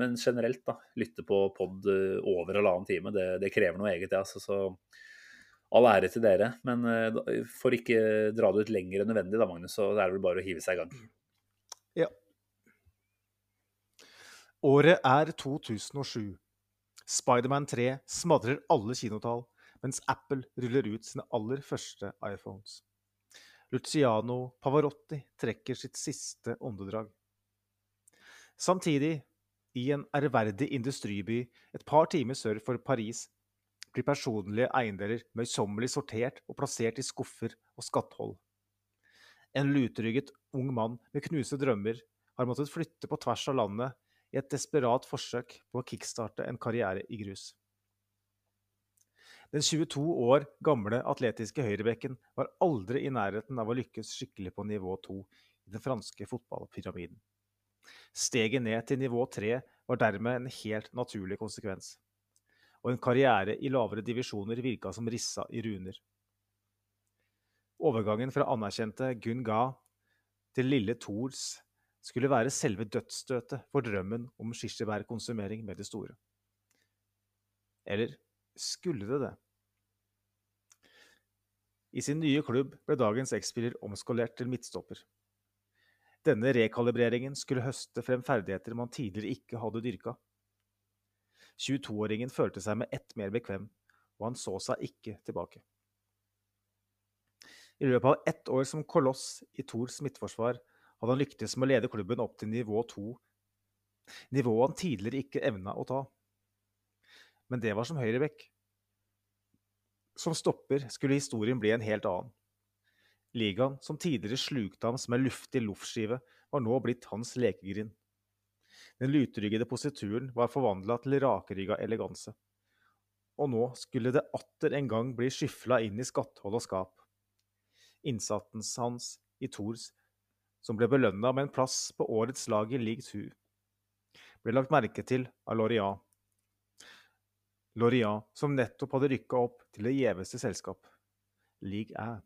men generelt, da. Lytte på pod over halvannen time. Det, det krever noe eget, det. Altså, så all ære til dere. Men eh, for ikke dra det ut lenger enn nødvendig, da, Magnus, så er det vel bare å hive seg i gang. Året er 2007. Spiderman 3 smadrer alle kinotall, mens Apple ruller ut sine aller første iPhones. Luciano Pavarotti trekker sitt siste åndedrag. Samtidig, i en ærverdig industriby et par timer sør for Paris, blir personlige eiendeler møysommelig sortert og plassert i skuffer og skatthold. En lutrygget ung mann med knuste drømmer har måttet flytte på tvers av landet i et desperat forsøk på å kickstarte en karriere i grus. Den 22 år gamle atletiske høyrebekken var aldri i nærheten av å lykkes skikkelig på nivå 2 i den franske fotballpyramiden. Steget ned til nivå 3 var dermed en helt naturlig konsekvens, og en karriere i lavere divisjoner virka som rissa i runer. Overgangen fra anerkjente Gun Ga til lille Thors skulle være selve dødsstøtet for drømmen om kirsebærkonsumering med det store. Eller skulle det det? I sin nye klubb ble dagens X-spiller omskolert til midtstopper. Denne rekalibreringen skulle høste frem ferdigheter man tidligere ikke hadde dyrka. 22-åringen følte seg med ett mer bekvem, og han så seg ikke tilbake. I løpet av ett år som koloss i Thors midtforsvar hadde han lyktes med å lede klubben opp til nivå 2, nivået han tidligere ikke evna å ta. Men det var som høyrebekk. Som stopper skulle historien bli en helt annen. Ligaen, som tidligere slukte ham som en luftig loffskive, var nå blitt hans lekegrind. Den lutryggede posituren var forvandla til rakrygga eleganse. Og nå skulle det atter en gang bli skyfla inn i skatthold og skap. Innsatsen hans i Thors, som ble belønna med en plass på årets lag i League Two, ble lagt merke til av Loriat. Loriat, som nettopp hadde rykka opp til det gjeveste selskap, League Æ.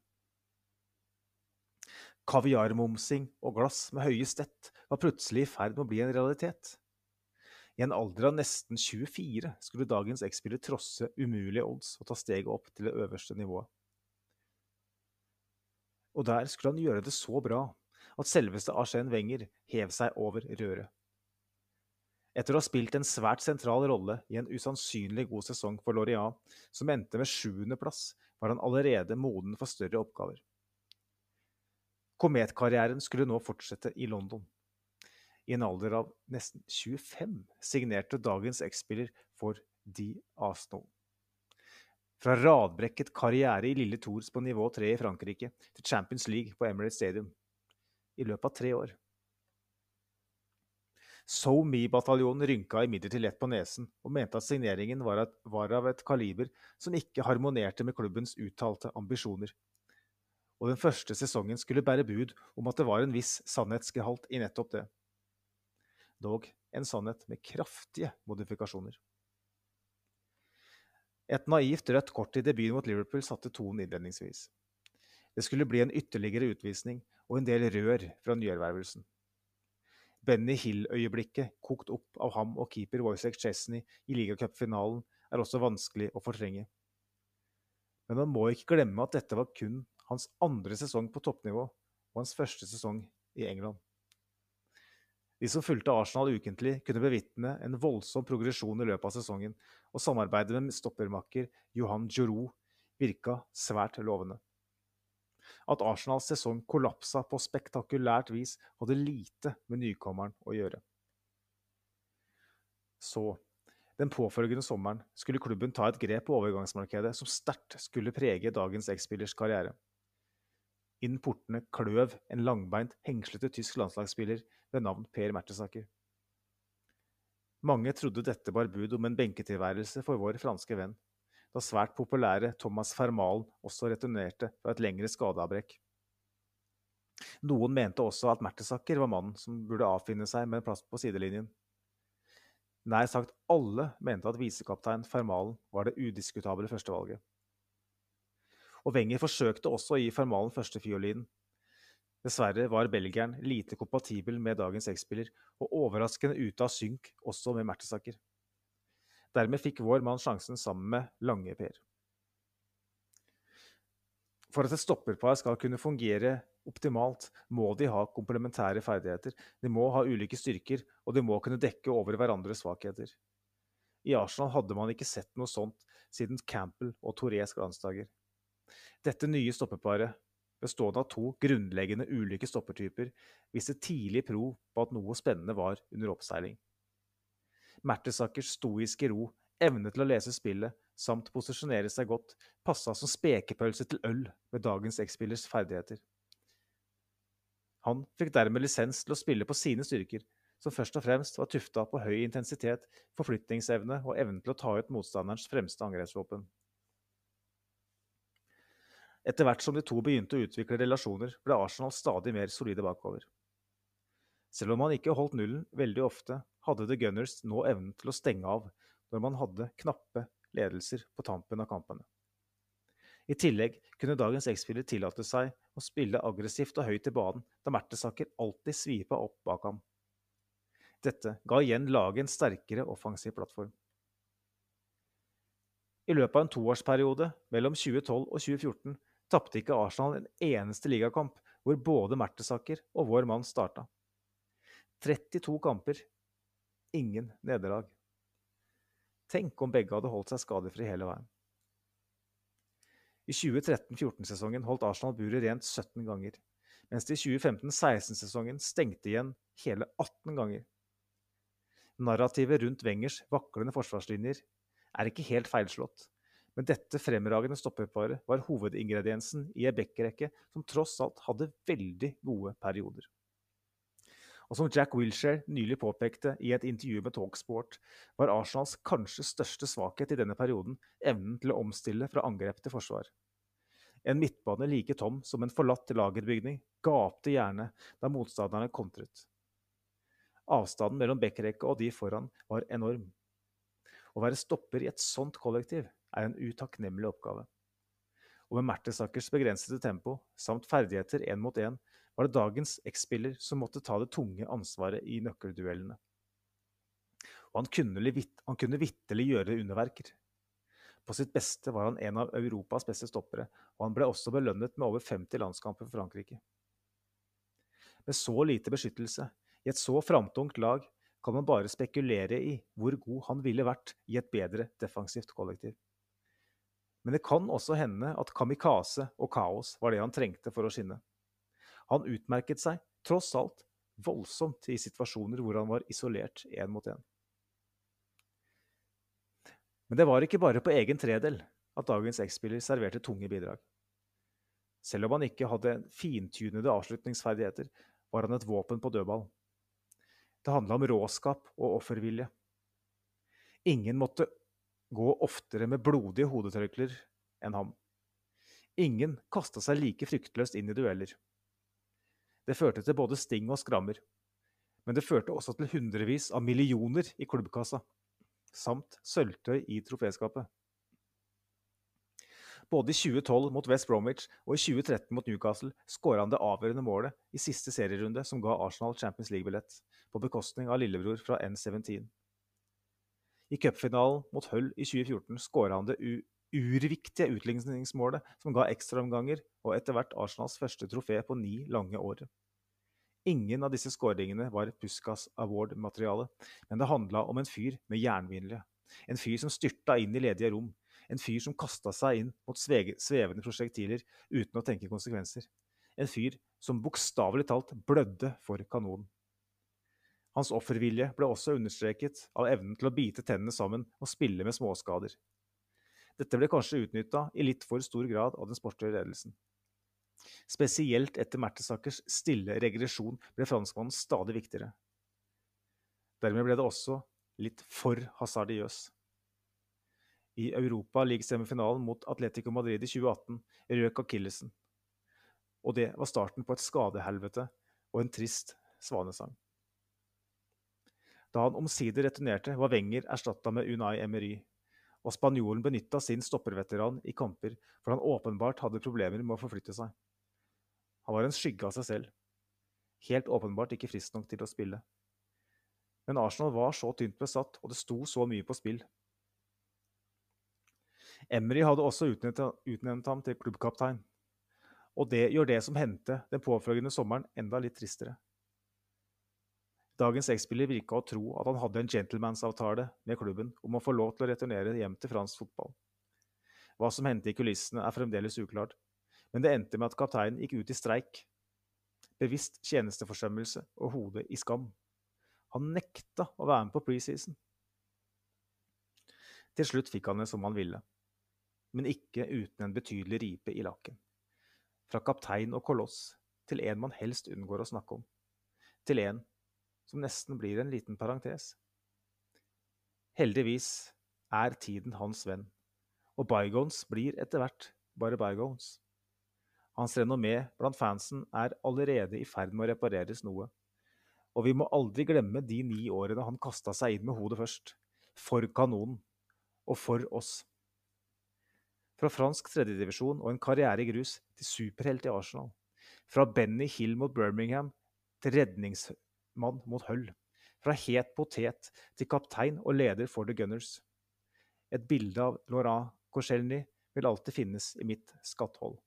Kaviarmomsing og glass med høye stett var plutselig i ferd med å bli en realitet. I en alder av nesten 24 skulle dagens X-spiller trosse umulige odds og ta steget opp til det øverste nivået. Og der skulle han gjøre det så bra at selveste Arsène Wenger hev seg over røret. Etter å ha spilt en svært sentral rolle i en usannsynlig god sesong for Loria, som endte med sjuendeplass, var han allerede moden for større oppgaver. Kometkarrieren skulle nå fortsette i London. I en alder av nesten 25 signerte dagens X-spiller for The Arsenal. Fra radbrekket karriere i Lille Tours på nivå 3 i Frankrike til Champions League på Emirates Stadium. I løpet av tre år. So Me-bataljonen rynka imidlertid lett på nesen og mente at signeringen var, av et kaliber som ikke harmonerte med klubbens uttalte ambisjoner. Og den første sesongen skulle bære bud om at det var en viss sannhetsgehalt i nettopp det. Dog en sannhet med kraftige modifikasjoner. Et naivt rødt kort i debuten mot Liverpool satte tonen innledningsvis. Det skulle bli en ytterligere utvisning og en del rør fra nyervervelsen. Benny Hill-øyeblikket, kokt opp av ham og keeper Wojciech Chesney i ligacupfinalen, er også vanskelig å fortrenge. Men man må ikke glemme at dette var kun hans andre sesong på toppnivå og hans første sesong i England. De som fulgte Arsenal ukentlig, kunne bevitne en voldsom progresjon i løpet av sesongen, og samarbeidet med stoppermakker Johan Giroud virka svært lovende. At Arsenals sesong kollapsa på spektakulært vis, hadde lite med nykommeren å gjøre. Så, den påfølgende sommeren, skulle klubben ta et grep på overgangsmarkedet som sterkt skulle prege dagens X-spillers karriere. Innen portene kløv en langbeint, hengslete tysk landslagsspiller ved navn Per Mertesaker. Mange trodde dette bar bud om en benketilværelse for vår franske venn, da svært populære Thomas Fermalen også returnerte fra et lengre skadeavbrekk. Noen mente også at Mertesaker var mannen som burde avfinne seg med en plass på sidelinjen. Nær sagt alle mente at visekaptein Fermalen var det udiskutable førstevalget. Og Wenger forsøkte også å gi Fermalen førstefiolinen. Dessverre var belgieren lite kompatibel med dagens X-spiller, og overraskende ute av synk også med Mertesaker. Dermed fikk vår mann sjansen sammen med Lange-Per. For at et stopperpar skal kunne fungere optimalt, må de ha komplementære ferdigheter. De må ha ulike styrker, og de må kunne dekke over hverandres svakheter. I Arsenal hadde man ikke sett noe sånt siden Campbell og Torres glansdager. Dette nye stoppeparet, bestående av to grunnleggende ulike stoppertyper, viste tidlig prov på at noe spennende var under oppseiling. Mertesakers stoiske ro, evne til å lese spillet samt posisjonere seg godt, passa som spekepølse til øl med dagens X-spillers ferdigheter. Han fikk dermed lisens til å spille på sine styrker, som først og fremst var tufta på høy intensitet, forflytningsevne og evnen til å ta ut motstanderens fremste angrepsvåpen. Etter hvert som de to begynte å utvikle relasjoner, ble Arsenal stadig mer solide bakover. Selv om man ikke holdt nullen veldig ofte, hadde The Gunners nå evnen til å stenge av når man hadde knappe ledelser på tampen av kampene. I tillegg kunne dagens X-spiller tillate seg å spille aggressivt og høyt i banen, da Mertesaker alltid svipa opp bak ham. Dette ga igjen laget en sterkere offensiv plattform. I løpet av en toårsperiode mellom 2012 og 2014 tapte ikke Arsenal en eneste ligakamp hvor både Mertesaker og vår mann starta. 32 kamper, ingen nederlag. Tenk om begge hadde holdt seg skadefri hele veien. I 2013-14-sesongen holdt Arsenal buret rent 17 ganger, mens de i 2015-16-sesongen stengte igjen hele 18 ganger. Narrativet rundt Wengers vaklende forsvarslinjer er ikke helt feilslått, men dette fremragende stopperparet var hovedingrediensen i ei backrekke som tross alt hadde veldig gode perioder. Og som Jack Wilshere nylig påpekte i et intervju med Talksport, var Arsenals kanskje største svakhet i denne perioden evnen til å omstille fra angrep til forsvar. En midtbane like tom som en forlatt lagerbygning gapte gjerne da motstanderne kontret. Avstanden mellom backrekka og de foran var enorm. Å være stopper i et sånt kollektiv er en utakknemlig oppgave. Og med Mertesakers begrensede tempo samt ferdigheter én mot én var det dagens X-spiller som måtte ta det tunge ansvaret i nøkkelduellene. Og han kunne, han kunne vitterlig gjøre underverker. På sitt beste var han en av Europas beste stoppere, og han ble også belønnet med over 50 landskamper for Frankrike. Med så lite beskyttelse, i et så framtungt lag, kan man bare spekulere i hvor god han ville vært i et bedre defensivt kollektiv. Men det kan også hende at kamikaze og kaos var det han trengte for å skinne. Han utmerket seg, tross alt, voldsomt i situasjoner hvor han var isolert én mot én. Men det var ikke bare på egen tredel at dagens X-spiller serverte tunge bidrag. Selv om han ikke hadde fintunede avslutningsferdigheter, var han et våpen på dødball. Det handla om råskap og offervilje. Ingen måtte gå oftere med blodige hodetørklær enn ham. Ingen kasta seg like fryktløst inn i dueller. Det førte til både sting og skrammer, men det førte også til hundrevis av millioner i klubbkassa, samt sølvtøy i troféskapet. Både i 2012 mot West Bromwich og i 2013 mot Newcastle skåra han det avgjørende målet i siste serierunde som ga Arsenal Champions League-billett, på bekostning av lillebror fra N17. I cupfinalen mot Hull i 2014 skåra han det urviktige utligningsmålet som ga ekstraomganger og etter hvert Arsenals første trofé på ni lange år. Ingen av disse skåringene var Puskas Award-materiale, men det handla om en fyr med jernvinlige. En fyr som styrta inn i ledige rom, en fyr som kasta seg inn mot svevende prosjektiler uten å tenke konsekvenser. En fyr som bokstavelig talt blødde for kanonen. Hans offervilje ble også understreket av evnen til å bite tennene sammen og spille med småskader. Dette ble kanskje utnytta i litt for stor grad av den sportlige ledelsen. Spesielt etter Mertesakers stille regresjon ble franskmannen stadig viktigere. Dermed ble det også litt for hasardiøs. I Europa ligger semifinalen mot Atletico Madrid i 2018 røk akillesen. Og det var starten på et skadehelvete og en trist svanesang. Da han omsider returnerte, var Wenger erstatta med Unai Emery, og spanjolen benytta sin stopperveteran i kamper for han åpenbart hadde problemer med å forflytte seg. Han var en skygge av seg selv. Helt åpenbart ikke frisk nok til å spille. Men Arsenal var så tynt besatt, og det sto så mye på spill, Emry hadde også utnevnt ham til klubbkaptein. Og det gjør det som hendte den påfølgende sommeren, enda litt tristere. Dagens X-spiller virka å tro at han hadde en gentlemansavtale med klubben om å få lov til å returnere hjem til fransk fotball. Hva som hendte i kulissene, er fremdeles uklart, men det endte med at kapteinen gikk ut i streik. Bevisst tjenesteforsømmelse og hodet i skam. Han nekta å være med på preseason. Til slutt fikk han det som han ville men ikke uten en betydelig ripe i lakken. Fra kaptein og koloss til en man helst unngår å snakke om. Til en som nesten blir en liten parentes. Heldigvis er tiden hans venn, og bygones blir etter hvert bare bygones. Hans renommé blant fansen er allerede i ferd med å repareres noe, og vi må aldri glemme de ni årene han kasta seg inn med hodet først, for kanonen, og for oss. Fra fransk tredjedivisjon og en karriere i grus til superhelt i Arsenal. Fra Benny Hill mot Birmingham til redningsmann mot høll. Fra het potet til kaptein og leder for The Gunners. Et bilde av Laurent Korselny vil alltid finnes i mitt skatthold.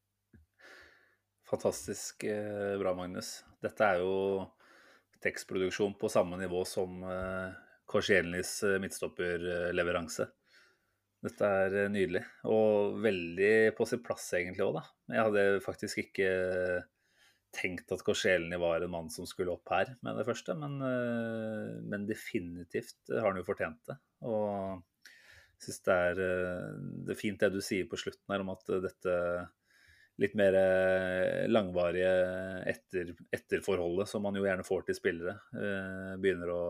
Fantastisk eh, bra, Magnus. Dette er jo tekstproduksjon på samme nivå som eh, Korselnys eh, midtstopperleveranse. Dette er nydelig, og veldig på sin plass egentlig òg, da. Jeg hadde faktisk ikke tenkt at Korselny var en mann som skulle opp her med det første, men, eh, men definitivt har han jo fortjent det. Og jeg syns det er, eh, det er fint det du sier på slutten her om at dette litt mer langvarige etter, etterforholdet, som man jo gjerne får til spillere, begynner å,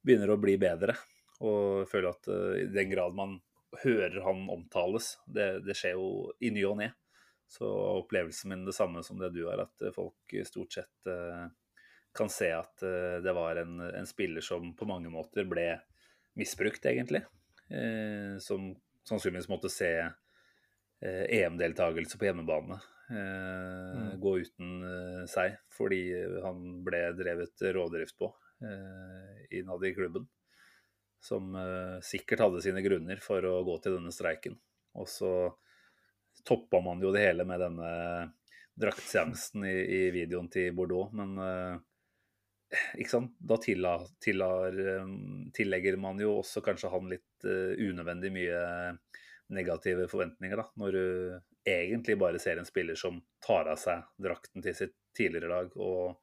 begynner å bli bedre. Og føler at i den grad man hører han omtales, det, det skjer jo i ny og ne, så opplevelsen min det samme som det du har, at folk stort sett uh, kan se at eh, det var en, en, spiller som på mange måter ble misbrukt, egentlig. Eh, som sannsynligvis måtte se eh, EM-deltakelse på hjemmebane eh, mm. gå uten eh, seg fordi han ble drevet rådrift på innad i klubben. Som sikkert hadde sine grunner for å gå til denne streiken. Og så toppa man jo det hele med denne draktseansen i, i, videoen til Bordeaux, men uh, ikke sant? da tilla, tillar, um, tillegger man jo også kanskje han litt uh, unødvendig mye negative forventninger, da, når du egentlig bare ser en spiller som tar av seg drakten til sitt tidligere lag og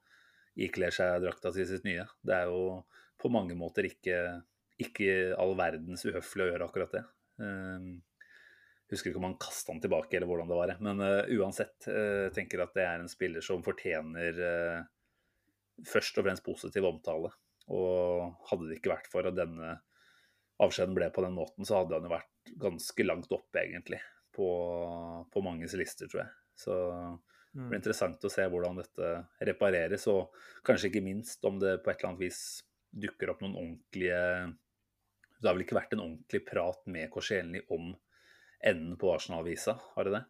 ikler seg drakta til sitt nye. Det er jo på mange måter ikke, ikke all verdens uhøflig å gjøre akkurat det. Um, Husker ikke om han kasta han tilbake, eller hvordan det var. Men uh, uansett, uh, tenker at det er en spiller som fortjener uh, først og fremst positiv omtale. Og hadde det ikke vært for at denne avskjeden ble på den måten, så hadde han jo vært ganske langt oppe, egentlig, på, på manges lister, tror jeg. Så det blir mm. interessant å se hvordan dette repareres, og kanskje ikke minst om det på et eller annet vis dukker opp noen ordentlige Det har vel ikke vært en ordentlig prat med Korselny om enden på Arsenal-visa? Har det det?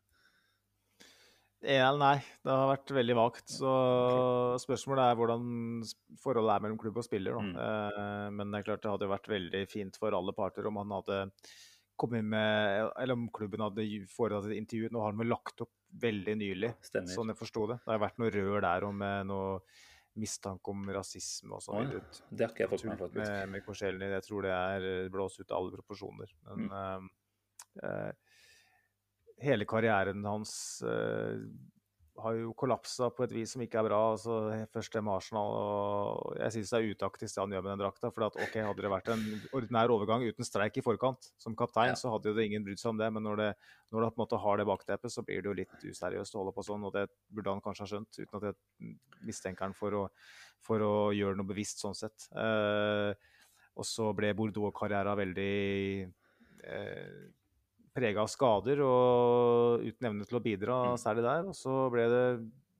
Ja, nei, det har vært veldig vagt. Så spørsmålet er hvordan forholdet er mellom klubb og spiller. Mm. Eh, men det er klart det hadde vært veldig fint for alle parter om han hadde kommet med Eller om klubben hadde foretatt et intervju. Nå har han vel lagt opp veldig nylig, Stemmer. sånn jeg forsto det. Det har vært noe rør der om eh, noe mistanke om rasisme og sånn. Ja, det har ikke jeg fått med faktisk. Med, med Jeg tror det er blåst ut av alle proporsjoner. Men mm. uh, hele karrieren hans uh, har jo kollapsa på et vis som ikke er bra. altså Først det med Arsenal. og Jeg syns det er utaktisk det han gjør med den drakta. for at, ok, Hadde det vært en ordinær overgang uten streik i forkant som kaptein, ja. så hadde jo det ingen brydd seg om det. Men når det, når det på en måte har det bakteppet, så blir det jo litt useriøst å holde på sånn. Og det burde han kanskje ha skjønt, uten at jeg mistenker han for å, for å gjøre noe bevisst sånn sett. Uh, og så ble Bordeaux-karriera veldig eh, prega av skader og uten evne til å bidra mm. særlig der. Og så ble det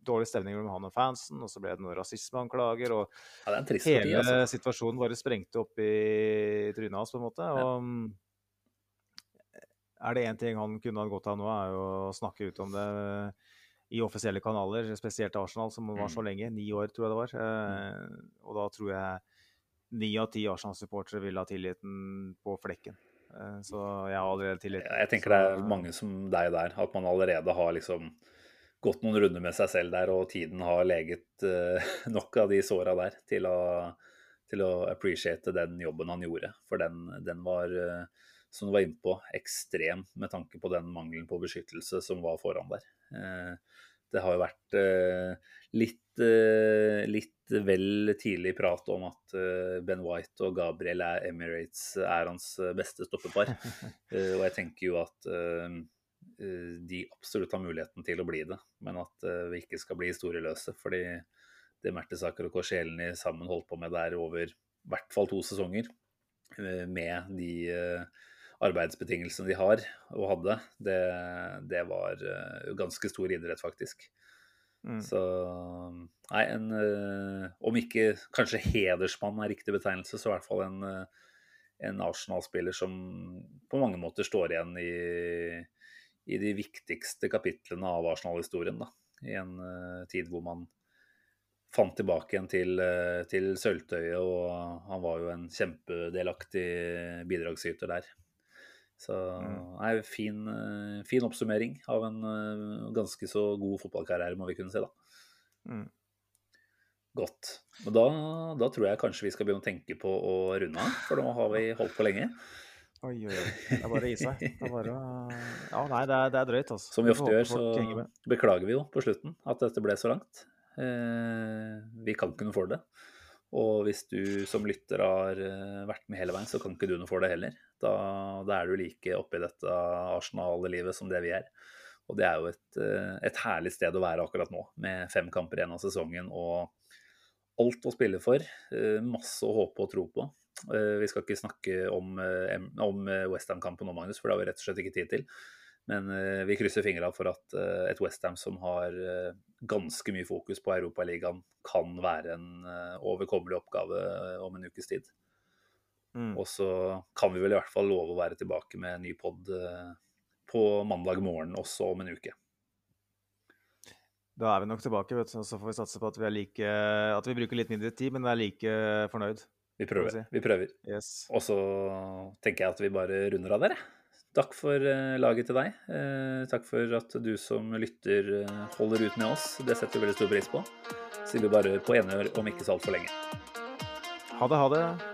dårlig stemning mellom han og fansen, og så ble det noen rasismeanklager. Og ja, hele parti, altså. situasjonen bare sprengte opp i trynet hans, på en måte. Og ja. er det én ting han kunne ha gått av nå, er jo å snakke ut om det i offisielle kanaler, spesielt Arsenal, som var så mm. lenge. Ni år, tror jeg det var. Eh, og da tror jeg ni av ti Arsenal-supportere ville ha tilliten på flekken. Eh, så jeg har allerede tillit. Jeg tenker det er mange som deg der, at man allerede har liksom gått noen runder med seg selv der, og tiden har leget uh, (laughs) nok av de såra der til å, til å appreciate den jobben han gjorde. For den, den var, uh, som du var inne på, ekstrem med tanke på den mangelen på beskyttelse som var foran der. Det har jo vært litt, litt vel tidlig prat om at eh, Ben White og Gabriel er Emirates er hans eh, beste stoppepar. (laughs) Eh, og jeg tenker jo at de absolutt har muligheten til å bli det, men at vi ikke skal bli historieløse. fordi det Mertesaker og Korselny sammen holdt på med der over i hvert fall to sesonger, med de arbeidsbetingelsene de har og hadde, det, det var ganske stor idrett, faktisk. Mm. Så Nei, en uh, Om ikke kanskje hedersmann er riktig betegnelse, så i hvert fall en, uh, en Arsenal-spiller som på mange måter står igjen i, i de viktigste kapitlene av Arsenal-historien. da, I en tid hvor man fant tilbake igjen til, til Sølvtøyet, og han var jo en kjempedelaktig bidragsyter der. Så mm. nei, fin, eh, fin, oppsummering av en eh, ganske så god fotballkarriere, må vi kunne si, da. Mm. Godt. Men da, da, tror jeg kanskje vi skal begynne å tenke på å runde av, for nå har vi (laughs) holdt på lenge. Oi, oi, oi. Det er bare å gi seg. Det er bare Ja, nei, det er, det er drøyt, altså. Som vi ofte gjør, så beklager vi jo på slutten at dette ble så langt. Eh, vi kan ikke noe for det. Og hvis du som lytter har eh, vært med hele veien, så kan ikke du noe for det heller. Da, da er du like oppi dette Arsenal-livet som det vi er. Og det er jo et, eh, et, herlig sted å være akkurat nå, med fem kamper igjen av sesongen og alt å spille for. Eh, masse å håpe og tro på. Vi skal ikke snakke om, om Westham-kampen nå, Magnus, for det har vi rett og slett ikke tid til. Men eh, vi krysser fingra for at eh, et Westham som har eh, ganske mye fokus på Europaligaen, kan være en eh, overkommelig oppgave eh, om en ukes tid. Mm. Og så kan vi vel i hvert fall love å være tilbake med en ny pod eh, på mandag morgen også om en uke. Da er vi nok tilbake, vet du. Så får vi satse på at vi, er like, at vi bruker litt mindre tid, men er like fornøyd. Vi prøver. si. Vi prøver. Yes. Og så tenker jeg at vi bare runder av der, jeg. Takk for eh, laget til deg. Eh, takk for at du som lytter holder ut med oss. Det setter vi veldig stor pris på. Sier vi bare på enør om ikke så altfor lenge. Ha det, ha det.